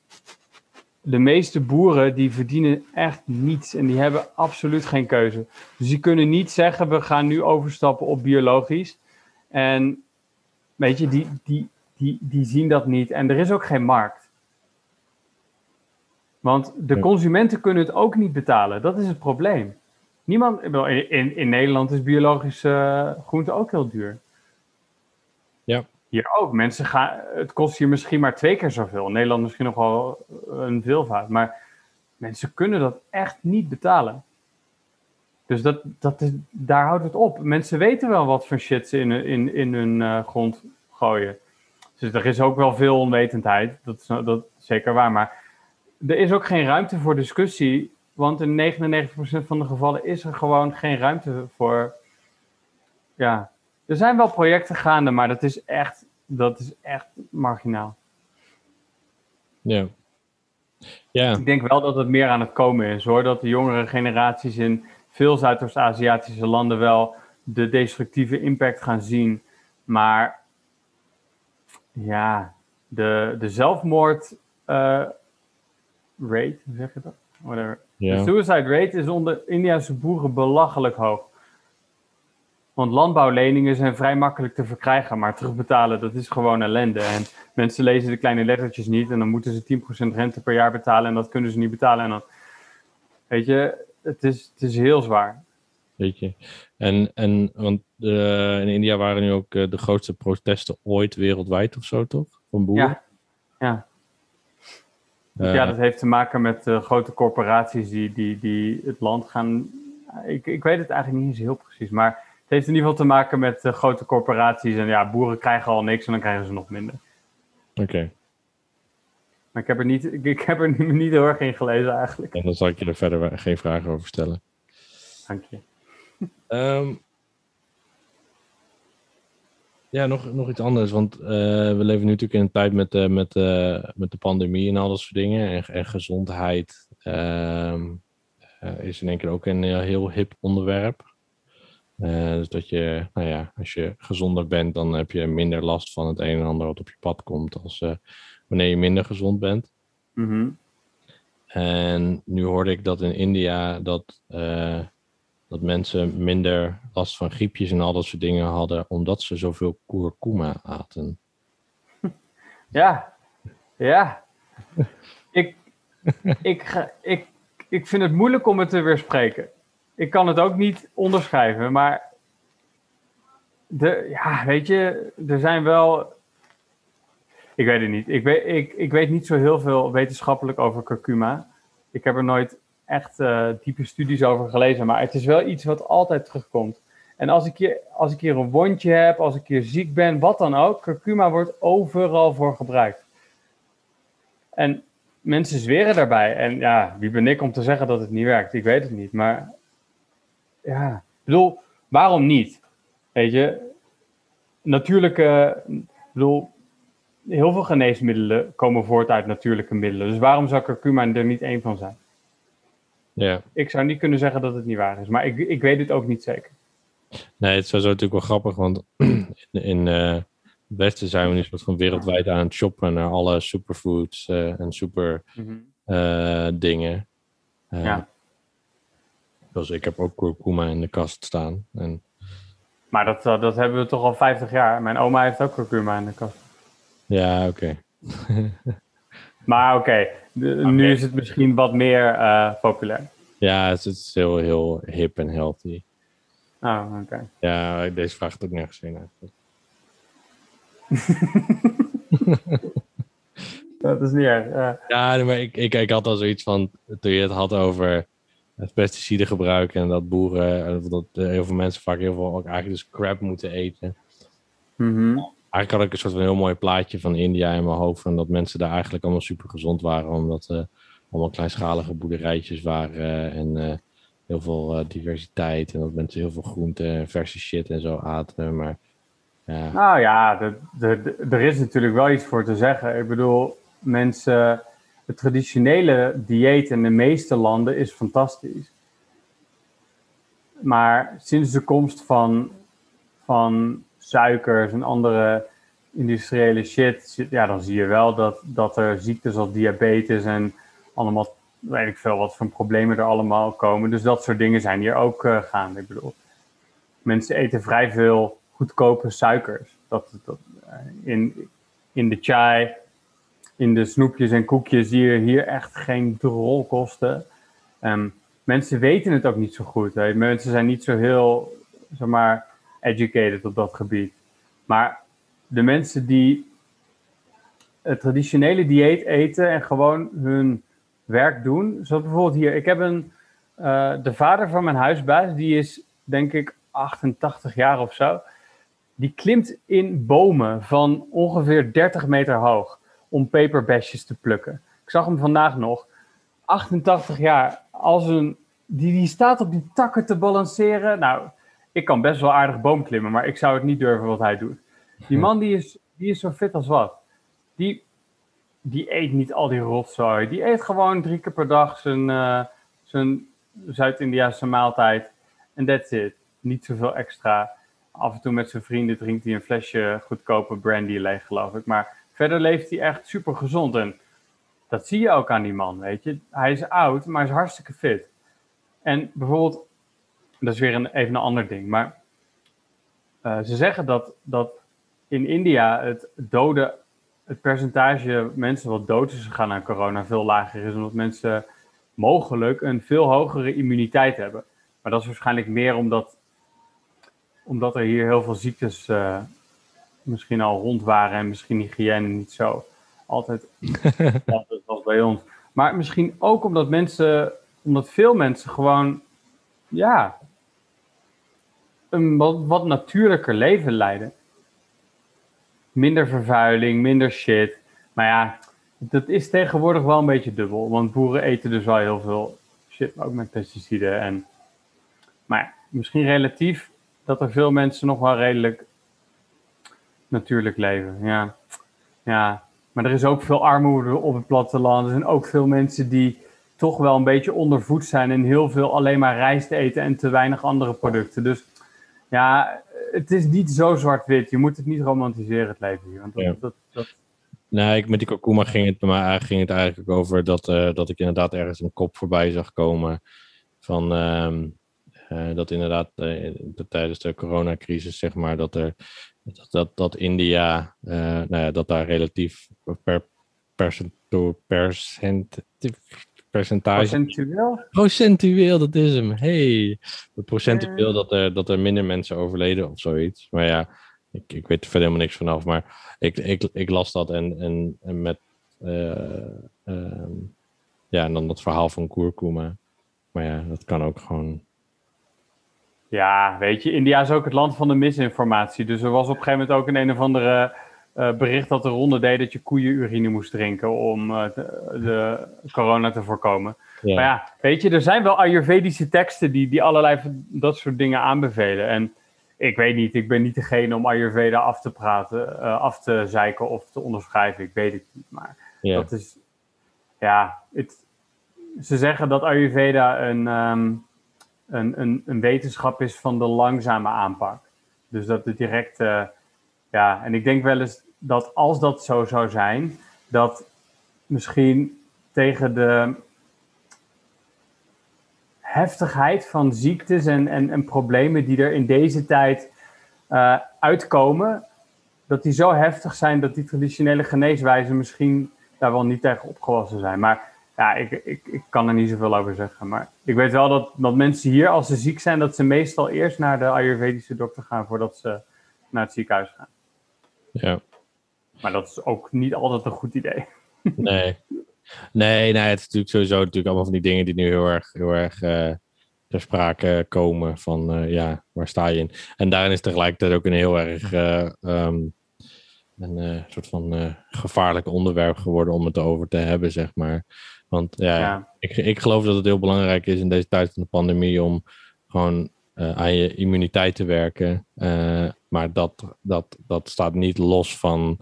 de meeste boeren die verdienen echt niets en die hebben absoluut geen keuze. Dus die kunnen niet zeggen, we gaan nu overstappen op biologisch. En weet je, die, die, die, die zien dat niet. En er is ook geen markt. Want de consumenten kunnen het ook niet betalen. Dat is het probleem. Niemand, in, in Nederland is biologische uh, groente ook heel duur. Hier ook. Mensen gaan, het kost hier misschien maar twee keer zoveel. Nederland misschien nog wel een veelvoud. Maar mensen kunnen dat echt niet betalen. Dus dat, dat is, daar houdt het op. Mensen weten wel wat voor shit ze in, in, in hun uh, grond gooien. Dus er is ook wel veel onwetendheid. Dat is, dat is zeker waar. Maar er is ook geen ruimte voor discussie. Want in 99% van de gevallen is er gewoon geen ruimte voor ja, er zijn wel projecten gaande, maar dat is echt, dat is echt marginaal. Ja. ja. Ik denk wel dat het meer aan het komen is hoor. Dat de jongere generaties in veel Zuidoost-Aziatische landen wel de destructieve impact gaan zien. Maar ja, de, de zelfmoord uh, rate, hoe zeg je dat? Whatever. De suicide rate is onder Indiase boeren belachelijk hoog. Want landbouwleningen zijn vrij makkelijk te verkrijgen, maar terugbetalen, dat is gewoon ellende. En mensen lezen de kleine lettertjes niet en dan moeten ze 10% rente per jaar betalen en dat kunnen ze niet betalen. En dan, weet je, het is, het is heel zwaar. Weet je, en, en want uh, in India waren nu ook uh, de grootste protesten ooit wereldwijd of zo, toch? Van boeren? Ja, ja. Uh, ja, dat heeft te maken met grote corporaties die, die, die het land gaan. Ik, ik weet het eigenlijk niet eens heel precies, maar heeft in ieder geval te maken met uh, grote corporaties. En ja, boeren krijgen al niks en dan krijgen ze nog minder. Oké. Maar ik heb er niet, ik, ik, heb er niet heel erg in gelezen eigenlijk. En dan zal ik je er verder geen vragen over stellen. Dank je. Um, Ja, nog, nog iets anders. Want uh, we leven nu natuurlijk in een tijd met, uh, met, uh, met de pandemie en al dat soort dingen. En, en gezondheid ehm, is in één keer ook een heel hip onderwerp. Dus dat je, nou ja, als je gezonder bent, dan heb je minder last van het een en ander wat op je pad komt. Als wanneer je minder gezond bent. Mm En nu hoorde ik dat in India dat dat mensen minder last van griepjes en al dat soort dingen hadden, omdat ze zoveel kurkuma aten. Ja, ja. ik, ik, ga, ik, ik vind het moeilijk om het te weerspreken. Ik kan het ook niet onderschrijven, maar de, ja, weet je, er zijn wel. Ik weet het niet. Ik weet, ik, ik weet niet zo heel veel wetenschappelijk over kurkuma. Ik heb er nooit echt uh, diepe studies over gelezen, maar het is wel iets wat altijd terugkomt. En als ik, hier, als ik hier een wondje heb, als ik hier ziek ben, wat dan ook, curcuma wordt overal voor gebruikt. En mensen zweren daarbij. En ja, wie ben ik om te zeggen dat het niet werkt? Ik weet het niet. Maar ja, ik bedoel, waarom niet? Weet je, natuurlijke, ik bedoel, heel veel geneesmiddelen komen voort uit natuurlijke middelen. Dus waarom zou curcuma er niet één van zijn? Ja. Ik zou niet kunnen zeggen dat het niet waar is, maar ik, ik weet het ook niet zeker. Nee, het is sowieso natuurlijk wel grappig, want in, in uh, het Westen zijn we nu soort van wereldwijd aan het shoppen naar alle superfoods uh, en super mm dingen. ja. Dus ik heb ook kurkuma in de kast staan. En... Maar dat, dat hebben we toch al 50 jaar. Mijn oma heeft ook kurkuma in de kast. Ja, oké. Maar oké, nu is het misschien wat meer uh, populair. Ja, het is heel, heel hip en healthy. Oh, oké. Ja, deze vraag het ook nergens in eigenlijk. dat is niet erg. Ja, maar ik, ik, ik had al zoiets van, toen je het had over het pesticidengebruik en dat boeren, eh, dat heel veel mensen vaak heel veel ook eigenlijk dus crap moeten eten. Mm eigenlijk had ik een soort van heel mooi plaatje van India in mijn hoofd. En dat mensen daar eigenlijk allemaal super gezond waren. Omdat er allemaal kleinschalige boerderijtjes waren. En uh, heel veel uh, diversiteit. En dat mensen heel veel groente en verse shit en zo aten. Maar. Nou ja, er is natuurlijk wel iets voor te zeggen. Ik bedoel, mensen. Het traditionele dieet in de meeste landen is fantastisch. Maar sinds de komst van, van suikers en andere industriële shit, ja, dan zie je wel dat, dat er ziektes als diabetes en allemaal, weet veel, wat voor problemen er allemaal komen. Dus dat soort dingen zijn hier ook uh, gaande. Ik bedoel, mensen eten vrij veel goedkope suikers. Dat, dat, eh, in, in de chai, in de snoepjes en koekjes zie je hier echt geen drol kosten. Um, mensen weten het ook niet zo goed. Hè. Mensen zijn niet zo heel, zeg maar, educated op dat gebied. Maar de mensen die het traditionele dieet eten en gewoon hun werk doen. Zoals bijvoorbeeld hier. Ik heb een, uh, de vader van mijn huisbaas, die is denk ik 88 jaar of zo. Die klimt in bomen van ongeveer 30 meter hoog om peperbesjes te plukken. Ik zag hem vandaag nog. 88 jaar, als een, die, die staat op die takken te balanceren. Nou, ik kan best wel aardig boom klimmen, maar ik zou het niet durven wat hij doet. Die man die is, die is zo fit als wat. Die, die eet niet al die rotzooi. Die eet gewoon drie keer per dag zijn, uh, zijn Zuid-Indiaanse maaltijd. En that's it. Niet zoveel extra. Af en toe met zijn vrienden drinkt hij een flesje goedkope brandy leeg, geloof ik. Maar verder leeft hij echt super gezond. En dat zie je ook aan die man, weet je. Hij is oud, maar hij is hartstikke fit. En bijvoorbeeld dat is weer een, even een ander ding. Maar uh, ze zeggen dat, dat in India het doden, het percentage mensen wat dood is gegaan aan corona veel lager is, omdat mensen mogelijk een veel hogere immuniteit hebben. Maar dat is waarschijnlijk meer omdat, omdat er hier heel veel ziektes uh, misschien al rond waren en misschien hygiëne niet zo altijd als bij ons. Maar misschien ook omdat mensen, omdat veel mensen gewoon, ja, een wat, wat natuurlijker leven leiden. Minder vervuiling, minder shit. Maar ja, dat is tegenwoordig wel een beetje dubbel. Want boeren eten dus wel heel veel shit, ook met pesticiden. En, maar ja, misschien relatief dat er veel mensen nog wel redelijk natuurlijk leven. Ja. ja, maar er is ook veel armoede op het platteland. Er zijn ook veel mensen die toch wel een beetje ondervoed zijn en heel veel alleen maar rijst eten en te weinig andere producten. Dus ja, het is niet zo zwart-wit. Je moet het niet romantiseren, het leven hier. Want dat, Ja. dat, dat, Nee, ik, met die Kokuma ging het bij mij eigenlijk- ging het eigenlijk over dat, eh, dat ik inderdaad ergens een kop voorbij zag komen. Van ehm, eh, dat inderdaad eh, tijdens de coronacrisis, zeg maar, dat er dat, dat, dat India, eh, nou ja, dat daar relatief per percent, percentage procentueel? Procentueel, dat is hem. Hey. Het procentueel dat er, dat er minder mensen overleden of zoiets. Maar ja, ik, ik weet er verder helemaal niks vanaf. Maar ik, ik, ik las dat en, en, en met. eh, ehm, ja, en dan dat verhaal van Kurkuma. Maar ja, dat kan ook gewoon. Ja, weet je, India is ook het land van de misinformatie. Dus er was op een gegeven moment ook een een of andere eh, bericht dat de ronde deed dat je koeienurine moest drinken om eh, de, de corona te voorkomen. Ja, Maar ja, weet je, er zijn wel Ayurvedische teksten die, die allerlei dat soort dingen aanbevelen. En ik weet niet, ik ben niet degene om Ayurveda af te praten, eh, af te zeiken of te onderschrijven. Ik weet het niet, maar ja. dat is, ja, het, ze zeggen dat Ayurveda een, ehm, een, een, een wetenschap is van de langzame aanpak. Dus dat het direct, eh, ja, en ik denk wel eens dat als dat zo zou zijn, dat misschien tegen de heftigheid van ziektes en, en, en problemen die er in deze tijd eh, uitkomen, dat die zo heftig zijn dat die traditionele geneeswijzen misschien daar wel niet tegen opgewassen zijn. Maar ja, ik, ik, ik kan er niet zoveel over zeggen. Maar ik weet wel dat, dat mensen hier, als ze ziek zijn, dat ze meestal eerst naar de Ayurvedische dokter gaan voordat ze naar het ziekenhuis gaan. ja. Maar dat is ook niet altijd een goed idee. Nee. Nee, nee, het is natuurlijk sowieso natuurlijk allemaal van die dingen die nu heel erg, heel erg eh, ter sprake komen. Van eh, ja, waar sta je in? En daarin is tegelijkertijd ook een heel erg eh, ehm, een soort van gevaarlijk onderwerp geworden om het over te hebben, zeg maar. Want ja, Ja. Ik, ik geloof dat het heel belangrijk is in deze tijd van de pandemie om gewoon eh, aan je immuniteit te werken. Eh, maar dat, dat, dat staat niet los van,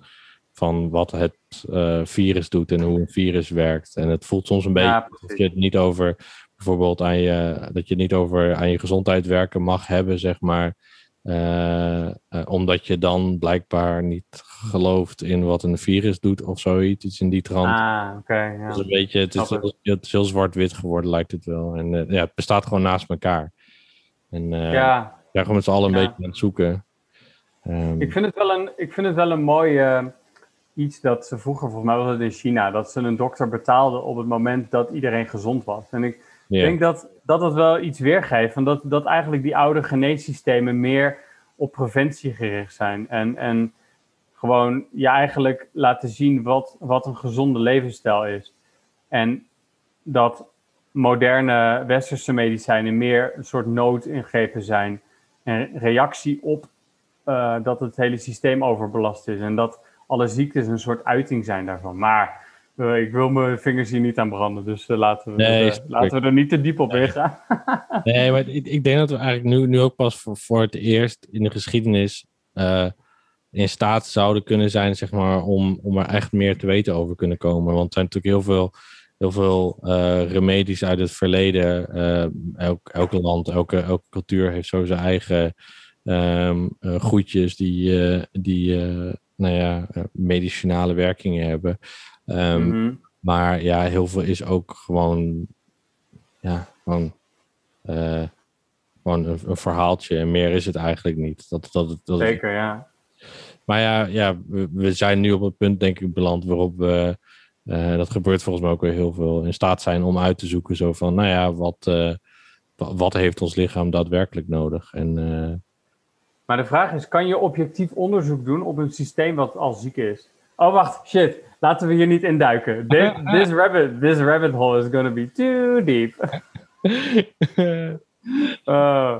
van wat het eh, virus doet en hoe een virus werkt. En het voelt soms een beetje Ja, dat je het niet over bijvoorbeeld aan je, dat je het niet over aan je gezondheid werken mag hebben, zeg maar. Eh, eh, omdat je dan blijkbaar niet gelooft in wat een virus doet of zoiets, iets in die trant. Ah, oké. ja. Het is een beetje, het is, heel, het is heel zwart-wit geworden, lijkt het wel. En eh, ja, het bestaat gewoon naast elkaar. En ja, zijn gewoon met z'n allen een Ja. beetje aan het zoeken. Ehm, Ik vind het wel een, ik vind het wel een mooi iets dat ze vroeger, volgens mij was het in China, dat ze een dokter betaalden op het moment dat iedereen gezond was. En ik ja. denk dat dat het wel iets weergeeft, van dat, dat eigenlijk die oude geneessystemen meer op preventie gericht zijn. En, en gewoon je eigenlijk laten zien wat, wat een gezonde levensstijl is. En dat moderne westerse medicijnen meer een soort noodingrepen zijn. En reactie op eh, dat het hele systeem overbelast is. En dat alle ziektes een soort uiting zijn daarvan. Maar eh, ik wil mijn vingers hier niet aan branden. Dus eh, laten, we, Nee, ik. laten we er niet te diep op ingaan. Nee, maar ik, ik denk dat we eigenlijk nu, nu ook pas voor, voor het eerst in de geschiedenis eh, in staat zouden kunnen zijn, zeg maar, om, om er echt meer te weten over kunnen komen. Want er zijn natuurlijk heel veel, heel veel remedies uit het verleden. Elk, elke land, elke, elke cultuur heeft zo zijn eigen goedjes die, die nou ja, medicinale werkingen hebben. Ehm, Mhm. maar ja, heel veel is ook gewoon, ja, gewoon, eh, gewoon een, een verhaaltje en meer is het eigenlijk niet. Dat, dat, dat, Zeker, ja. Maar ja, ja we, we zijn nu op het punt, denk ik, beland waarop we, eh, dat gebeurt volgens mij ook weer heel veel, in staat zijn om uit te zoeken, zo van, nou ja, wat, eh, wa- wat heeft ons lichaam daadwerkelijk nodig? En Maar de vraag is, kan je objectief onderzoek doen op een systeem wat al ziek is? Oh, wacht, shit. Laten we hier niet induiken. This, this, rabbit, this rabbit hole is gonna be too deep. Eh,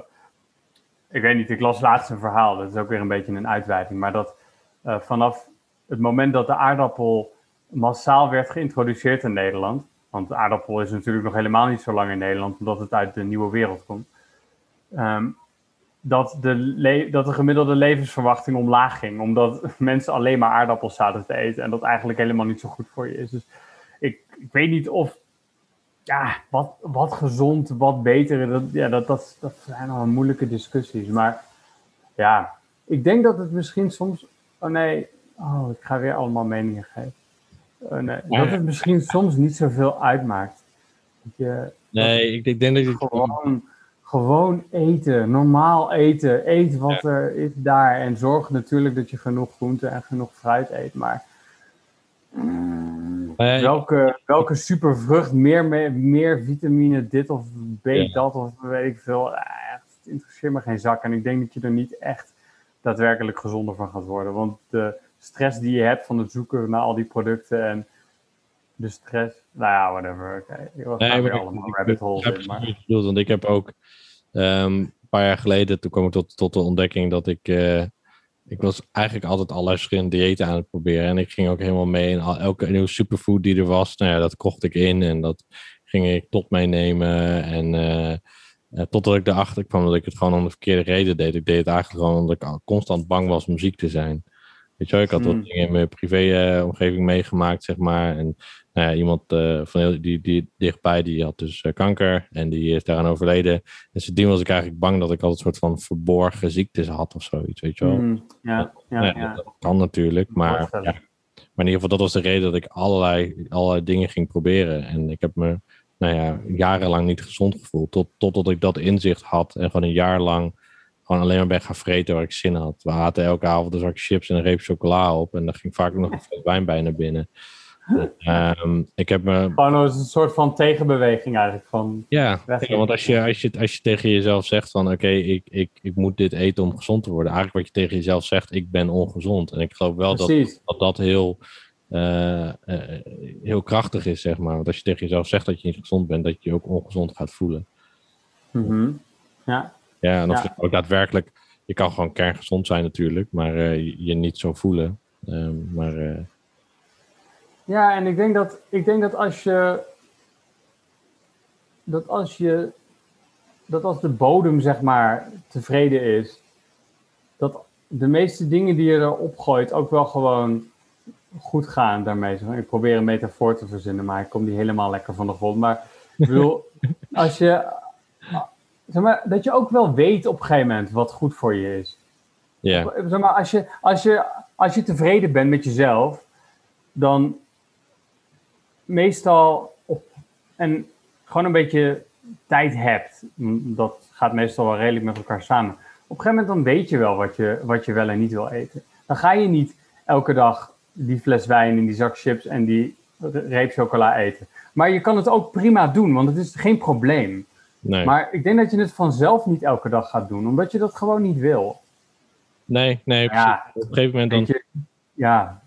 ik weet niet, ik las laatst een verhaal. Dat is ook weer een beetje een uitwijking. Maar dat eh, vanaf het moment dat de aardappel massaal werd geïntroduceerd in Nederland. Want de aardappel is natuurlijk nog helemaal niet zo lang in Nederland, omdat het uit de nieuwe wereld komt. Ehm, dat de, dat de gemiddelde levensverwachting omlaag ging. Omdat mensen alleen maar aardappels zaten te eten. En dat eigenlijk helemaal niet zo goed voor je is. Dus ik, ik weet niet of. Ja, wat, wat gezond, wat beter. Dat, ja, dat, dat, dat zijn allemaal moeilijke discussies. Maar ja, ik denk dat het misschien soms. Oh nee, oh, ik ga weer allemaal meningen geven. Oh nee, dat het misschien soms niet zoveel uitmaakt. Dat je, Nee, ik, ik denk dat je... gewoon, gewoon eten, normaal eten. Eet wat er is daar. En zorg natuurlijk dat je genoeg groente en genoeg fruit eet. Maar mm, welke, welke supervrucht, meer, me- meer vitamine, dit of B, Ja. dat of weet ik veel. Eh, Het interesseert me geen zak. En ik denk dat je er niet echt daadwerkelijk gezonder van gaat worden. Want de stress die je hebt van het zoeken naar al die producten en de stress, nou ja, whatever. Gaan Nee, maar ik- allemaal ik- rabbit holes in. Maar... want ik heb ook ehm, een paar jaar geleden, toen kwam ik tot, tot de ontdekking dat ik, eh, ik was eigenlijk altijd allerlei verschillende diëten aan het proberen. En ik ging ook helemaal mee in al, elke nieuwe superfood die er was. Nou ja, dat kocht ik in en dat ging ik tot meenemen. En eh, eh, totdat ik erachter kwam dat ik het gewoon om de verkeerde reden deed. Ik deed het eigenlijk gewoon omdat ik al constant bang was om ziek te zijn. Weet je wel, ik had Hmm. wat dingen in mijn privé-omgeving meegemaakt, zeg maar. En nou ja, iemand eh, van heel, die, die dichtbij, die had dus eh, kanker en die is daaraan overleden. En sindsdien was ik eigenlijk bang dat ik altijd een soort van verborgen ziektes had of zoiets, weet je wel. Mm, ja, ja, Nou ja, ja. Dat kan natuurlijk, maar, maar in ieder geval dat was de reden dat ik allerlei, allerlei dingen ging proberen. En ik heb me nou ja, jarenlang niet gezond gevoeld, tot, totdat ik dat inzicht had en gewoon een jaar lang gewoon alleen maar ben gaan vreten waar ik zin had. We aten elke avond een zak chips en een reep chocola op en dan ging vaak nog een fles wijn bij naar binnen. Ehm, ik heb me Gewoon als een soort van tegenbeweging eigenlijk. Van, ja, want als je, als, je, als je tegen jezelf zegt van oké, ik, ik, ik moet dit eten om gezond te worden. Eigenlijk wat je tegen jezelf zegt, ik ben ongezond. En ik geloof wel dat precies. dat, dat heel, eh, eh, heel krachtig is, zeg maar. Want als je tegen jezelf zegt dat je niet gezond bent, dat je je ook ongezond gaat voelen. Mhm. Ja, Ja, en of Ja. je ook daadwerkelijk, je kan gewoon kerngezond zijn natuurlijk, maar eh, je, je niet zo voelen. Ehm, maar Ja, en ik denk dat, ik denk dat als je. Dat als je. Dat als de bodem, zeg maar, tevreden is. Dat de meeste dingen die je erop gooit ook wel gewoon goed gaan daarmee. Ik probeer een metafoor te verzinnen, maar ik kom die helemaal lekker van de grond. Maar ik bedoel, als je. Zeg maar, dat je ook wel weet op een gegeven moment wat goed voor je is. ja, Zeg maar, als je, als, je, als je tevreden bent met jezelf, dan meestal op, en gewoon een beetje tijd hebt. Dat gaat meestal wel redelijk met elkaar samen. Op een gegeven moment dan weet je wel wat je, wat je wel en niet wil eten. Dan ga je niet elke dag die fles wijn en die zak chips en die reep chocola eten. Maar je kan het ook prima doen, want het is geen probleem. nee. Maar ik denk dat je het vanzelf niet elke dag gaat doen, omdat je dat gewoon niet wil. nee, nee, precies. Ja, Op een gegeven moment dan... Je, ja,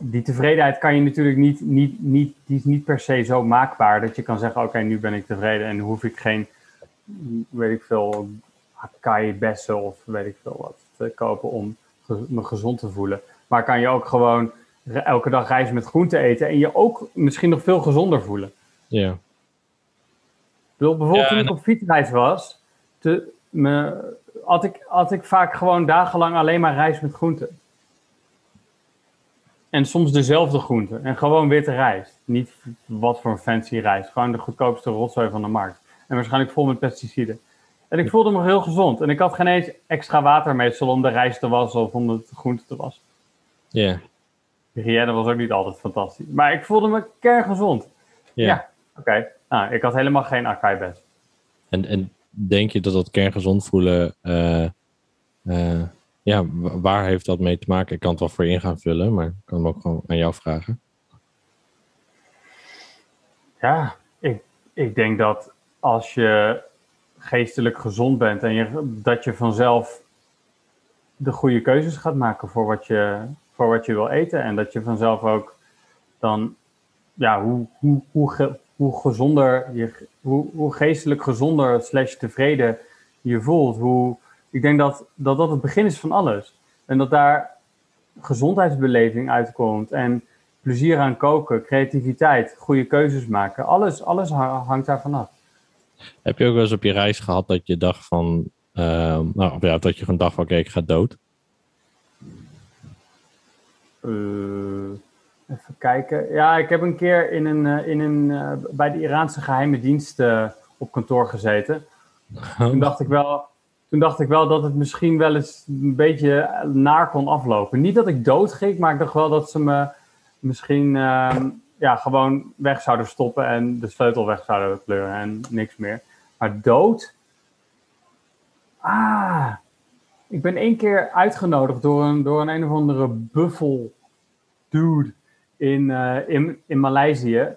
die tevredenheid kan je natuurlijk niet, niet, niet, die is niet per se zo maakbaar dat je kan zeggen, oké, nu ben ik tevreden en hoef ik geen, weet ik veel, acai bessen of weet ik veel wat te kopen om me gezond te voelen. Maar kan je ook gewoon elke dag rijst met groente eten en je ook misschien nog veel gezonder voelen. Ja, Ik bedoel, bijvoorbeeld Ja, toen en- ik op fietsreis was, te, me, had, ik, had ik vaak gewoon dagenlang alleen maar rijst met groenten. En soms dezelfde groenten. En gewoon witte rijst. Niet wat voor een fancy rijst. Gewoon de goedkoopste rotzooi van de markt. En waarschijnlijk vol met pesticiden. En ik voelde me heel gezond. En ik had geen eens extra water meestal om de rijst te wassen of om de groente te wassen. ja, hygiëne was ook niet altijd fantastisch. Maar ik voelde me kerngezond. ja. Ja, oké. Nou, ik had helemaal geen acai. En, en denk je dat dat kerngezond voelen, eh, eh, ja, wa- waar heeft dat mee te maken? Ik kan het wel voor in gaan vullen, maar ik kan hem ook gewoon aan jou vragen. Ja, ik, ik denk dat als je geestelijk gezond bent en je, dat je vanzelf de goede keuzes gaat maken voor wat, je, voor wat je wil eten. En dat je vanzelf ook dan, ja, hoe, hoe, hoe, hoe gezonder, je, hoe, hoe geestelijk gezonder slash tevreden je voelt. Hoe, ik denk dat, dat dat het begin is van alles. En dat daar gezondheidsbeleving uitkomt en plezier aan koken, creativiteit, goede keuzes maken. Alles, alles ha- hangt daarvan af. Heb je ook wel eens op je reis gehad dat je dacht van, Ehm, nou, ja, dat je gewoon dacht van, oké, ik ga dood. Eh, even kijken. Ja, ik heb een keer in een, eh, in een, eh, bij de Iraanse geheime dienst op kantoor gezeten. Toen dacht, ik wel, toen dacht ik wel dat het misschien wel eens een beetje naar kon aflopen. Niet dat ik dood ging, maar ik dacht wel dat ze me misschien ehm, ja, gewoon weg zouden stoppen en de sleutel weg zouden kleuren en niks meer. Maar dood? Ah, ik ben één keer uitgenodigd door een, door een een of andere buffel dude in, eh, in, in Maleisië.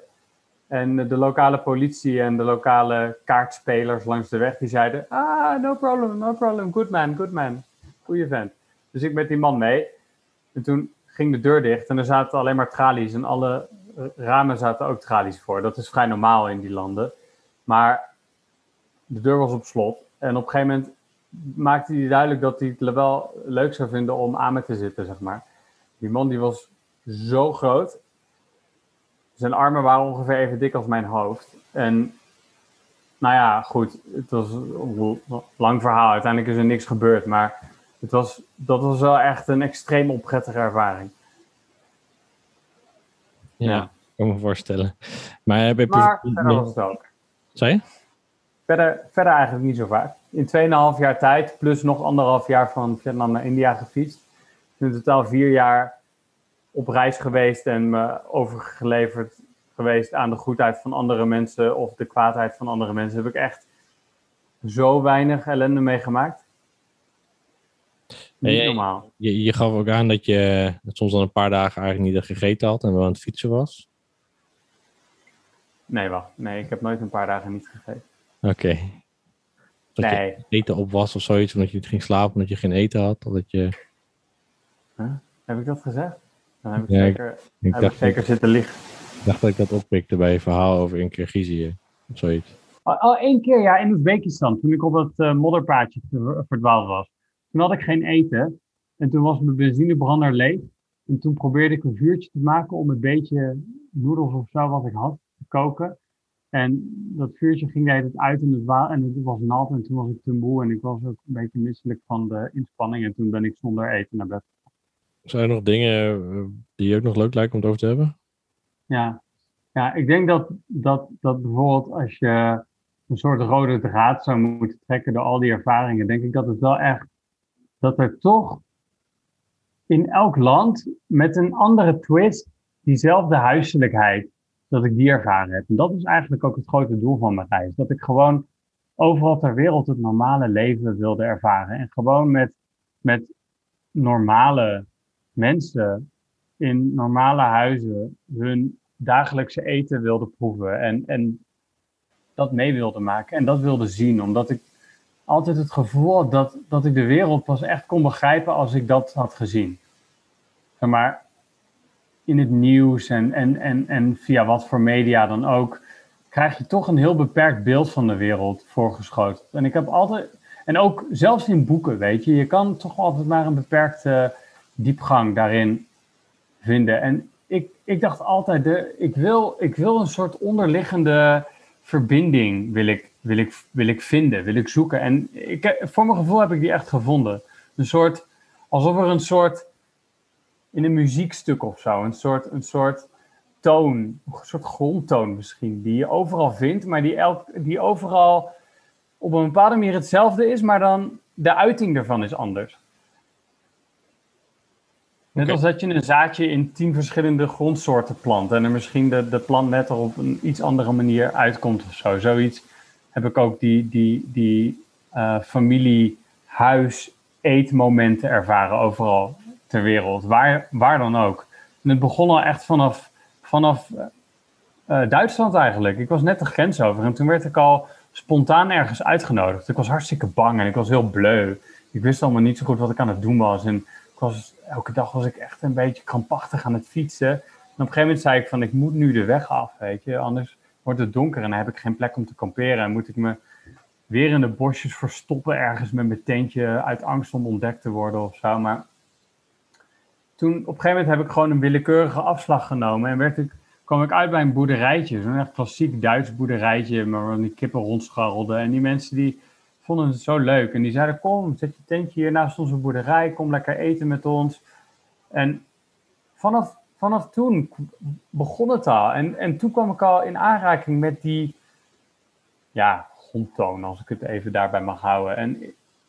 En de lokale politie en de lokale kaartspelers langs de weg, die zeiden... Ah, no problem, no problem, good man, good man. Goeie vent. Dus ik met die man mee. En toen ging de deur dicht en er zaten alleen maar tralies. En alle ramen zaten ook tralies voor. Dat is vrij normaal in die landen. Maar de deur was op slot. En op een gegeven moment maakte hij duidelijk dat hij het wel leuk zou vinden om aan me te zitten, zeg maar. Die man die was zo groot. Zijn armen waren ongeveer even dik als mijn hoofd. En nou ja, goed, het was een lang verhaal. Uiteindelijk is er niks gebeurd, maar het was, dat was wel echt een extreem onprettige ervaring. Ja, Ja. ik kan me voorstellen. Maar heb je... Maar verder was het ook. Je? Verder, verder eigenlijk niet zo vaak. In 2,5 jaar tijd, plus nog anderhalf jaar van Vietnam naar India gefietst. In totaal vier jaar op reis geweest en me overgeleverd geweest aan de goedheid van andere mensen of de kwaadheid van andere mensen. Heb ik echt zo weinig ellende meegemaakt. Niet normaal. Je, je gaf ook aan dat je soms dan een paar dagen eigenlijk niet gegeten had en wel aan het fietsen was. Nee, wacht. Nee, ik heb nooit een paar dagen niet gegeten. Oké. Dat Nee. je eten op was of zoiets, omdat je niet ging slapen, omdat je geen eten had. Of dat je... Heb ik dat gezegd? Dan heb ik Ja, ik- zeker, Ik heb ik zitten liggen. ik dacht dat ik dat oppikte bij je verhaal over in Kirgizië. Of zoiets. Al, al één keer, ja, in Oezbekistan, toen ik op dat eh, modderpaadje ver- verdwaald was. Toen had ik geen eten en toen was mijn benzinebrander leeg. En toen probeerde ik een vuurtje te maken om een beetje noedels of zo wat ik had te koken. En dat vuurtje ging de hele tijd uit en het, wa- en het was nat en toen was ik te moe en ik was ook een beetje misselijk van de inspanning. En toen ben ik zonder eten naar bed. Zijn er nog dingen eh, die je ook nog leuk lijken om het over te hebben? Ja, ja ik denk dat, dat, dat bijvoorbeeld als je een soort rode draad zou moeten trekken door al die ervaringen, denk ik dat het wel echt, dat er toch in elk land met een andere twist diezelfde huiselijkheid, dat ik die ervaren heb. En dat is eigenlijk ook het grote doel van mijn reis. Dat ik gewoon overal ter wereld het normale leven wilde ervaren. En gewoon met, met normale mensen in normale huizen hun dagelijkse eten wilde proeven en, en dat mee wilde maken en dat wilde zien, omdat ik altijd het gevoel had dat, dat ik de wereld pas echt kon begrijpen als ik dat had gezien. Maar in het nieuws en, en, en, en via wat voor media dan ook, krijg je toch een heel beperkt beeld van de wereld voorgeschoten. En ik heb altijd, en ook zelfs in boeken, weet je, je kan toch altijd maar een beperkte diepgang daarin vinden. En ik, ik dacht altijd, de, ik, wil, ik wil een soort onderliggende verbinding wil ik, wil ik, wil ik vinden, wil ik zoeken. En ik, voor mijn gevoel heb ik die echt gevonden. Een soort, alsof er een soort, in een muziekstuk of zo, een soort, een soort toon, een soort grondtoon misschien, die je overal vindt, maar die, elk, die overal op een bepaalde manier hetzelfde is, maar dan de uiting ervan is anders. Net Oké. als dat je een zaadje in tien verschillende grondsoorten plant en er misschien de, de plant net er op een iets andere manier uitkomt of zo. Zoiets heb ik ook die, die, die eh, familie, huis, eetmomenten ervaren overal ter wereld, waar, waar dan ook. En het begon al echt vanaf, vanaf eh, Duitsland eigenlijk. Ik was net de grens over en toen werd ik al spontaan ergens uitgenodigd. Ik was hartstikke bang en ik was heel bleu. Ik wist allemaal niet zo goed wat ik aan het doen was. En elke dag was ik echt een beetje krampachtig aan het fietsen. En op een gegeven moment zei ik van, ik moet nu de weg af, weet je. Anders wordt het donker en dan heb ik geen plek om te kamperen. En moet ik me weer in de bosjes verstoppen ergens met mijn tentje uit angst om ontdekt te worden of zo. Maar toen, op een gegeven moment heb ik gewoon een willekeurige afslag genomen. En werd ik, kwam ik uit bij een boerderijtje. Zo'n echt klassiek Duits boerderijtje, maar waar die kippen rondscharrelden. En die mensen die vonden het zo leuk. En die zeiden, kom, zet je tentje hier naast onze boerderij, kom lekker eten met ons. En vanaf, vanaf toen begon het al. En, en toen kwam ik al in aanraking met die, ja, grondtoon, als ik het even daarbij mag houden. En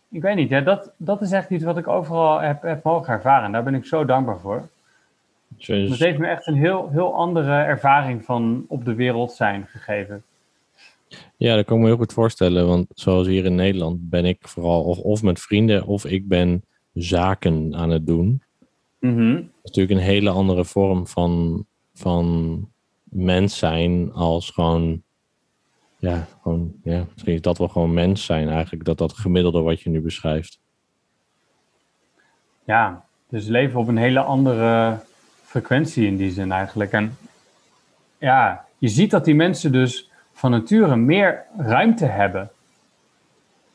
ik weet niet, hè, dat, dat is echt iets wat ik overal heb, heb mogen ervaren. Daar ben ik zo dankbaar voor. Dat heeft me echt een heel, heel andere ervaring van op de wereld zijn gegeven. Ja, dat kan ik me heel goed voorstellen. Want zoals hier in Nederland ben ik vooral of, of met vrienden of ik ben zaken aan het doen. Mhm. Dat is natuurlijk een hele andere vorm van, van mens zijn als gewoon, ja, gewoon, ja, misschien is dat wel gewoon mens zijn eigenlijk, dat dat gemiddelde wat je nu beschrijft. Ja, dus leven op een hele andere frequentie in die zin eigenlijk. En ja, je ziet dat die mensen dus van nature meer ruimte hebben.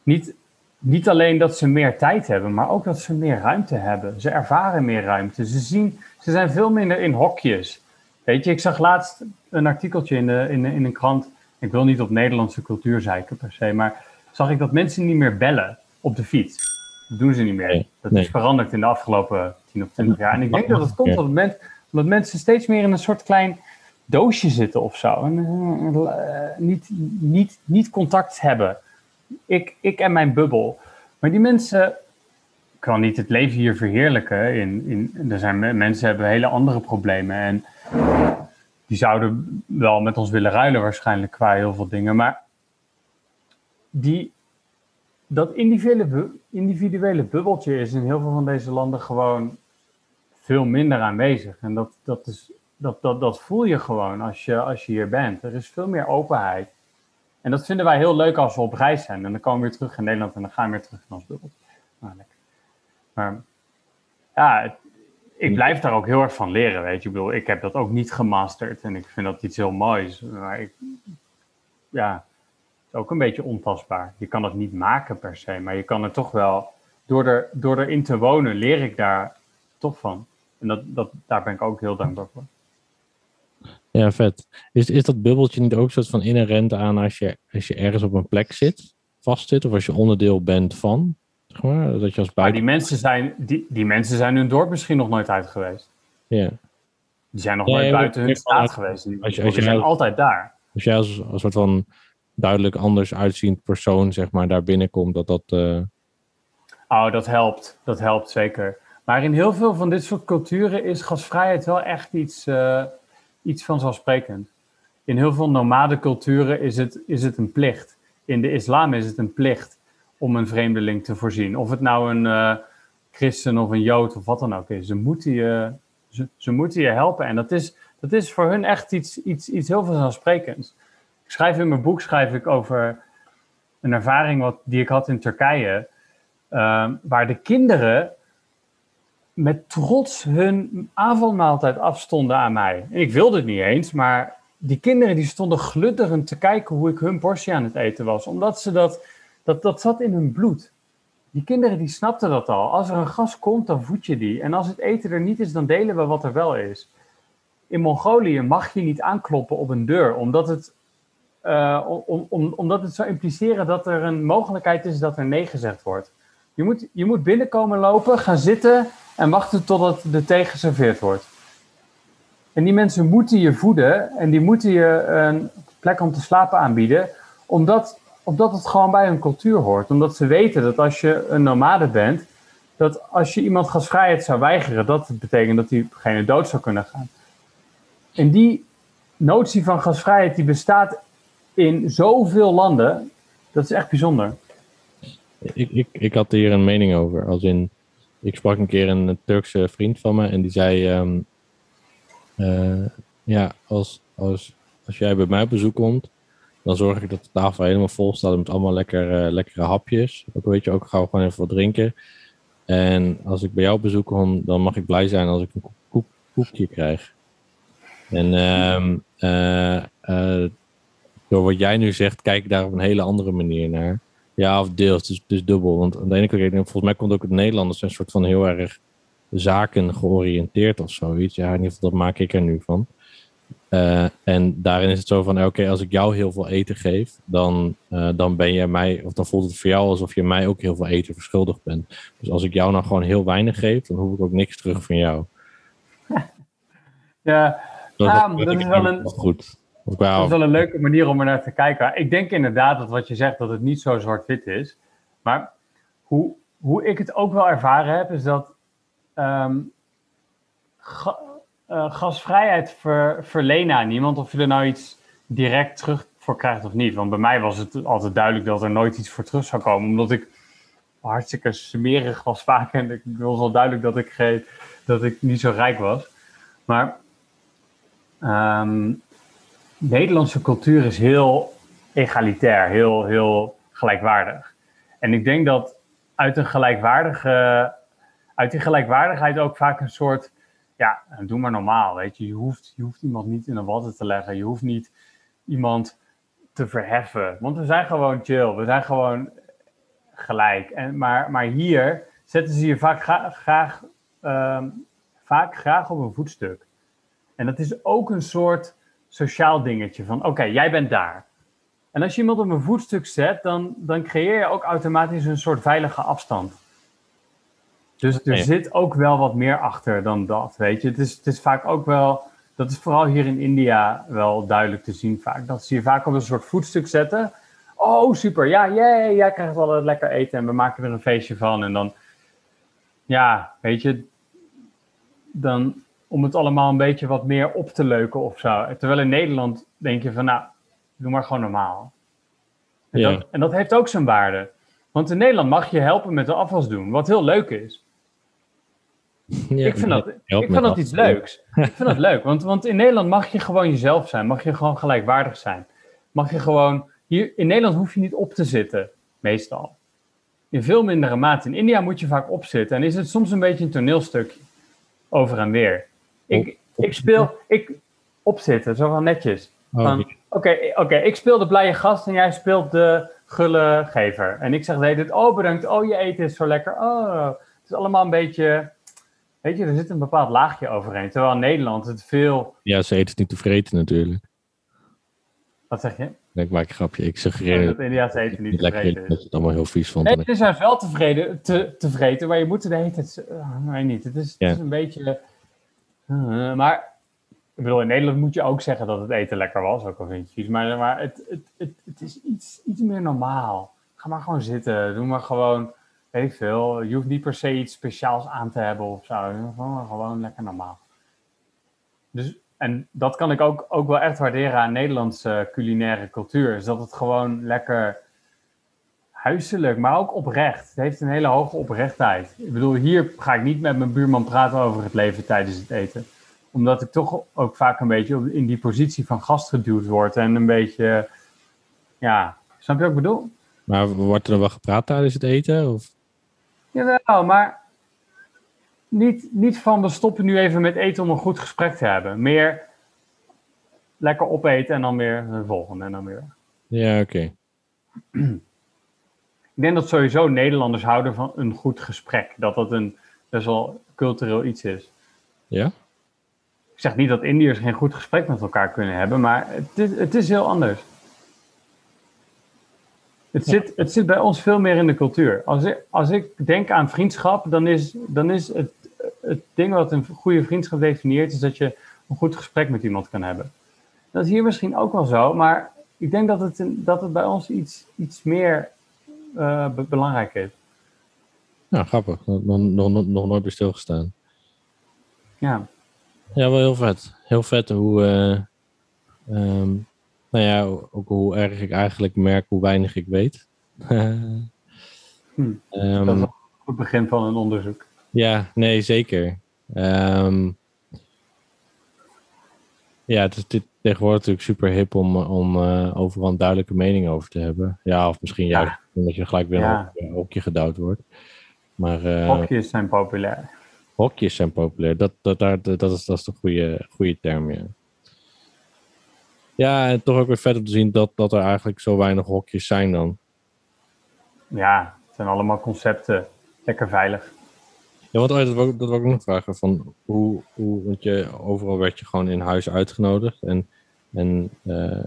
Niet, niet alleen dat ze meer tijd hebben, maar ook dat ze meer ruimte hebben. Ze ervaren meer ruimte. Ze, zien, ze zijn veel minder in hokjes. Weet je, ik zag laatst een artikeltje in, de, in, de, in een krant. Ik wil niet op Nederlandse cultuur zeiken per se, maar zag ik dat mensen niet meer bellen op de fiets. Dat doen ze niet meer. dat is veranderd in de afgelopen 10 of 20 jaar. En ik denk dat het komt omdat mensen steeds meer in een soort klein doosje zitten of zo. En, uh, niet, niet, niet contact hebben. Ik, ik en mijn bubbel. Maar die mensen kan niet het leven hier verheerlijken. In, in, er zijn mensen hebben hele andere problemen. En die zouden wel met ons willen ruilen waarschijnlijk qua heel veel dingen. Maar die, dat individuele, individuele bubbeltje is in heel veel van deze landen gewoon veel minder aanwezig. En dat, dat is dat, dat, dat voel je gewoon als je, als je hier bent. Er is veel meer openheid. En dat vinden wij heel leuk als we op reis zijn. En dan komen we weer terug in Nederland en dan gaan we weer terug in ons bubbel. Maar ja, ik blijf daar ook heel erg van leren, weet je. Ik ik heb dat ook niet gemasterd en ik vind dat iets heel moois. Maar ik, ja, het is ook een beetje ontastbaar. Je kan het niet maken per se, maar je kan er toch wel, door, er, door erin te wonen, leer ik daar toch van. En dat, dat, daar ben ik ook heel dankbaar voor. Ja, vet. Is, is dat bubbeltje niet ook een soort van inherent aan als je, als je ergens op een plek zit, vast zit, of als je onderdeel bent van? Zeg maar, dat je als buiten... Maar die mensen, zijn, die, die mensen zijn hun dorp misschien nog nooit uit geweest. Ja. Die zijn nog nooit buiten hun staat geweest. Die, als je, als je zijn altijd daar. Als jij als, als soort van duidelijk anders uitziend persoon, zeg maar, daar binnenkomt, dat dat... Uh... Oh, dat helpt. Dat helpt zeker. Maar in heel veel van dit soort culturen is gasvrijheid wel echt iets... Uh, iets vanzelfsprekend. In heel veel nomade culturen is het, is het een plicht. In de islam is het een plicht om een vreemdeling te voorzien. Of het nou een uh, christen of een jood of wat dan ook is. Ze moeten je, ze, moeten je helpen. En dat is, dat is voor hun echt iets, iets, iets heel vanzelfsprekends. Ik schrijf in mijn boek schrijf ik over een ervaring wat, die ik had in Turkije. Uh, waar de kinderen met trots hun avondmaaltijd afstonden aan mij. En ik wilde het niet eens, maar die kinderen die stonden glutterend te kijken hoe ik hun portie aan het eten was. Omdat ze dat, dat, dat zat in hun bloed. Die kinderen die snapten dat al. Als er een gast komt, dan voed je die. En als het eten er niet is, dan delen we wat er wel is. In Mongolië mag je niet aankloppen op een deur, omdat het, uh, om, om, omdat het zou impliceren dat er een mogelijkheid is dat er nee gezegd wordt. Je moet, je moet binnenkomen lopen, gaan zitten en wachten totdat de thee geserveerd wordt. En die mensen moeten je voeden en die moeten je een plek om te slapen aanbieden, omdat, omdat het gewoon bij hun cultuur hoort. Omdat ze weten dat als je een nomade bent, dat als je iemand gasvrijheid zou weigeren, dat betekent dat diegene dood zou kunnen gaan. En die notie van gasvrijheid die bestaat in zoveel landen, dat is echt bijzonder. Ik, ik, ik had hier een mening over, als in ik sprak een keer een Turkse vriend van me en die zei: um, uh, Ja, als, als, als jij bij mij op bezoek komt, dan zorg ik dat de tafel helemaal vol staat met allemaal lekker, uh, lekkere hapjes. Ook weet je, ook gauw gewoon even wat drinken. En als ik bij jou op bezoek kom, dan mag ik blij zijn als ik een koek, koekje krijg. En uh, door wat jij nu zegt, kijk ik daar op een hele andere manier naar. Ja, of deels. Dus, dus dubbel. Want aan de ene kant, volgens mij komt ook het Nederlanders een soort van heel erg zaken georiënteerd of zoiets. Ja, in ieder geval, dat maak ik er nu van. Eh, en daarin is het zo van, oké, als ik jou heel veel eten geef, dan, eh, dan ben je mij, of dan voelt het voor jou alsof je mij ook heel veel eten verschuldigd bent. Dus als ik jou nou gewoon heel weinig geef, dan hoef ik ook niks terug van jou. Ja, Dat, dat, is wel een- goed. Ik dat is wel een leuke manier om er naar te kijken. Ik denk inderdaad dat wat je zegt, dat het niet zo zwart-wit is. Maar hoe, hoe ik het ook wel ervaren heb, is dat ehm, eh, gasvrijheid ver, verlenen aan niemand, of je er nou iets direct terug voor krijgt of niet. Want bij mij was het altijd duidelijk dat er nooit iets voor terug zou komen, omdat ik hartstikke smerig was vaak. En ik was al duidelijk dat ik, dat ik niet zo rijk was. Maar ehm, Nederlandse cultuur is heel egalitair, heel, heel gelijkwaardig. En ik denk dat uit een gelijkwaardige, uit die gelijkwaardigheid ook vaak een soort, ja, doe maar normaal, weet je. Je hoeft, je hoeft iemand niet in een watten te leggen. Je hoeft niet iemand te verheffen. Want we zijn gewoon chill, we zijn gewoon gelijk. En, maar, maar hier zetten ze je vaak gra- graag, ehm, vaak graag op een voetstuk. En dat is ook een soort sociaal dingetje van, oké, jij bent daar. En als je iemand op een voetstuk zet, dan, dan creëer je ook automatisch een soort veilige afstand. Dus er Ja. zit ook wel wat meer achter dan dat, weet je. Het is, het is vaak ook wel, dat is vooral hier in India wel duidelijk te zien vaak. Dat ze je vaak op een soort voetstuk zetten. Oh, super, ja, jee, jij krijgt wel het lekker eten en we maken er een feestje van. En dan, ja, weet je, dan om het allemaal een beetje wat meer op te leuken of zo. Terwijl in Nederland denk je van, nou, doe maar gewoon normaal. En, Ja. dat, en dat heeft ook zijn waarde. Want in Nederland mag je helpen met de afwas doen, wat heel leuk is. Ja, ik vind dat, ik vind dat iets leuks. ik vind dat leuk, want, want in Nederland mag je gewoon jezelf zijn. Mag je gewoon gelijkwaardig zijn. Mag je gewoon... Hier, in Nederland hoef je niet op te zitten, meestal. In veel mindere mate. In India moet je vaak opzitten. En is het soms een beetje een toneelstukje. Over en weer. Ik, ik speel... Ik, opzitten, zo van netjes. Oh, Oké, oké, ik speel de blije gast en jij speelt de gulle gever. En ik zeg de hele tijd, oh bedankt, oh je eten is zo lekker. Oh, het is allemaal een beetje, weet je, er zit een bepaald laagje overheen. Terwijl in Nederland het veel, Ja, ze eten het niet te vreten natuurlijk. wat zeg je? Ik maak een grapje. Ik suggereer dat Indiaanse eten niet tevreden dat is. je het allemaal heel vies vond. Nee, het is wel tevreden, te, tevreden, maar je moet er de hele tijd, uh, weet niet, het is, Ja. het is een beetje, uh, maar ik bedoel, in Nederland moet je ook zeggen dat het eten lekker was, ook al vind je maar, het, het, het, is iets, iets meer normaal. Ga maar gewoon zitten, doe maar gewoon, weet ik veel, je hoeft niet per se iets speciaals aan te hebben of zo, gewoon, gewoon lekker normaal. Dus, en dat kan ik ook, ook wel echt waarderen aan Nederlandse culinaire cultuur, is dat het gewoon lekker huiselijk, maar ook oprecht. Het heeft een hele hoge oprechtheid. Ik bedoel, hier ga ik niet met mijn buurman praten over het leven tijdens het eten. Omdat ik toch ook vaak een beetje in die positie van gast geduwd word. En een beetje, ja, snap je wat ik bedoel? Maar wordt er wel gepraat tijdens het eten? Of? Jawel, maar niet, niet van we stoppen nu even met eten om een goed gesprek te hebben. Meer lekker opeten en dan weer de volgende en dan weer. Ja, oké. Ik denk dat sowieso Nederlanders houden van een goed gesprek. Dat dat een best wel cultureel iets is. Ja? Ik zeg niet dat Indiërs geen goed gesprek met elkaar kunnen hebben, maar het is, het is heel anders. Het, zit, het zit bij ons veel meer in de cultuur. Als ik, als ik denk aan vriendschap, dan is, dan is het, het ding wat een goede vriendschap definieert, is dat je een goed gesprek met iemand kan hebben. Dat is hier misschien ook wel zo, maar ik denk dat het, dat het bij ons iets, iets meer be- belangrijk is. Nou, grappig. Nog, nog, nog, nooit bij stilgestaan. Ja. Ja, wel heel vet. Heel vet hoe... eh, ehm, nou ja, ook hoe erg ik eigenlijk merk hoe weinig ik weet. Hm. Ehm, Dat is een goed begin van een onderzoek. Ja, nee, zeker. Ehm, ja, het is dit, tegenwoordig natuurlijk super hip om, om eh, overal een duidelijke mening over te hebben. Ja, of misschien Ja. juist omdat je gelijk weer Ja. een hokje gedouwd wordt. Maar eh, Hokjes zijn populair. hokjes zijn populair. Dat, dat, daar- dat, dat, is, dat is de goede, goede term, ja. Ja, en toch ook weer vet om te zien dat, dat er eigenlijk zo weinig hokjes zijn dan. Ja, het zijn allemaal concepten. Lekker veilig. Ja, Ja, want oh, dat wil, ik- dat wil ik ook nog vragen. Van hoe, hoe, want je, overal werd je gewoon in huis uitgenodigd. En, en eh,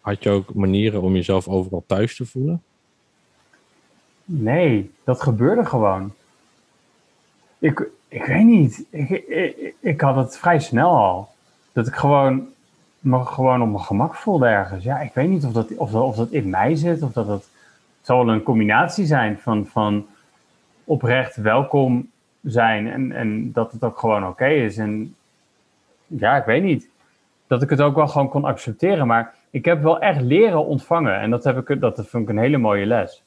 had je ook manieren om jezelf overal thuis te voelen? Nee, dat gebeurde gewoon. Ik, ik weet niet. Ik, ik, ik had het vrij snel al. Dat ik gewoon me gewoon op mijn gemak voelde ergens. Ja, ik weet niet of dat, of dat, of dat in mij zit. Of dat het, het zal wel een combinatie zijn van, van oprecht welkom zijn. En, en dat het ook gewoon oké is. En ja, ik weet niet. Dat ik het ook wel gewoon kon accepteren. Maar ik heb wel echt leren ontvangen. En dat, heb ik, dat vind ik een hele mooie les.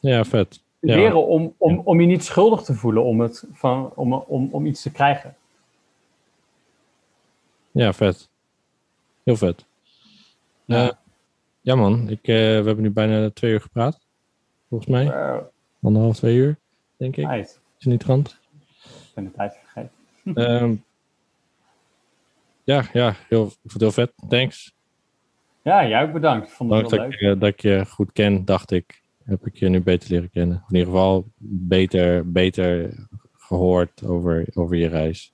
Ja, vet. Ja. Leren om, om, om je niet schuldig te voelen om, het van, om, om, om iets te krijgen. Ja, vet. Heel vet. Ja. Ja, ja man, ik, eh, we hebben nu bijna twee uur gepraat. Volgens mij. Uh, Anderhalf, twee uur, denk ik. nice. Is het niet rand? Ik ben de tijd vergeten. Ehm, ja, ja heel, heel vet. Thanks. Ja, jij ook bedankt. Vond het dat leuk. ik, eh, dat ik je goed ken, dacht ik. Heb ik je nu beter leren kennen. In ieder geval beter, beter gehoord over, over je reis.